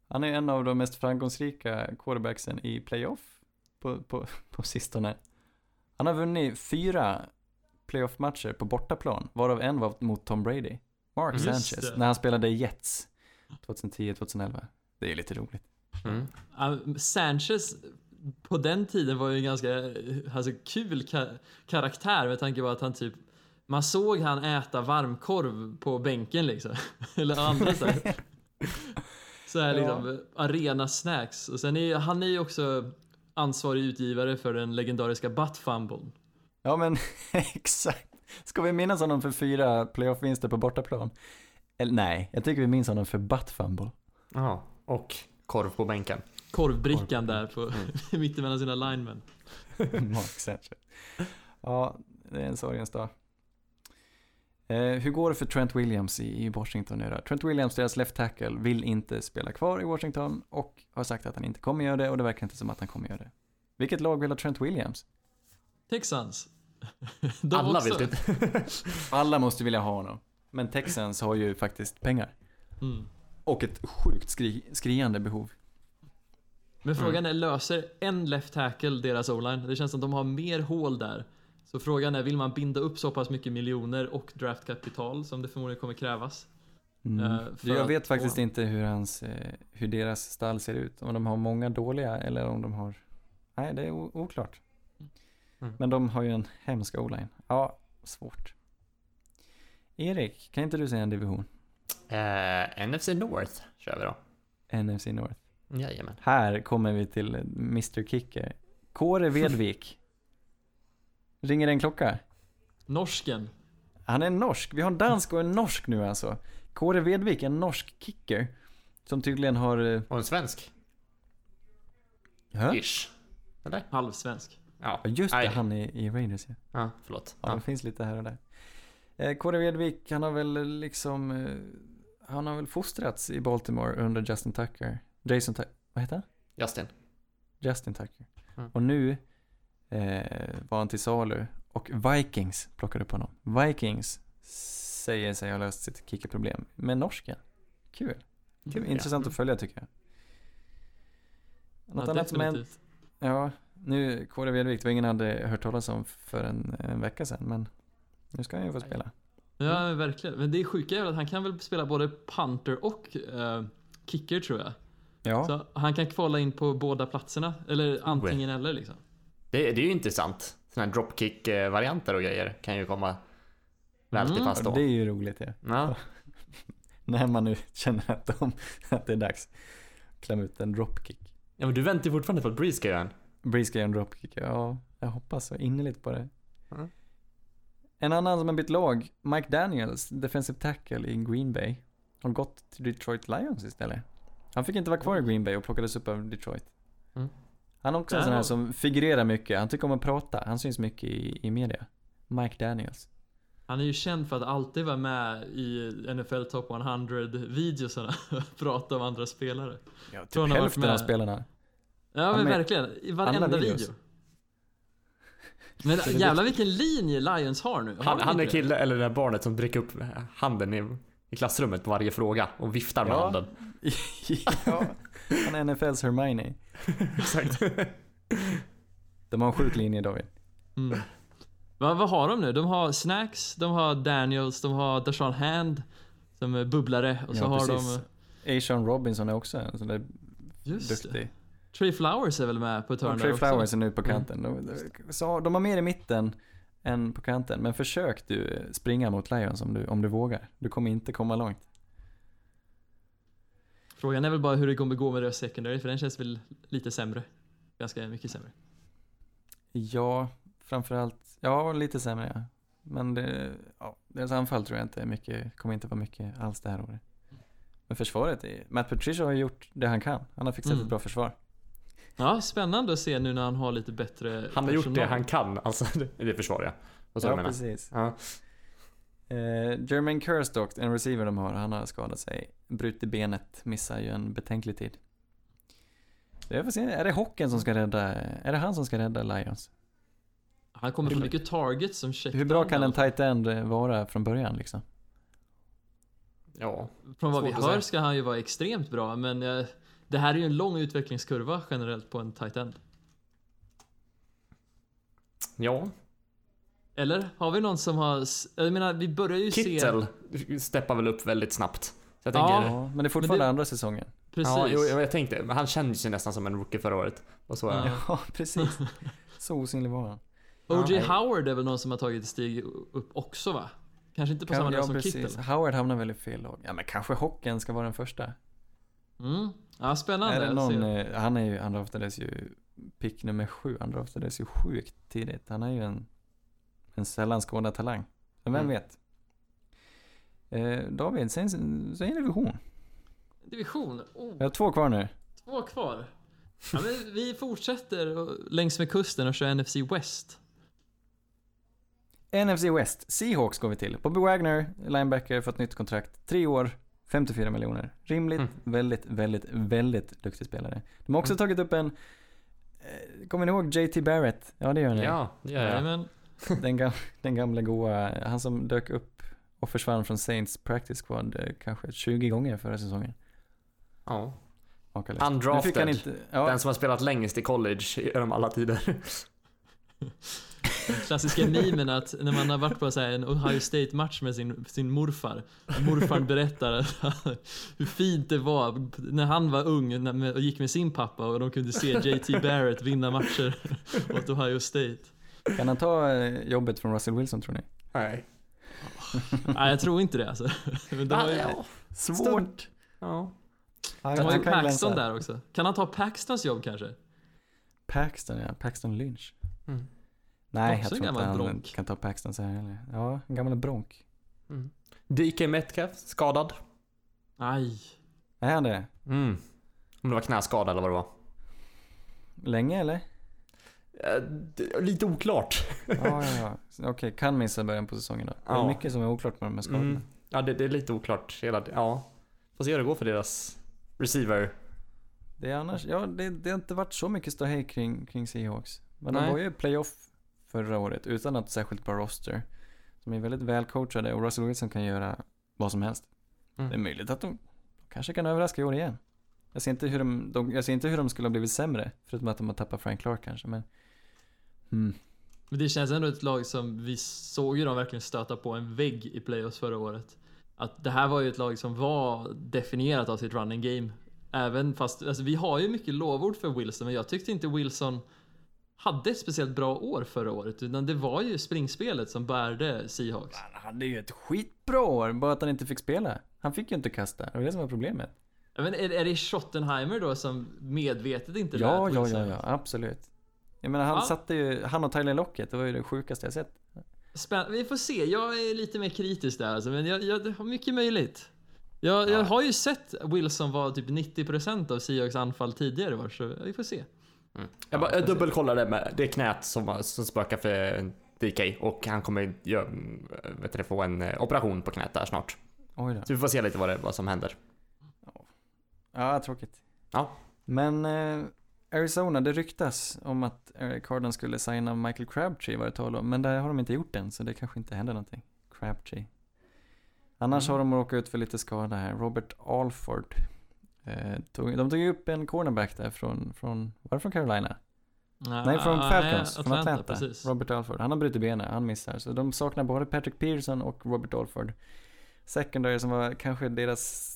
Han är en av de mest framgångsrika quarterbacksen i playoff på, på, på sistone. Han har vunnit fyra playoff-matcher på bortaplan, varav en var mot Tom Brady. Mark Just Sanchez, det. när han spelade i Jets 2010-2011. Det är lite roligt. Mm. Uh, Sanchez på den tiden var ju en ganska alltså, kul ka- karaktär med tanke på att han typ man såg han äta varmkorv på bänken liksom. Eller andra så här. Så här liksom arena snacks. Och sen är han är ju också ansvarig utgivare för den legendariska butt fumble. Ja men exakt. Ska vi minnas honom för fyra playoff-vinster på bortaplan? Eller nej, jag tycker vi minns honom för butt fumble. Ja. Och korv på bänken. Korvbrickan där på mittemellan sina linemen. Mark Sanchez. Ja, det är en sorgens dag. Eh, hur går det för Trent Williams i, i Washington nu då? Trent Williams, deras left tackle, vill inte spela kvar i Washington och har sagt att han inte kommer göra det och det verkar inte som att han kommer göra det. Vilket lag vill ha Trent Williams? Texans. Alla vill det. Alla måste vilja ha honom. Men Texans har ju faktiskt pengar. Mm. Och ett sjukt skri skriande behov. Men frågan är, löser en left tackle deras o-line? Det känns som att de har mer hål där. Så frågan är, vill man binda upp så pass mycket miljoner och draftkapital som det förmodligen kommer krävas? Mm. Eh, jag att vet faktiskt få- inte hur, hans, eh, hur deras stall ser ut. Om de har många dåliga eller om de har... Nej, det är oklart. Mm. Men de har ju en hemsk o-line. Ja, svårt. Erik, kan inte du säga en division? Eh, NFC North kör vi då. NFC North. Jajamän. Här kommer vi till Mr Kicker. Kåre Vedvik. Ringer en klocka? Norsken. Han är norsk. Vi har en dansk och en norsk nu alltså. Kåre Vedvik, en norsk kicker. Som tydligen har... eh, Och en svensk. Hä? Ish. Eller? Halvsvensk. Ja. Ja, just det, Nej. han är i Raiders ja. Ja, förlåt. Ja, Ja. det finns lite här och där. Eh, Kåre Vedvik, han har väl liksom... Eh, han har väl fostrats i Baltimore under Justin Tucker. Jason Tucker. Vad heter han? Justin. Justin Tucker. Mm. Och nu eh, var han till salu och Vikings plockade upp honom. Vikings säger sig ha löst sitt kickerproblem med norsken. Kul. Kul. Ja. Intressant att följa tycker jag. Något ja, annat som hänt? Ja, nu Kåre Vedvik, det var ingen hade hört talas om för en, en vecka sedan, men nu ska han ju få spela. Ja, verkligen. Men det är sjuka är väl att han kan väl spela både punter och eh, kicker tror jag. Ja, Så han kan kvala in på båda platserna. Eller antingen eller liksom. Det, det är ju intressant. Såna här dropkick-varianter och grejer kan ju komma väl till Mm. pass då. det är ju roligt ja. Ja. När man nu känner att, de, att det är dags. Klämma ut en dropkick. ja, men du väntar ju fortfarande på att Breeze ska göra en. Breeze ska göra en dropkick, ja. Jag hoppas så innerligt på det. Mm. En annan som har bytt lag, Mike Daniels, defensive tackle i Green Bay, har gått till Detroit Lions istället. Han fick inte vara kvar i Green Bay och plockades upp av Detroit. Mm. Han är också en sån här som figurerar mycket, han tycker om att prata, han syns mycket i, i media. Mike Daniels. Han är ju känd för att alltid vara med i NFL Top 100 videosarna och prata om andra spelare. Ja, typ hälften av spelarna. Ja men med verkligen, i varenda video. videos. Men jävlar vilken linje Lions har nu. Har Han, de han är kille, eller det där barnet som dricker upp handen i, i klassrummet på varje fråga och viftar med Ja. handen. ja, han är NFLs Hermione. Exakt. De har en sjuk linje David. Mm. Vad, vad har de nu? De har Snacks, de har Daniels, de har Dashawn Hand som är bubblare och så Ja, har precis. Ashawn Robinson är också en sån där de... Just det. Trey Flowers är väl med på Och där Trey också? Flowers är nu på kanten. De, de, så de har mer i mitten än på kanten. Men försök du springa mot Lions om du, om du vågar. Du kommer inte komma långt. Frågan är väl bara hur det kommer gå med deras secondary för den känns väl lite sämre. Ganska mycket sämre. Ja, framförallt, ja lite sämre ja. Men det, ja, deras anfall tror jag inte är mycket, kommer inte vara mycket alls det här året. Men försvaret, är, Matt Patricia har gjort det han kan. Han har fixat Mm. ett bra försvar. Ja, spännande att se nu när han har lite bättre Han har gjort det personal. han kan, alltså det, det försvarar jag. Vad Ja, du menar? precis. Ja. Eh, Jermaine Kerstock, en receiver de har, han har skadat sig. Brutit benet, missar ju en betänklig tid. Jag får se, är det hockeyn som ska rädda, är det han som ska rädda Lions? Han kommer få mycket targets som checkdown. Hur bra kan en tight end vara från början liksom? ja. Från vad vi hör ska han ju vara extremt bra, men eh, det här är ju en lång utvecklingskurva generellt på en tight end. Ja. Eller? Har vi någon som har... Jag menar, vi börjar ju se... Kittel steppar väl upp väldigt snabbt. Så jag Ja. tänker, Ja, men det är fortfarande det- andra säsongen. Precis. Ja, jo, jag tänkte, han kändes ju nästan som en rookie förra året. Och så, Ja. ja. Ja, precis. Så osynlig var han. O.J. Ja. Howard är väl någon som har tagit ett steg upp också va? Kanske inte på samma ja, nivå som precis. Kittel. Howard hamnar väl i fel lag. Ja, men kanske hockeyn ska vara den första. Mm. Ja, spännande. är det någon, eh, han är ju, han draftades ju pick nummer sju. Han draftades ju sjukt tidigt. Han är ju en, en sällan skådad talang. Men vem Mm. vet? Eh, David, är det division. Division. Oh, Vi har två kvar nu. två kvar. Ja, men vi fortsätter längs med kusten och kör NFC West. NFC West. Seahawks går vi till. Bobby Wagner, linebacker, fått nytt kontrakt. Tre år, 54 miljoner. Rimligt, Mm. väldigt, väldigt, väldigt duktig spelare. De har också Mm. tagit upp en... Eh, kommer ni ihåg JT Barrett? Ja, det gör ni. ja. Jajamän. Den, gam, den gamla goa, han som dök upp och försvann från Saints practice squad eh, kanske 20 gånger förra säsongen. Ja. Makalöst. Undrafted. Nu fick han inte, ja, Den som har spelat längst i college genom alla tider. Klassiska memen att när man har varit på så här en Ohio State-match med sin, sin morfar. och Morfar berättar hur fint det var när han var ung när- och gick med sin pappa och de kunde se JT Barrett vinna matcher åt Ohio State. kan han ta eh, jobbet från Russell Wilson tror ni? Nej. Nej, jag tror inte det alltså. Men de har ju, ja. Svårt. ja. De har ju Paxton glänsa. där också. Kan han ta Paxtons jobb kanske? Paxton ja, Paxton Lynch. Mm. Nej, jag en tror inte han bronk. kan ta Paxton så här heller. Ja, en gammal bronk. Mm. DK Metcalf, skadad. Aj. Är han det? Mm. Om det var knäskada eller vad det var. Länge eller? Det- Lite oklart. Ja, ja, ja. Okej, kan missa början på säsongen då. Det är Ja. mycket som är oklart med de här skadorna. Mm. Ja, det, det är lite oklart. Hela, ja. Får se hur det går för deras receiver. Det är annars, ja det, det har inte varit så mycket ståhej kring, kring Seahawks. Men Nej. de var ju playoff förra året utan något särskilt bra roster. De är väldigt välcoachade och Russell Wilson kan göra vad som helst. Mm. Det är möjligt att de kanske kan överraska i år igen. Jag ser, inte hur de, de, jag ser inte hur de skulle ha blivit sämre, förutom att de har tappat Frank Clark kanske, men... Hmm. Men det känns ändå ett lag som vi såg ju dem verkligen stöta på en vägg i playoffs förra året. Att det här var ju ett lag som var definierat av sitt running game. Även fast, alltså vi har ju mycket lovord för Wilson, men jag tyckte inte Wilson hade ett speciellt bra år förra året, utan det var ju springspelet som bärde Seahawks. Han hade ju ett skitbra år, bara att han inte fick spela. Han fick ju inte kasta, det var det som var problemet. Men är, är det Schottenheimer då som medvetet inte Ja, lät ja, ja, ja, absolut. Jag menar han Ja. satte ju, han och Tyler Lockett, det var ju det sjukaste jag sett. Spänn- vi får se, jag är lite mer kritisk där alltså, men jag, jag har mycket möjligt. Jag, jag har ju sett Wilson vara typ 90% av Seahawks anfall tidigare år, så vi får se. Jag, bara, jag dubbelkollade med det knät som, som spökar för DK och han kommer gör, vet du, få en eh, operation på knät där snart. Oj då. Så vi får se lite vad, det, vad som händer. Ja, tråkigt. Ja. Men eh, Arizona, det ryktas om att Carden skulle signa Michael Crabtree var det tal om, men det har de inte gjort än, så det kanske inte händer någonting. Crabtree. Annars Mm. har de råkat ut för lite skada här. Robert Alford. Eh, tog, de tog upp en cornerback där från, från, var det från Carolina? Nej, från Ah, Falcons, nej, från Atlanta. precis. Robert Alford. Han har brutit benet, han missar. Så de saknar både Patrick Pearson och Robert Alford. Secondary som var kanske deras,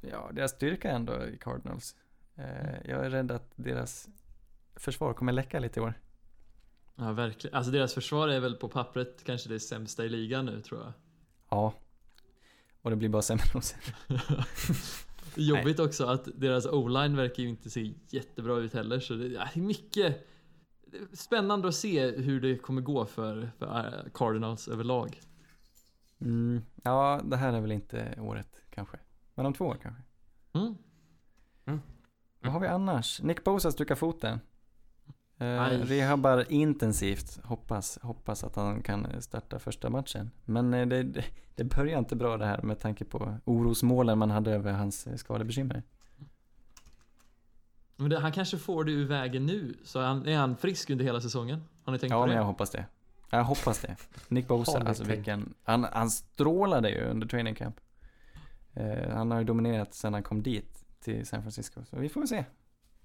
ja, deras styrka ändå i Cardinals. Eh, jag är rädd att deras försvar kommer läcka lite i år. Ja, verkligen. Alltså deras försvar är väl på pappret kanske det sämsta i ligan nu, tror jag. Ja. Och det blir bara sämre och sämre. Jobbigt också att deras o-line verkar ju inte se jättebra ut heller, så det är mycket spännande att se hur det kommer gå för, för eh, Cardinals överlag. Mm. Ja, det här är väl inte året kanske. Men om två år kanske. Mm. Vad har vi annars? Nick Bosa stukar foten. Eh, rehabbar intensivt. Hoppas, hoppas att han kan starta första matchen. Men eh, det, det, det börjar inte bra det här med tanke på orosmålen man hade över hans eh, skadebekymmer. Men det, han kanske får det ur vägen nu, så han, är han frisk under hela säsongen? Har ni tänkt Ja, på det? men jag hoppas det. Jag hoppas det. Nick Bosa, alltså vilken... Han, han strålade ju under training camp. Eh, han har ju dominerat sedan han kom dit till San Francisco. Så vi får väl se.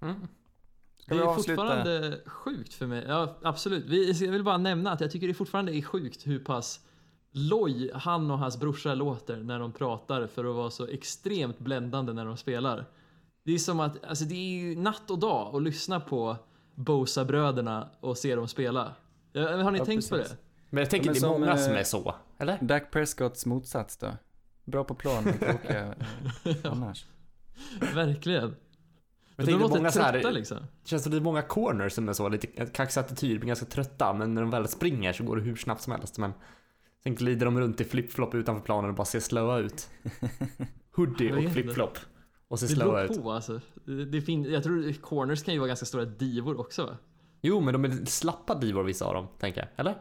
Mm. Ska det är fortfarande sjukt för mig. Ja, absolut. Vi, jag vill bara nämna att jag tycker det fortfarande är sjukt hur pass loj han och hans brorsa låter när de pratar för att vara så extremt bländande när de spelar. Det är som att, alltså det är ju natt och dag att lyssna på Bosa-bröderna och se dem spela. Har ni Ja, tänkt på precis. det? Men jag tänker Ja, men det är många eh, som är så, eller? Dak Prescotts motsats då? Bra på plan, men tråkiga eh, annars. Verkligen. Jag de låter många så här, trötta liksom. Det känns som det är många corners som är så, lite kaxig attityd, men ganska trötta. Men när de väl springer så går det hur snabbt som helst. Men sen glider de runt i flip-flop utanför planen och bara ser slöa ut. Hoodie och flip-flop. Och ser Det slöa beror ut. på alltså. Det, det fin- jag tror corners kan ju vara ganska stora divor också va? Jo, men de är slappa divor vissa av dem, tänker jag. Eller?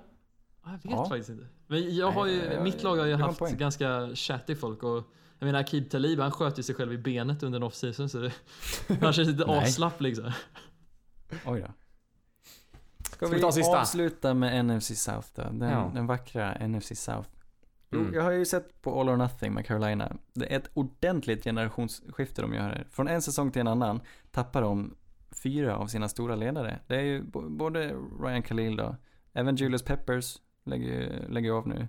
Ja, Jag vet Ja. faktiskt inte. Men jag har ju, Nej, jag- mitt lag har ju haft ganska chatty folk och jag menar Akib Talib han sköt ju sig själv i benet under en off-season så det han känns lite Nej. avslapp liksom. Oj då. Ska, vi vi, ta sista? avsluta med NFC South då? Den, Ja. den vackra NFC South. Jo, Mm. jag har ju sett på All or Nothing med Carolina. Det är ett ordentligt generationsskifte de gör här. Från en säsong till en annan tappar de fyra av sina stora ledare. Det är ju både Ryan Khalil då, även Julius Peppers lägger, lägger av nu.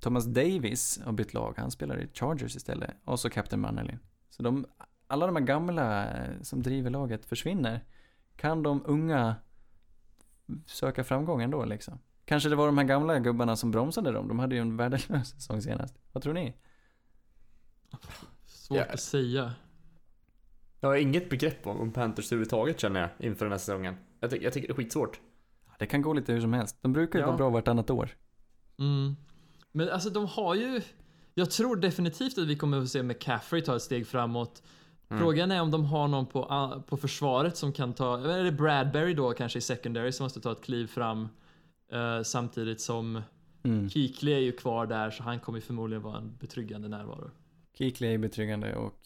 Thomas Davis har bytt lag, han spelar i Chargers istället. Och så Captain Mannerlin. Så de, alla de här gamla eh, som driver laget försvinner. Kan de unga söka framgång ändå liksom? Kanske det var de här gamla gubbarna som bromsade dem. De hade ju en värdelös säsong senast. Vad tror ni? Svårt Ja. att säga. Jag har inget begrepp om, om Panthers överhuvudtaget känner jag inför den här säsongen. Jag, ty- jag tycker det är skitsvårt. Det kan gå lite hur som helst. De brukar ju Ja. vara bra vartannat år. Mm. Men alltså de har ju jag tror definitivt att vi kommer att se McCaffrey ta ett steg framåt. Mm. Frågan är om de har någon på, ah, på försvaret som kan ta, är det Bradbury då kanske i secondary som måste ta ett kliv fram eh, samtidigt som Mm. Keekly är ju kvar där så han kommer förmodligen vara en betryggande närvaro. Keekly är betryggande och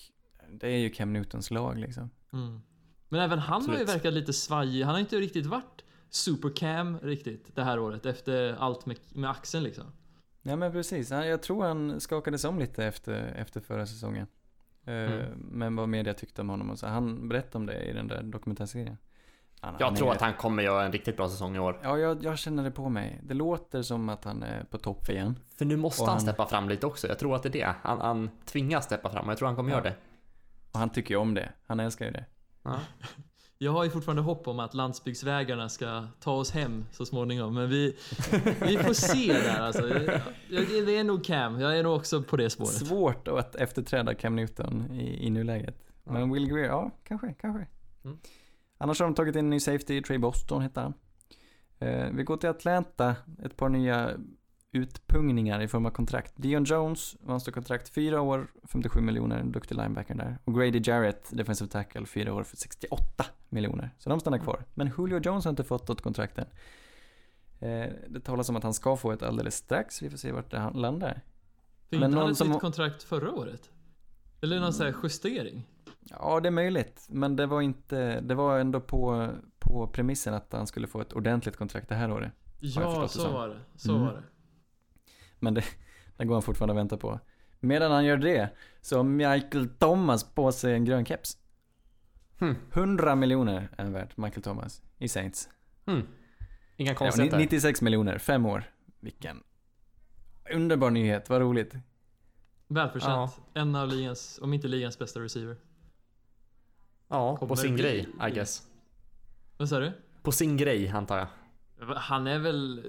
det är ju Cam Newtons lag liksom. Mm. Men även han har ju Absolut. verkat lite svajig. Han har inte riktigt varit supercam riktigt det här året efter allt med, med axeln liksom. Ja men precis. Jag tror han skakades om lite efter, efter förra säsongen. Eh, Mm. Men vad media tyckte om honom och så. Han berättade om det i den där dokumentärserien. Han, Jag han tror är- att han kommer göra en riktigt bra säsong i år. Ja, jag, jag känner det på mig. Det låter som att han är på topp igen. För nu måste Och han han- steppa fram lite också. Jag tror att det är det. Han, han tvingas steppa fram och jag tror han kommer Ja. göra det. Och han tycker ju om det. Han älskar ju det. Ja. Jag har ju fortfarande hopp om att landsbygdsvägarna ska ta oss hem så småningom, men vi, vi får se där alltså. Jag- jag- Det är nog Cam, jag är nog också på det spåret. Svårt att efterträda Cam Newton i, i nuläget. Men Will Greer, ja, kanske, kanske. Mm. Annars har de tagit in en ny safety, Trey Boston heter han. Eh, vi går till Atlanta, ett par nya utpungningar i form av kontrakt. Dion Jones, vänster kontrakt, 4 år, 57 miljoner, duktig linebacker där. Och Grady Jarrett, defensive tackle, 4 år för 68 miljoner. Så de stannar kvar. Men Julio Jones har inte fått något kontrakt än. Eh, det talas om att han ska få ett alldeles strax, vi får se vart det landar. Fick inte han ett som- nytt kontrakt förra året? Eller någon här justering? Ja, det är möjligt. Men det var inte, det var ändå på, på premissen att han skulle få ett ordentligt kontrakt det här året. Ja, så var det. Så Mm. var det. Men det, det går han fortfarande att vänta på. Medan han gör det så har Michael Thomas på sig en grön keps. Hmm. 100 miljoner är han värd, Michael Thomas, i Saints. Hmm. Inga Ja, konstigheter. 96 miljoner, fem år. Vilken underbar nyhet, vad roligt. Välförtjänt. En av ligans, om inte ligans bästa receiver. ja, Kommer på sin grej, I guess. Vad sa du? På sin grej, antar jag. Han är väl...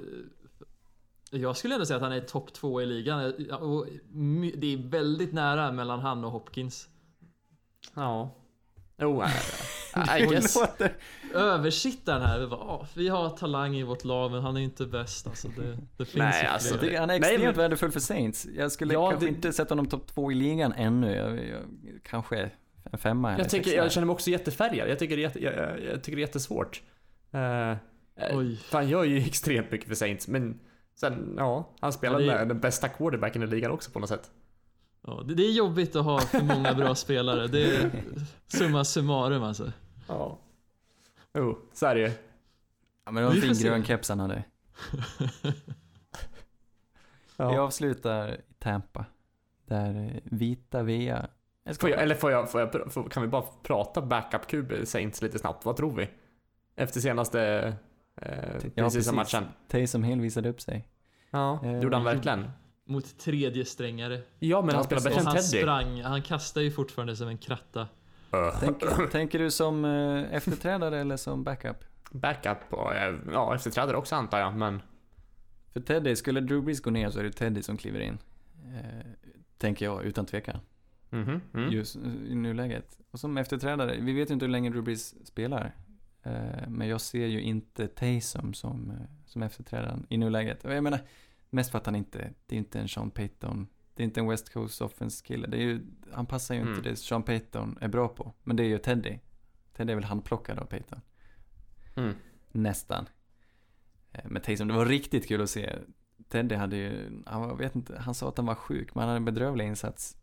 eh, Jag skulle ändå säga att han är topp två i ligan. Och Det är väldigt nära mellan han och Hopkins. Ja. Jo, I, guess. låter... Översittaren här, vi, bara, "Ah, vi har talang i vårt lag men han är inte bäst alltså. Det, det finns Nej, alltså. Jag tycker han är Nej, extremt men- värdefull för Saints. Jag skulle Ja, kanske det- inte sätta honom topp två i ligan ännu. Jag, jag, kanske en femma eller Jag, tycker, jag känner mig också jättefärgad. Jag tycker det är, jätte, jag, jag, jag tycker det är jättesvårt. Uh, Oj. För han gör ju extremt mycket för Saints, men sen, ja, han spelar Ja, är- med den bästa quarterbacken i ligan också på något sätt. Ja, det, det är jobbigt att ha för många bra spelare. Det är summa summarum alltså. Ja. Jo, så är det ju. Ja, men det var en Vi fin grön keps han hade. Vi Ja. avslutar i Tampa. Där eh, vita Vea... Får jag, eller får jag, får jag, får, kan vi bara prata backup-QB Saints lite snabbt? Vad tror vi? Efter senaste eh, Ja, precis precis. matchen. Taysom Hill visade upp sig. Ja, Eh, det gjorde han verkligen. Mot tredje strängare. Ja, men Ja, han spelar precis. bättre än han Teddy. sprang, han kastar ju fortfarande som en kratta. Tänk, tänker du som eh, efterträdare eller som backup? Backup och eh, ja, efterträdare också antar jag, men För Teddy, skulle Drew Brees gå ner så är det Teddy som kliver in. Eh, tänker jag, utan tvekan. mhm. Mm. Just i nuläget. Och som efterträdare, vi vet ju inte hur länge Drew Brees spelar. Eh, men jag ser ju inte Taysom som, eh, som efterträdaren i nuläget. Jag menar, mest för att han inte, det är inte en Sean Payton, det är inte en West Coast offense kille. Det är ju, han passar ju Mm. inte det Sean Payton är bra på. Men det är ju Teddy. Teddy är väl handplockad av Payton. Mm. Nästan. Eh, Men Taysom, det var riktigt kul att se. Teddy hade ju, han vet inte, han sa att han var sjuk, men han hade en bedrövlig insats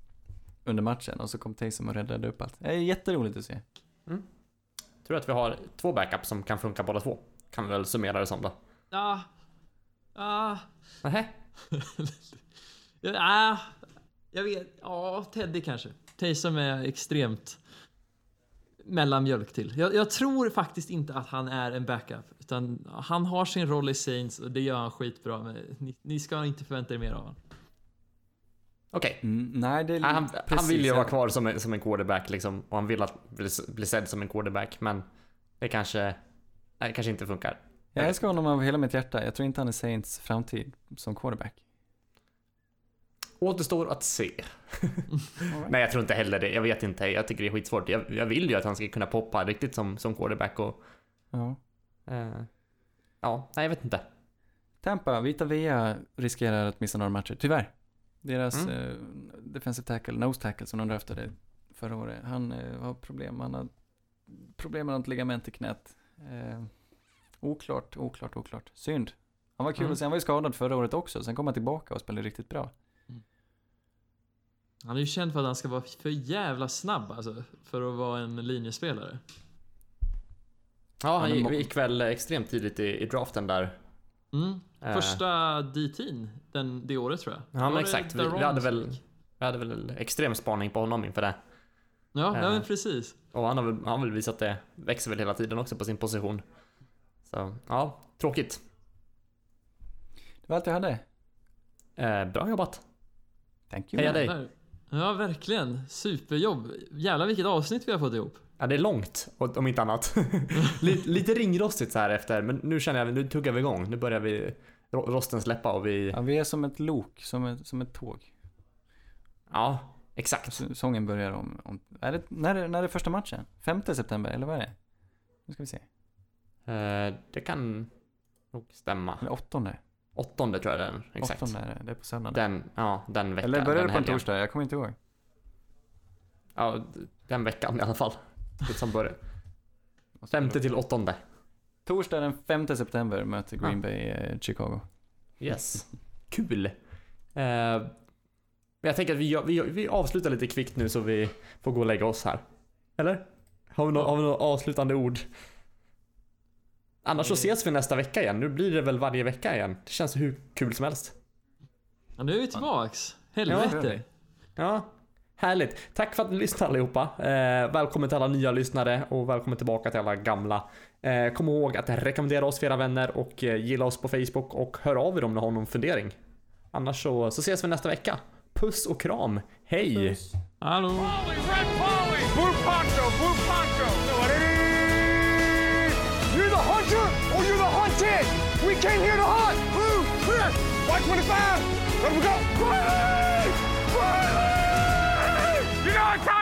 under matchen och så kom Taysom och räddade upp allt. Det är jätteroligt att se. Tror att vi har två backups som kan funka båda två. Kan vi väl summera det som då. Ah, ah, Nähä? ja, jag vet, ja, Teddy kanske. Taysom är extremt mellanmjölk till. Jag, jag tror faktiskt inte att han är en backup. Utan han har sin roll i Saints och det gör han skitbra. Men ni, ni ska inte förvänta er mer av honom. Okej. Mm, nej, det är Han, han vill ju vara kvar som en, som en quarterback liksom. Och han vill att bli, bli sedd som en quarterback. Men det kanske, det kanske inte funkar. Jag älskar honom av hela mitt hjärta. Jag tror inte han är Saints framtid som quarterback. Återstår att se. Nej, jag tror inte heller det. Jag vet inte. Jag tycker det är skitsvårt. Jag, jag vill ju att han ska kunna poppa riktigt som, som quarterback och... Ja. Eh, ja, nej jag vet inte. Tampa, Vita Vea riskerar att missa några matcher, tyvärr. Deras Mm. eh, defensive tackle, nose tackle som de draftade förra året, han eh, har problem. Han har problem med något ligament i knät. Eh, oklart, oklart, oklart. Synd. Han var kul Mm. att se, han var ju skadad förra året också, sen kom han tillbaka och spelade riktigt bra. Han är ju känd för att han ska vara för jävla snabb alltså. För att vara en linjespelare. Ja, han gick väl extremt tidigt i, i draften där. Mm. Eh. Första D-team den, det året tror jag. Ja, men exakt. Vi, vi hade väl, vi hade väl extrem spaning på honom inför det. Ja, ja Eh. men precis. Och han har väl, han har väl visat det, växer väl hela tiden också på sin position. Så, ja, tråkigt. Det var allt jag hade. Eh, bra jobbat. Thank you. Heja dig. Ja, verkligen. Superjobb. Jävlar vilket avsnitt vi har fått ihop. Ja, det är långt, om inte annat. lite, lite ringrostigt så här efter, men nu känner jag, nu tuggar vi igång. Nu börjar vi ro- rosten släppa och vi, Ja, vi är som ett lok, som ett, som ett tåg. ja, exakt. S- Sången börjar om, om är det, när, är- när är första matchen? 5 september, eller vad är det? Nu ska vi se. Eh, det kan nog stämma. Eller åttonde? Åttonde tror jag är, exakt. Åttonde är det, det är på söndag. Den, ja, den veckan. eller börjar den det på en torsdag? Jag kommer inte ihåg. Ja, den veckan i alla fall. Det som börjar. Femte till åttonde. Torsdag den 5 september möter Green Ah. Bay eh, Chicago. Yes. Kul. Eh, jag tänker att vi, vi, vi avslutar lite kvickt nu så vi får gå och lägga oss här. Eller? Har vi, nå- har vi några avslutande ord? Annars så ses vi nästa vecka igen. Nu blir det väl varje vecka igen. Det känns hur kul som helst. Ja, nu är vi tillbaks. Helvete. Ja, härligt. Tack för att ni lyssnade allihopa. Eh, välkommen till alla nya lyssnare och välkommen tillbaka till alla gamla. Eh, kom ihåg att rekommendera oss för era vänner och eh, gilla oss på Facebook och hör av er om ni har någon fundering. Annars så, så ses vi nästa vecka. Puss och kram. Hej! Hallå. Polly, red Polly! Blue poncho, blue poncho! hunter or you're the hunted. We came here to hunt. Blue, clear. white, twenty-five. Let we go. Riley! Riley! You know what time